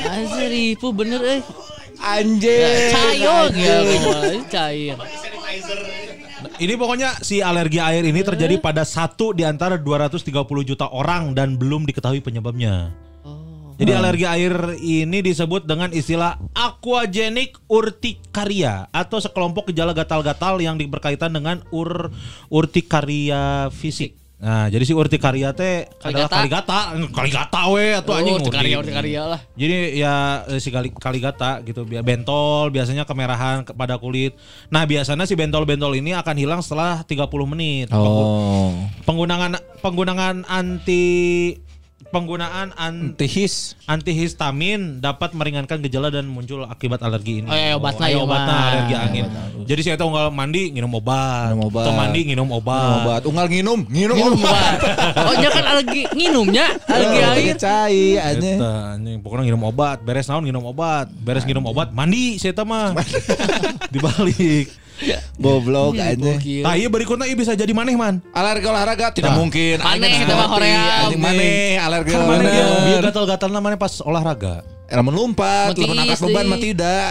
Anjir ripu bener euy. Anjing. Cair ya, cair. Ini pokoknya si alergi air ini terjadi pada satu di antara 230 juta orang dan belum diketahui penyebabnya. Jadi alergi air ini disebut dengan istilah aquagenic urtikaria atau sekelompok gejala gatal-gatal yang berkaitan dengan ur urtikaria fisik. Nah, jadi si urtikaria teh adalah Kaligata. kaligata, we atau anjing Oh, karya urti. karya lah. Jadi ya eh, si kali kaligata gitu bentol biasanya kemerahan kepada kulit. Nah, biasanya si bentol-bentol ini akan hilang setelah 30 menit. Oh. Penggunaan penggunaan anti penggunaan an- Tihis. antihistamin dapat meringankan gejala dan muncul akibat alergi ini. Oh, iya, obatna iya, ieu obatna mah. alergi angin. Jadi saya tahu unggal mandi nginum obat. Minum obat. Atau mandi nginum obat. Obat. Unggal nginum, nginum, Minum obat. Oh, nya kan alergi nginumnya, alergi air. Cai anjing pokoknya nginum obat, beres naon nginum obat, beres nginum obat, mandi saya mah. Dibalik. Goblok aja. Gokil. Nah, iya berikutnya iya bisa jadi maneh man. Alergi olahraga tidak mungkin. Maneh kita mah. Anjing maneh alergi Kan maneh olahraga. dia, dia gatal-gatal namanya pas olahraga. Lamun lompat, lamun angkat beban mah tidak.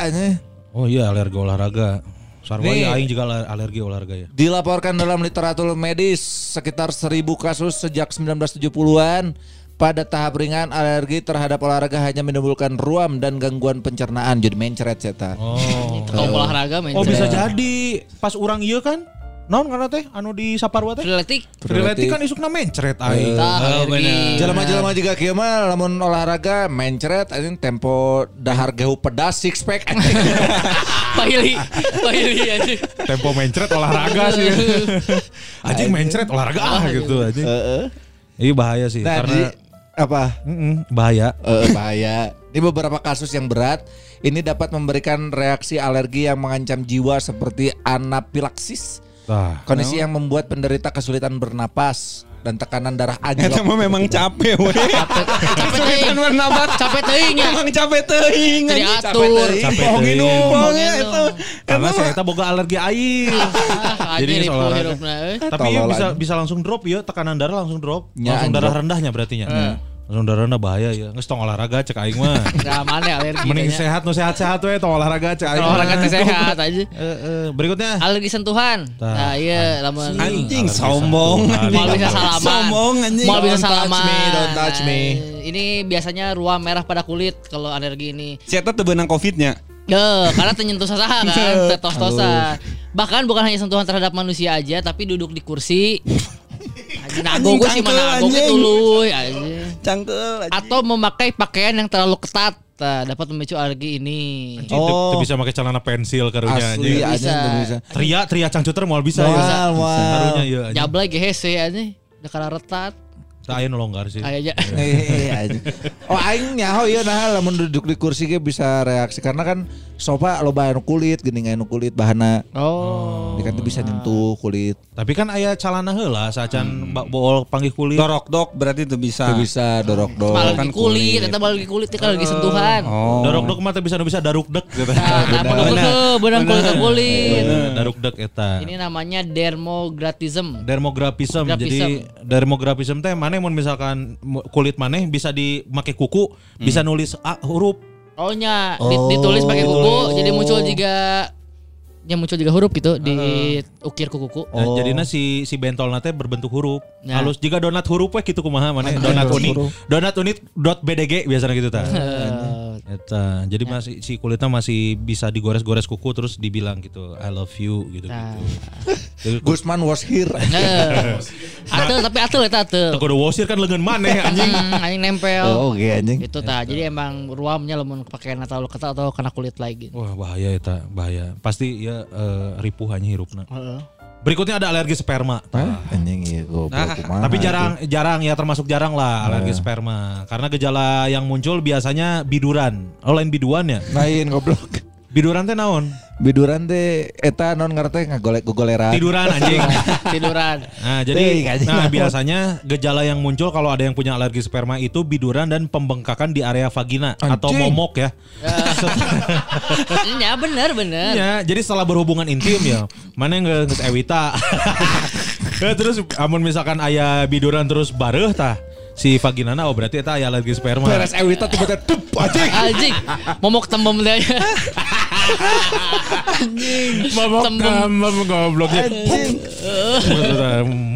Oh iya alergi olahraga. Sarwa Nih. ya aing juga aler- alergi olahraga ya. Dilaporkan dalam literatur medis sekitar 1000 kasus sejak 1970-an. Pada tahap ringan alergi terhadap olahraga hanya menimbulkan ruam dan gangguan pencernaan jadi mencret ceta. Oh. Kalau olahraga main Oh bisa jadi pas orang iya kan? Naon karena teh anu di Saparwa teh? Atletik. Triletik kan isukna mencret aing. Tah, alergi. Jelema-jelema juga kieu mah lamun olahraga mencret anjing tempo dahar gehu pedas six pack. Pahili. Pahili anjing. Tempo mencret olahraga sih. Anjing mencret olahraga ah gitu anjing. Heeh. Iya bahaya sih Nah, karena di- apa? Mm-mm, bahaya. Eh, bahaya. Ini beberapa kasus yang berat ini dapat memberikan reaksi alergi yang mengancam jiwa seperti anafilaksis, Tah. kondisi yang membuat penderita kesulitan bernapas dan tekanan darah Eta anjlok. mah memang capek we. Capek teuing. bernapas. Capek teuing ya. Emang capek teuing. Jadi anjing. atur. Capek teuing. Mau itu. Karena saya eta boga alergi air. Ah, Jadi olahraga. hirupna euy. Tapi bisa bisa langsung drop ya, tekanan darah langsung drop. Ya, langsung darah rendahnya berarti darah rendah bahaya ya. Geus tong olahraga cek aing mah. Nah, mana alergi. Mending kayaknya. sehat nu sehat-sehat we tong olahraga cek aing. Olahraga teh sehat aja. Eh, eh, berikutnya. Alergi sentuhan. Nah, iya lamun Anjing sombong. Mau bisa salaman. Sombong anjing. Mau bisa Don't touch salaman. me, don't touch me. Nah, Ini biasanya ruam merah pada kulit kalau alergi ini. Si eta teu beunang Covid-nya. Ya, karena tenyentuh sasaha kan, tetos-tosan. Bahkan bukan hanya sentuhan terhadap manusia aja, tapi duduk di kursi. Nago gue sih mana nago gitu loh, aja. Cangkel anjing. Atau memakai pakaian yang terlalu ketat, nah, dapat memicu alergi ini. Teu- teu bisa pakai celana pensil karunya Asli aja Bisa. bisa. Tria tria cangcuter mau bisa ya. Moal, moal. Karunya iya anjing. Jablay GHC aja, udah karena retat. Saya nu longgar sih. Aja. Eh, anjing. Oh aing nyaho ieu nah lamun duduk di kursi ge bisa reaksi karena kan sofa loba anu kulit geuning anu kulit bahana. Oh. Dia kan tuh bisa nyentuh kulit. Tapi kan aya calana heula sacan hmm. bool panggih kulit. Dorok dok berarti itu bisa. Itu bisa dorok dok. Malah kan di kulit, kulit. eta alergi kulit kan alergi sentuhan. Oh. Dorok dok mah teu bisa nu bisa daruk dek gitu. Nah, nah, bener bener kulit ke kulit. Daruk dek eta. Ini namanya. Dermographism. Graphism. Jadi dermographism teh mana mun misalkan kulit maneh bisa dimake kuku, bisa nulis A, huruf. Oh nya di- ditulis pakai kuku jadi muncul juga ya muncul juga huruf gitu diukir ku kuku. Nah, jadinya si si bentol nate berbentuk huruf. Ya. Halus jika donat huruf we gitu kumaha maneh donat unik. Donat unik dot BDG biasanya gitu tah. Eta. Jadi masih si kulitnya masih bisa digores-gores kuku terus dibilang gitu I love you gitu Nah. gitu. Gusman was here. Nah. Atel tapi atel eta atel. kudu wasir kan lengan maneh anjing. Hmm, anjing nempel. Oh, oke anjing. Itu tah. Jadi emang ruamnya lamun pakaian atau kata atau kena kulit lagi. Wah bahaya eta, bahaya. Pasti ya eh, ripuh hanya hirupna. Heeh. Berikutnya ada alergi sperma. Hah? Anjing iya goblok kumaha. Tapi jarang jarang ya termasuk jarang lah alergi sperma. Karena gejala yang muncul biasanya biduran. Oh lain biduan ya? Lain goblok. Biduran teh naon? Biduran teh eta non ngarteh ngagolek gogoleran. Tiduran anjing. Tiduran. Nah, jadi nah biasanya gejala yang muncul kalau ada yang punya alergi sperma itu biduran dan pembengkakan di area vagina atau Anjing. momok ya. Ya bener bener. Iya, jadi setelah berhubungan intim ya, mana yang nggak Ewita. Ya, terus amun misalkan ayah biduran terus bareh tah si vaginana oh berarti eta aya alergi sperma. Beres Ewita tiba-tiba tup anjing. Anjing, momok tembem dia. Anjing, Momok tembem. tembem gobloknya.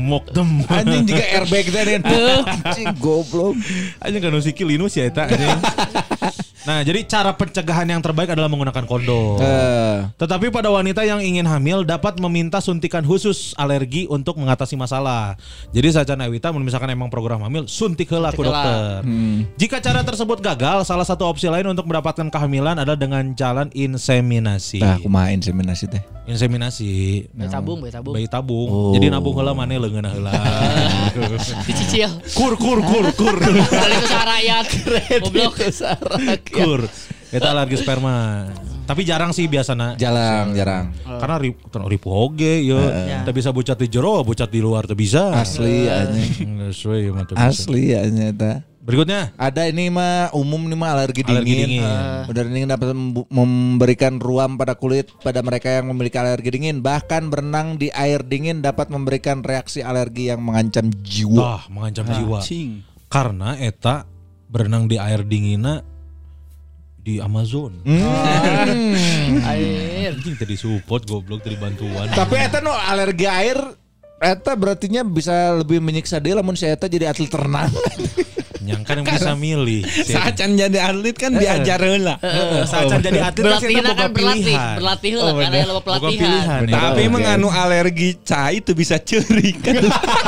Mok tem. Anjing juga airbag teh kan. Anjing goblok. Anjing kan sikil linus ya eta anjing. Nah, jadi cara pencegahan yang terbaik adalah menggunakan kondom. Eh, Tetapi pada wanita yang ingin hamil dapat meminta suntikan khusus alergi untuk mengatasi masalah. Jadi saja Ewita misalkan emang program hamil suntik heula Suntik heula. dokter. Jika cara tersebut gagal, salah satu opsi lain untuk mendapatkan kehamilan adalah dengan jalan inseminasi. Tah kumaha inseminasi teh? Inseminasi Bayi tabung, bayi tabung. bayi tabung. Oh. Jadi nabung heula maneh leungeun heula. Dicicil. kur kur kur kur. Dari itu rakyat. Goblok. kur. Eta alergi sperma. Tapi jarang sih biasanya. Jarang, jarang. Karena rip, ripu oge ya. Tak bisa bucat di jero, bucat di luar tuh bisa. Asli ya, mah, teu bisa. Asli anjing eta. Berikutnya Ada ini mah umum nih mah alergi dingin. Alergi dingin. Udah dingin dapat membu- memberikan ruam pada kulit pada mereka yang memiliki alergi dingin. Bahkan berenang di air dingin dapat memberikan reaksi alergi yang mengancam jiwa. ah mengancam jiwa. Cing. Karena eta berenang di air dinginna di Amazon. Air. Anjing tadi support goblok tadi bantuan. Tapi eta no alergi air Eta berartinya bisa lebih menyiksa dia lamun si Eta jadi atlet renang. Yang bisa milih. Saat can jadi atlet kan diajar heula. Heeh, saat can jadi atlet Berlatih kan kan berlatih, pilihan. berlatih lah Oh, karena bener. lo Boga pelatihan. pilihan. ya. Tapi emang anu alergi cai itu bisa ceurik kan.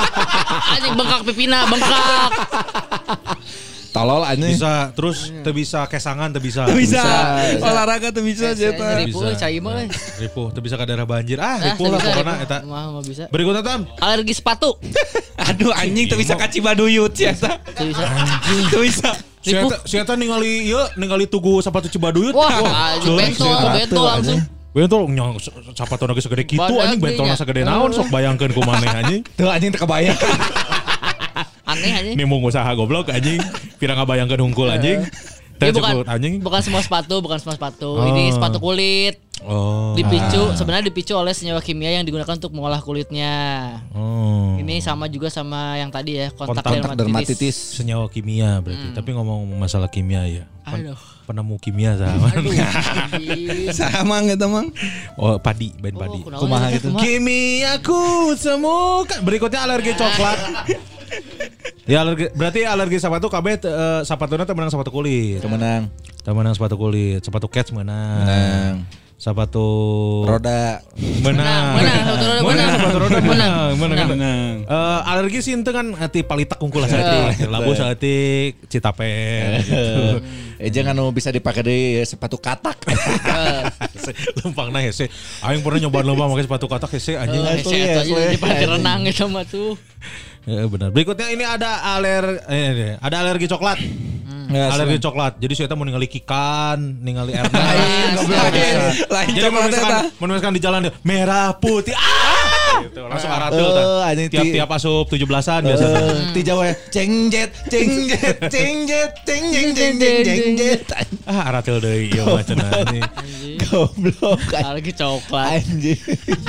Anjing bengkak pipina, bengkak. Tolol anjing. Bisa terus teu bisa kesangan teu bisa. Tuh bisa. Bisa. Olahraga tuh bisa jeta. Bisa. cai mah. eh. Ripuh teu bisa ke daerah banjir. Ah, Ah, ripuh lah bisa, pokoknya ribu. eta. Mah mah bisa. Berikutnya Tam. Alergi sepatu. Aduh anjing tuh bisa kaci baduyut sih eta. Tuh bisa. Tuh bisa. Si Ripuh. eta si eta ningali ieu ningali tugu sepatu Cibaduyut. Wah, anjing bentol, bentol langsung. Bentol nyong sepatu lagi segede kitu Badan anjing bentol segede naon sok bayangkeun ku maneh anjing. Tuh anjing teu kebayang. Aneh anjing. Ini mau usaha goblok anjing. Pira ngabayangkeun hungkul anjing. Teh Ini bukan cukup anjing. bukan semua sepatu, bukan semua sepatu. Ini Oh. sepatu kulit. Oh. Dipicu, sebenarnya dipicu oleh senyawa kimia yang digunakan untuk mengolah kulitnya. Oh. Ini sama juga sama yang tadi ya, kontak, Kontak dermatitis. senyawa kimia berarti. Tapi ngomong masalah kimia ya. Pen- Aduh. Penemu kimia sama. Anjing. Sama gitu mang. oh, padi, band Oh, padi. kunaon Kumaha ya, gitu. Kimiaku semuka. Berikutnya alergi coklat. ya alergi berarti alergi sepatu KB uh, sepatunya teh menang sepatu kulit. Teu menang. Sepatu kulit, sepatu cats menang. Menang. Sepatu Roda. menang. Menang, sepatu roda menang. sepatu roda menang. Menang. Menang. Menang. Eh, alergi sih itu kan hati palitak kungkul saeutik, labu saeutik, citapen gitu. Eh jangan anu bisa dipakai di sepatu katak. Lempang nah hese. Aing pernah nyoba lomba pakai sepatu katak hese anjing. Eh, Asli, saya aja asli. di pantai renang itu mah tuh. Ya, benar. Berikutnya ini ada aler eh, ini, ada alergi coklat. Ya, alergi coklat. Jadi saya mau ningali kikan, ningali air Lain Jadi menuliskan, menuliskan di jalan dia, merah putih. Ah! Gitu, langsung. Eh, anjing ti- Tiap-tiap asup 17-an biasanya. Eh, Ti Jawa ya. Ceng jet, ceng jet, ceng jet, ceng jeng jeng jeng jeng jet. Ah, aratil deui ieu cenah anjing. Goblok. Alergi coklat. Anjing.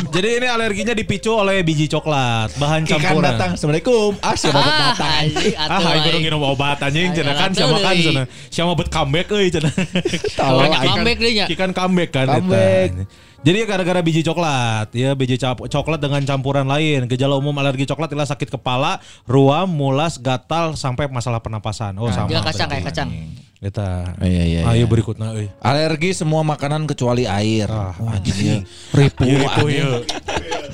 Jadi ini alerginya dipicu oleh biji coklat, bahan Ikan campuran. datang. Assalamualkum. Ah, siapa Ah, datang? anjing, Ah, aing kudu nginum obat anjing cenah kan siapa kan cenah. Siapa bet comeback euy cenah. Aing. comeback dia nya. Ikan comeback kan. Comeback. Jadi gara-gara biji coklat, ya biji coklat dengan campuran lain. Gejala umum alergi coklat adalah sakit kepala, ruam, mulas, gatal sampai masalah pernapasan. Oh, sama. Dia kacang kayak kacang. Eta. Iya, iya, Ayo iya. berikutnya euy. Alergi semua makanan kecuali air. Ah, anjing. Ribu. Itu ya.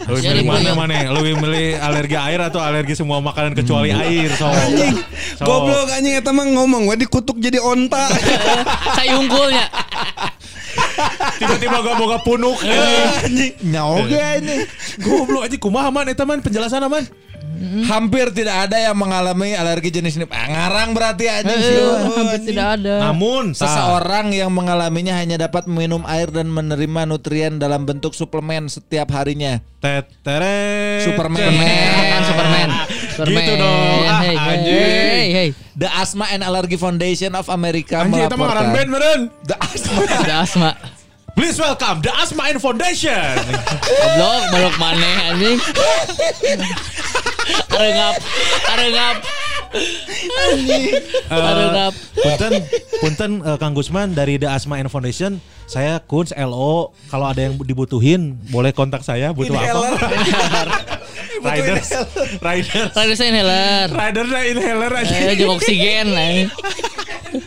Lu Ya, milih ribu, mana mana? Lu milih alergi air atau alergi semua makanan kecuali air? So. Anjing, So. goblok anjing eta mah ngomong we dikutuk jadi onta. Saya unggulnya. Tiba-tiba gak boga punuk. anjing. Nyaoge ini. Goblok aja kumaha man eta man penjelasan man. Hampir tidak ada yang mengalami alergi jenis ini. Ah, ngarang berarti anjing. Eh, sih. hampir tidak ada. Namun. Seseorang yang mengalaminya hanya dapat minum air dan menerima nutrien dalam bentuk suplemen setiap harinya. Tetere. Superman. Superman, Superman. Superman. Gitu dong. Ah, Hey, anjing. hey, hey. The Asthma and Allergy Foundation of America Anjing eta mah ngaran band melaporkan. meren. The Asthma. Ada asma. Please welcome the Asma In Foundation. Goblok, balok maneh anjing. Arengap, arengap. Arengap. punten punten eh, Kang Gusman dari The Asma In Foundation. Saya Kunz LO kalau ada yang dibutuhin boleh kontak saya butuh apa? Riders. Riders. Saya inhaler. Riders inhaler aja. Eh, jeung oksigen.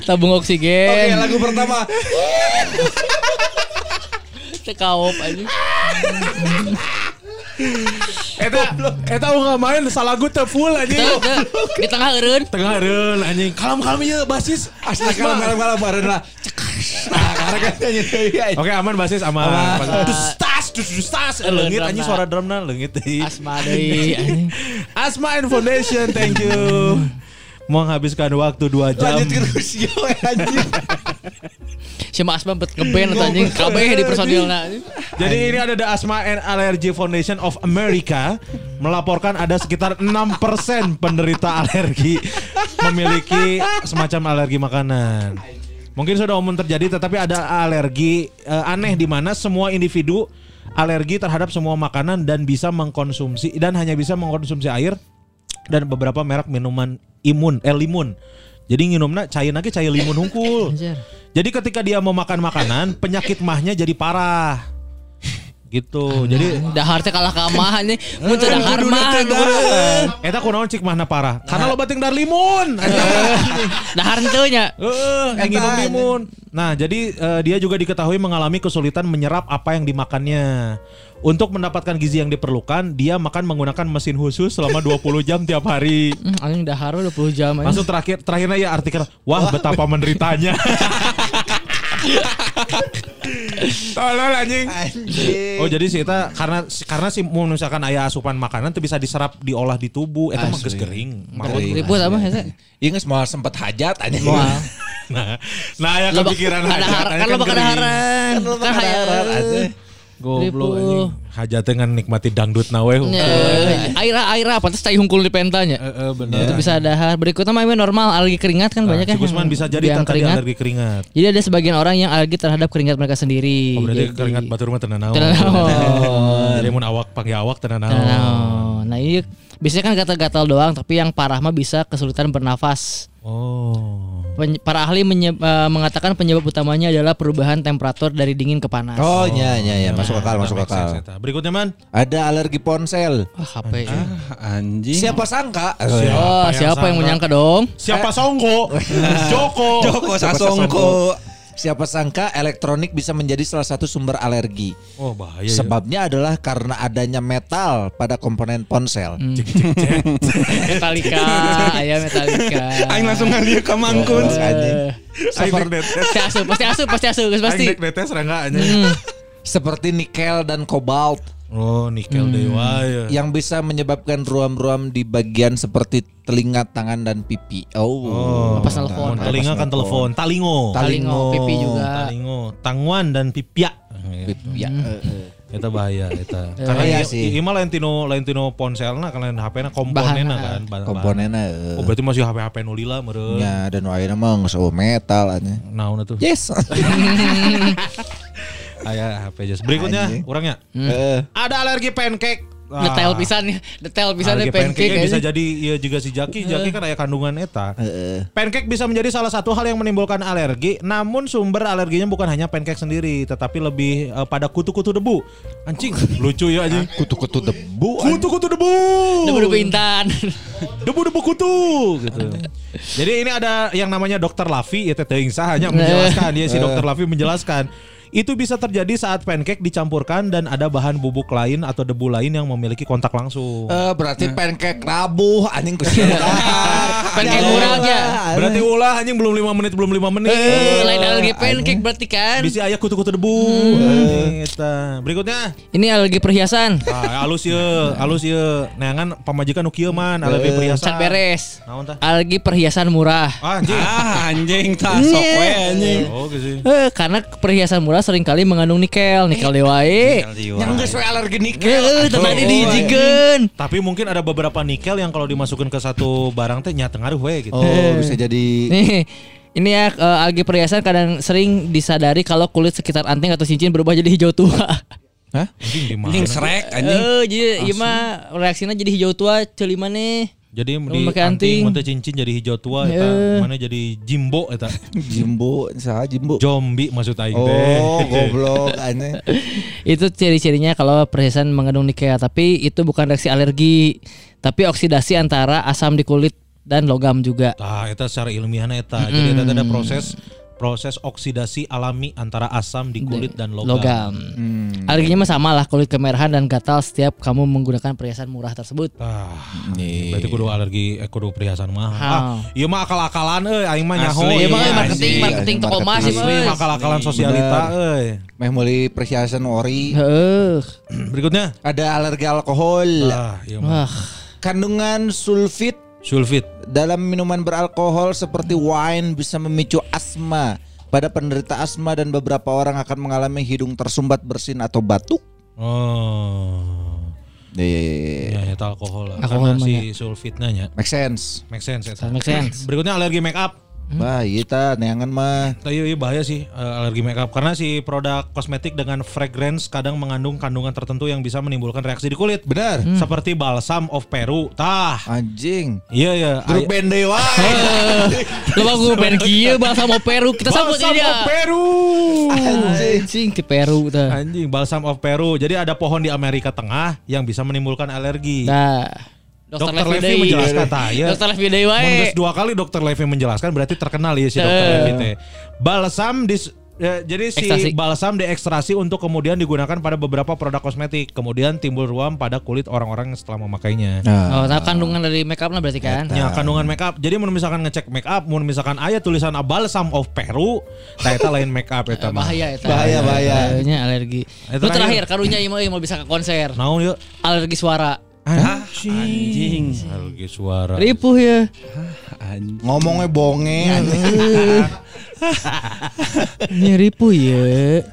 Tabung Oke, oksigen. lagu pertama. Tekaup anjing. Eta eta nggak main salah gue full anjing. Teu. Di tengah eureun. Tengah reun anjing. Kalem-kalem ya basis. Asli kalem kalem bareun lah. Nah, karena kan nyanyi Oke aman basis aman. Aman. Dus tas dus dus tas Eh, leungit anjing suara drumna leungit deui. Asma deui anjing. Asma and Foundation thank you. Menghabiskan waktu 2 jam. Lanjut terus yo anjing. Siapa Asma bet ngeband atau anjing kabeh di personilna. Jadi ini ada The Asthma and Allergy Foundation of America melaporkan ada sekitar 6% penderita alergi memiliki semacam alergi makanan. Mungkin sudah umum terjadi tetapi ada alergi eh, aneh di mana semua individu alergi terhadap semua makanan dan bisa mengkonsumsi dan hanya bisa mengkonsumsi air dan beberapa merek minuman imun, eh limun. Jadi nginumna cair lagi cair limun hungkul. Anjir. Jadi ketika dia mau makan makanan, penyakit mahnya jadi parah. Gitu. Jadi Dahar teh kalah kamah anjing. Mun teu dahar mah. eta kunaon cik mahna parah. Karena lo bating dar limun. Dahar henteu nya. Heeh, yang nginum limun. Nah, jadi eh, dia juga diketahui mengalami kesulitan menyerap apa yang dimakannya. Untuk mendapatkan gizi yang diperlukan, dia makan menggunakan mesin khusus selama 20 jam tiap hari. Hmm, Anjing dahar 20 jam anjing. Langsung terakhir terakhirnya ya artikel, wah betapa menderitanya. Tolol anjing. Oh jadi sih eta karena karena sih mau misalkan ayah asupan makanan tuh bisa diserap diolah di tubuh eta mah geus gering. Mau. Ribut apa hese? Iya nggak semua sempat hajat aja. Moal. Nah, nah ya kepikiran hajat, kan lo bakal daharan. Kan hayal. Goblok anjing. Kan nikmati dangdut nawe. Aira aira pantas tai hungkul di pentanya. Heeh bener. Itu bisa dahar. Berikutnya mah normal alergi keringat kan banyak Nah, ya. si Gusman bisa jadi tadi alergi keringat. Jadi ada sebagian orang yang alergi terhadap keringat mereka sendiri. Oh berarti Jadi- keringat batur mah tenan naon. Tenan naon. Jadi mun awak panggil awak tenan naon. Nah, ini biasanya kan gatal-gatal doang, tapi yang parah mah bisa kesulitan bernafas. Oh. Pen- para ahli menye- eh, mengatakan penyebab utamanya adalah perubahan temperatur dari dingin ke panas. Oh, iya iya iya masuk akal masuk Make sense akal. Berikutnya man. Ada alergi ponsel. Wah, HP. Anjing. Siapa sangka? Oh, Siapa yang siapa yang sangka? menyangka dong? Siapa Songko? Joko. Joko Sasongko. Siapa sangka elektronik bisa menjadi salah satu sumber alergi. Oh bahaya. ya. Sebabnya adalah karena adanya metal pada komponen ponsel. Metallica, ayah Metallica. Aing langsung ngalieu ka Mangkun. Detes. Pasti asup, pasti asup, pasti asup, guys, pasti. Aing detes rangga aja. Seperti nikel dan kobalt Oh nikel dewa ya. yang bisa menyebabkan ruam-ruam di bagian seperti telinga, tangan dan pipi. Oh. Pas telepon. Mun telinga kan telepon. Talingo. Talingo, pipi juga. Talingo. Tangwan dan pipia. Pipi, ya. eh, eh. Eta bahaya eta. Eh, Karena iya iya sih. Ieu mah lain tino lain tino ponselna kan lain HP-na komponenna kan. bahan- Komponennya. bahan. eh. Oh berarti masih HP-HP nulila meureun. Ya dan akhirnya mah nggak usah metal aja. Naon atuh? Yes. Aya HP just. Berikutnya orangnya. Heeh. Ada alergi pancake. Detail pisan ya, detail pisan Alergi pancake, pancake bisa jadi ya juga si Jaki. Jaki kan aya kandungan eta. Heeh. Pancake bisa menjadi salah satu hal yang menimbulkan alergi, namun sumber alerginya bukan hanya pancake sendiri, tetapi lebih eh, pada kutu-kutu debu. Anjing, lucu ya anjing. Kutu-kutu debu. Kutu-kutu debu. Debu-debu intan. Debu-debu kutu gitu. Jadi ini ada yang namanya Dokter Lavi ya teh sah hanya menjelaskan dia si Dokter Lavi menjelaskan itu bisa terjadi saat pancake dicampurkan dan ada bahan bubuk lain atau debu lain yang memiliki kontak langsung. Eh, berarti pancake rabuh anjing kesian. Pancake murah aja. Berarti ulah anjing belum 5 menit belum 5 menit. Eh, lain alergi pancake berarti kan. Bisa aya kutu-kutu debu. Anjing, eta. Berikutnya Ini alergi perhiasan. Ah, alus ye, alus ye. Neangan pamajikan nu kieu man, alergi perhiasan. Can beres. Naon tah? Alergi perhiasan murah. Ah, anjing. Ah anjing tak sok we anjing. Oh, gitu sih. Eh, karena perhiasan murah sering kali mengandung nikel, nikel dewae. Yang geus we alergi nikel. Eh, tadi dijigeun. Tapi mungkin ada beberapa nikel yang kalau dimasukkan ke satu barang teh nya ngaruh we gitu. Oh, bisa jadi Nih, ini ya eh, algi perhiasan kadang sering disadari kalau kulit sekitar anting atau cincin berubah jadi hijau tua. Hah? Anjing di mana? Anjing srek anjing. Eh, jadi iya mah reaksinya jadi hijau tua celi maneh. Jadi di pakai anting, anting. teh cincin jadi hijau tua eta, Eh. mana jadi jimbo eta. Jimbo, saha Jimbo? Jombi maksud aing. Oh, goblok aneh. Itu ciri-cirinya kalau perhiasan mengandung nikel, tapi itu bukan reaksi alergi, tapi oksidasi antara asam di kulit dan logam juga. Tah eta secara ilmiah eta. Jadi eta ada proses proses oksidasi alami antara asam di kulit dan logam. Logam. Alerginya mah sama lah kulit kemerahan dan gatal setiap kamu menggunakan perhiasan murah tersebut. Ah, Nih. berarti kudu alergi eh, kudu perhiasan mahal. Hal. Ah, ieu mah akal-akalan euy aing mah nyaho. Iya ieu mah marketing, marketing toko emas Asli mah akal-akalan sosialita euy. Meh meuli perhiasan ori. Heeh. Berikutnya. Ada alergi alkohol. Ah, ieu mah Wah, Kandungan sulfit sulfit. dalam minuman beralkohol seperti wine bisa memicu asma. Pada penderita asma dan beberapa orang akan mengalami hidung tersumbat bersin atau batuk. Oh. Iya, Ya, eta alkohol lah. Alkohol Karena mah si sulfitnya nya. Make sense. Make sense eta. make sense. Berikutnya alergi make up. Bah, kita neangan mah. Nah, iya, iya bahaya sih eh, alergi make up karena si produk kosmetik dengan fragrance kadang mengandung kandungan tertentu yang bisa menimbulkan reaksi di kulit. Benar. Seperti balsam of Peru. Tah. Anjing. Iya ya. Grup band dewa. Lo bang gue pengen kia balsam mau Peru kita sambut Balsam ini of dia. Peru. Anjing ke Peru tuh. Anjing, balsam of Peru. Jadi ada pohon di Amerika Tengah yang bisa menimbulkan alergi. Nah, Dokter Dokter Levi Levi menjelaskan tah ya. Dokter Levi Mun wae. dua kali dokter Levi menjelaskan berarti terkenal ya si dokter Eh. Levi teh. Balsam dis ya, jadi si Ekstrasi. balsam diekstrasi untuk kemudian digunakan pada beberapa produk kosmetik. Kemudian timbul ruam pada kulit orang-orang yang setelah memakainya. Oh, nah kandungan dari make up lah berarti kan. Ya kandungan make up. Jadi mun misalkan ngecek make up, mun misalkan aya tulisan balsam of Peru, tah eta lain make up eta mah. Bahaya itu. Bahaya, bahaya. Bahayanya alergi. Eh, Lu terakhir. karunya ieu mah ieu mau bisa ke konser. Naon yuk? Alergi suara. Anjing. Alergi suara. Ripuh ya. Ngomongnya bonge. Ini ripuh ya.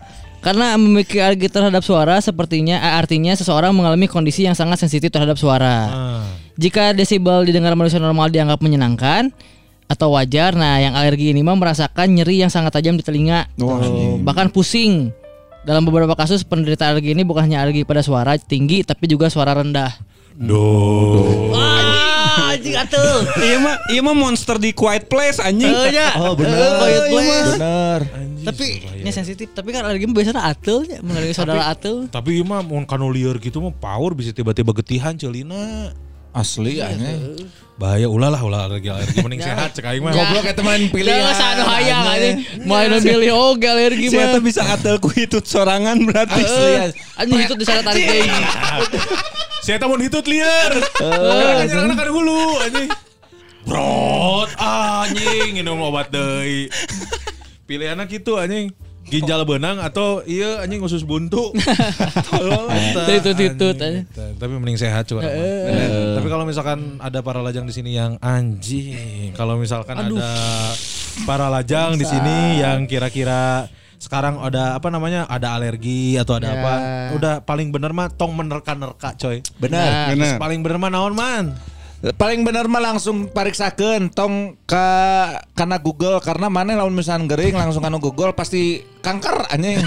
Karena memiliki alergi terhadap suara sepertinya eh, artinya seseorang mengalami kondisi yang sangat sensitif terhadap suara. Ah. Jika desibel didengar manusia normal dianggap menyenangkan atau wajar, nah yang alergi ini mah merasakan nyeri yang sangat tajam di telinga, Tuh, bahkan pusing. Dalam beberapa kasus penderita alergi ini bukan hanya alergi pada suara tinggi tapi juga suara rendah. Duh. Wah, anjing atuh. Iya mah iya mah monster di quiet place anjing. Eh, ya. Oh bener. quiet place. Bener. Tapi ini sensitif, tapi kan alergi mah biasanya atul ya, mengalami saudara atul. Tapi ieu mah mun kanu lieur gitu mah power bisa tiba-tiba getihan ceulina. Asli aneh. Bahaya ulah lah ulah alergi alergi mending sehat cek aing mah. Goblok ya teman pilih. Jangan sanu hayang anjing. Main milih oge alergi Saya mah. tuh bisa ngatel ku hitut sorangan berarti. Eh, Anjing itu di sana tarik deui. Saya tahu hitut liar. Kadang-kadang kan hulu anjing. Brot anjing minum obat deui. Pilihannya gitu anjing. Ginjal benang atau iya anjing usus buntu. Anjing, eta. Tapi mending sehat coba. Tapi kalau misalkan ada para lajang di sini yang anjing, kalau misalkan ada para lajang di sini yang kira-kira sekarang ada apa namanya ada alergi atau ada Ya. apa udah paling bener mah tong menerka-nerka coy Benar. Terus paling bener mah naon man Paling bener mah langsung pariksakeun tong ke karena Google karena mana lamun misalnya gering langsung anu Google pasti kanker anjing.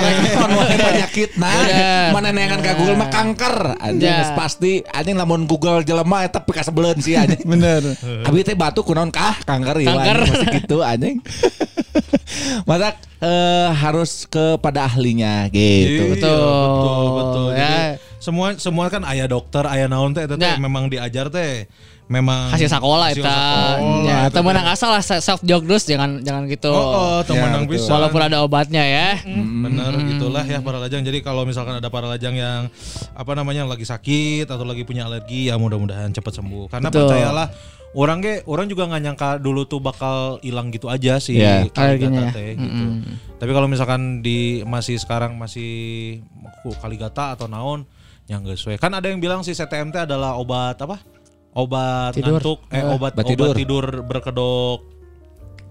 Wae penyakit nah. Bener. Mana neangan ka Google mah kanker anjing Ya. geus pasti anjing lamun Google jelema eta pika sebeleun sih anjing. Bener. Abi teh batu kunaon kah kanker ieu Kanker. gitu anjing. Masa eh, harus kepada ahlinya gitu. Iya, Betul. betul, betul. Ya. Jadi, semua semua kan ayah dokter, ayah naon teh, eta teh Ya. memang diajar teh memang Hasil sekolah sekolah, Ya, temen yang asal lah self diagnose jangan jangan gitu. Oh, oh teman Ya, yang betul. bisa. Walaupun ada obatnya ya. Bener gitulah ya para lajang. Jadi kalau misalkan ada para lajang yang apa namanya yang lagi sakit atau lagi punya alergi ya mudah-mudahan cepat sembuh. Karena Betul. percayalah orang ge orang juga nggak nyangka dulu tuh bakal hilang gitu aja sih Iya, alerginya ya. kaligata teh gitu. Tapi kalau misalkan di masih sekarang masih ku kaligata atau naon yang geus we. Kan ada yang bilang si CTMT adalah obat apa? Obat Tidur. ngantuk eh Eh, obat obat obat tidur. tidur, berkedok.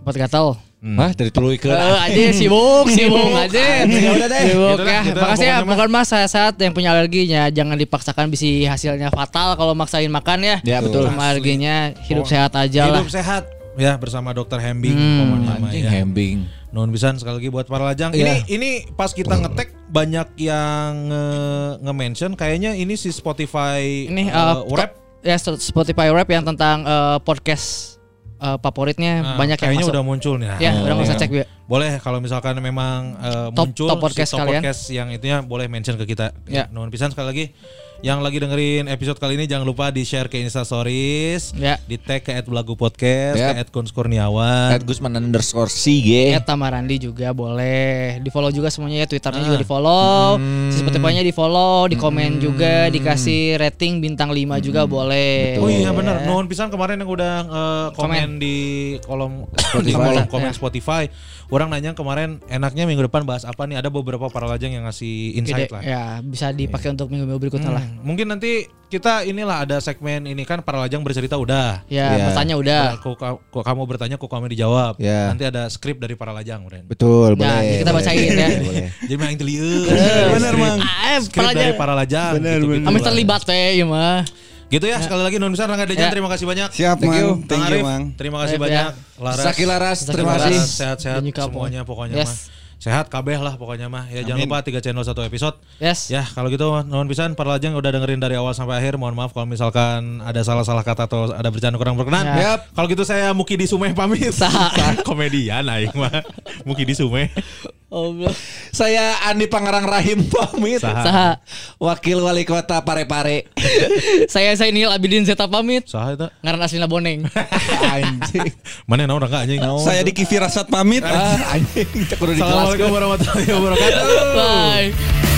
Obat gatal. Hah, dari tuluykeun. Eh, aja sibuk, sibuk aja. Ya udah deh. Sibuk Gitu dah, ya. gitu Makasih ya, bukan mas sehat yang punya alerginya jangan dipaksakan bisi hasilnya fatal kalau maksain makan ya. Ya, betul. Alerginya hidup sehat aja lah. Hidup sehat ya bersama dokter Hembing Hmm. Anjing ya. hembing. Nuhun pisan sekali lagi buat para lajang. Iya. Ini ini pas kita ngetek banyak yang nge- nge-mention kayaknya ini si Spotify Ini uh, eh, rap ya Spotify rap yang tentang eh, podcast eh, favoritnya Nah, banyak yang kayaknya masuk. udah muncul nih. ya, Nah, udah nggak usah cek ya. Boleh kalau misalkan memang uh, Top- muncul top podcast si top kalian. podcast yang itunya boleh mention ke kita. Ya. Nuhun pisan sekali lagi. Yang lagi dengerin episode kali ini jangan lupa di-share ke Insta Stories, Ya. di tag ke @belagu podcast, Ya. ke @kunskurniawan. At Gusman underscore CG. Ya Tamarandi juga boleh di follow juga semuanya ya Twitternya juga di follow, si Spotify-nya di follow, di komen juga, dikasih rating bintang 5 juga boleh. Oh iya benar. Nuhun pisan kemarin yang udah eh, komen, Komen. di kolom di Spotify. kolom komen Ya. Spotify. Orang nanya kemarin enaknya minggu depan bahas apa nih? Ada beberapa para lajang yang ngasih insight Ide- lah. ya bisa dipakai untuk minggu-minggu berikutnya lah. Mungkin nanti kita inilah ada segmen ini kan para lajang bercerita udah. Ya, Ya. bertanya udah. Nah, kok, kok kamu bertanya kok kami dijawab. Ya. Nanti ada skrip dari para lajang, Ren. Betul, Nah, boleh. jadi kita boleh. bacain ya. Boleh. Jadi mah yang telieu. Bener, Mang. Ah, Skrip para dari lajang. para lajang. gitu, gitu Kami lah. terlibat teh ya mah. Gitu ya, sekali lagi Nun Besar Rangga Dejan, Ya. terima kasih banyak. Siap, Thank Mang. you. Thank you, Arif, Mang. terima kasih Baik, banyak. ya. Laras. Saki Laras, terima kasih. Sehat-sehat semuanya pokoknya Yes. mah. Sehat kabeh lah pokoknya mah. Ya jangan lupa 3 channel satu episode. Yes. Ya kalau gitu nuhun pisan para lajang udah dengerin dari awal sampai akhir. Mohon maaf kalau misalkan ada salah-salah kata atau ada bercanda kurang berkenan. Ya. Yap. Kalau gitu saya Muki di Sumeh pamit. Saha. Komedian aing mah. Muki di Sumeh. Oh, belum. Saya Andi Pangerang Rahim pamit. Saha. Saha. Wakil Wali Kota Parepare. Saya Zainil Abidin Zeta pamit. Saha eta? Ngaran aslinya Boneng. Anjing. Mana naon Rangga anjing? Saya Diki Firasat pamit. Ah, anjing. Assalamualaikum warahmatullahi wabarakatuh. Bye.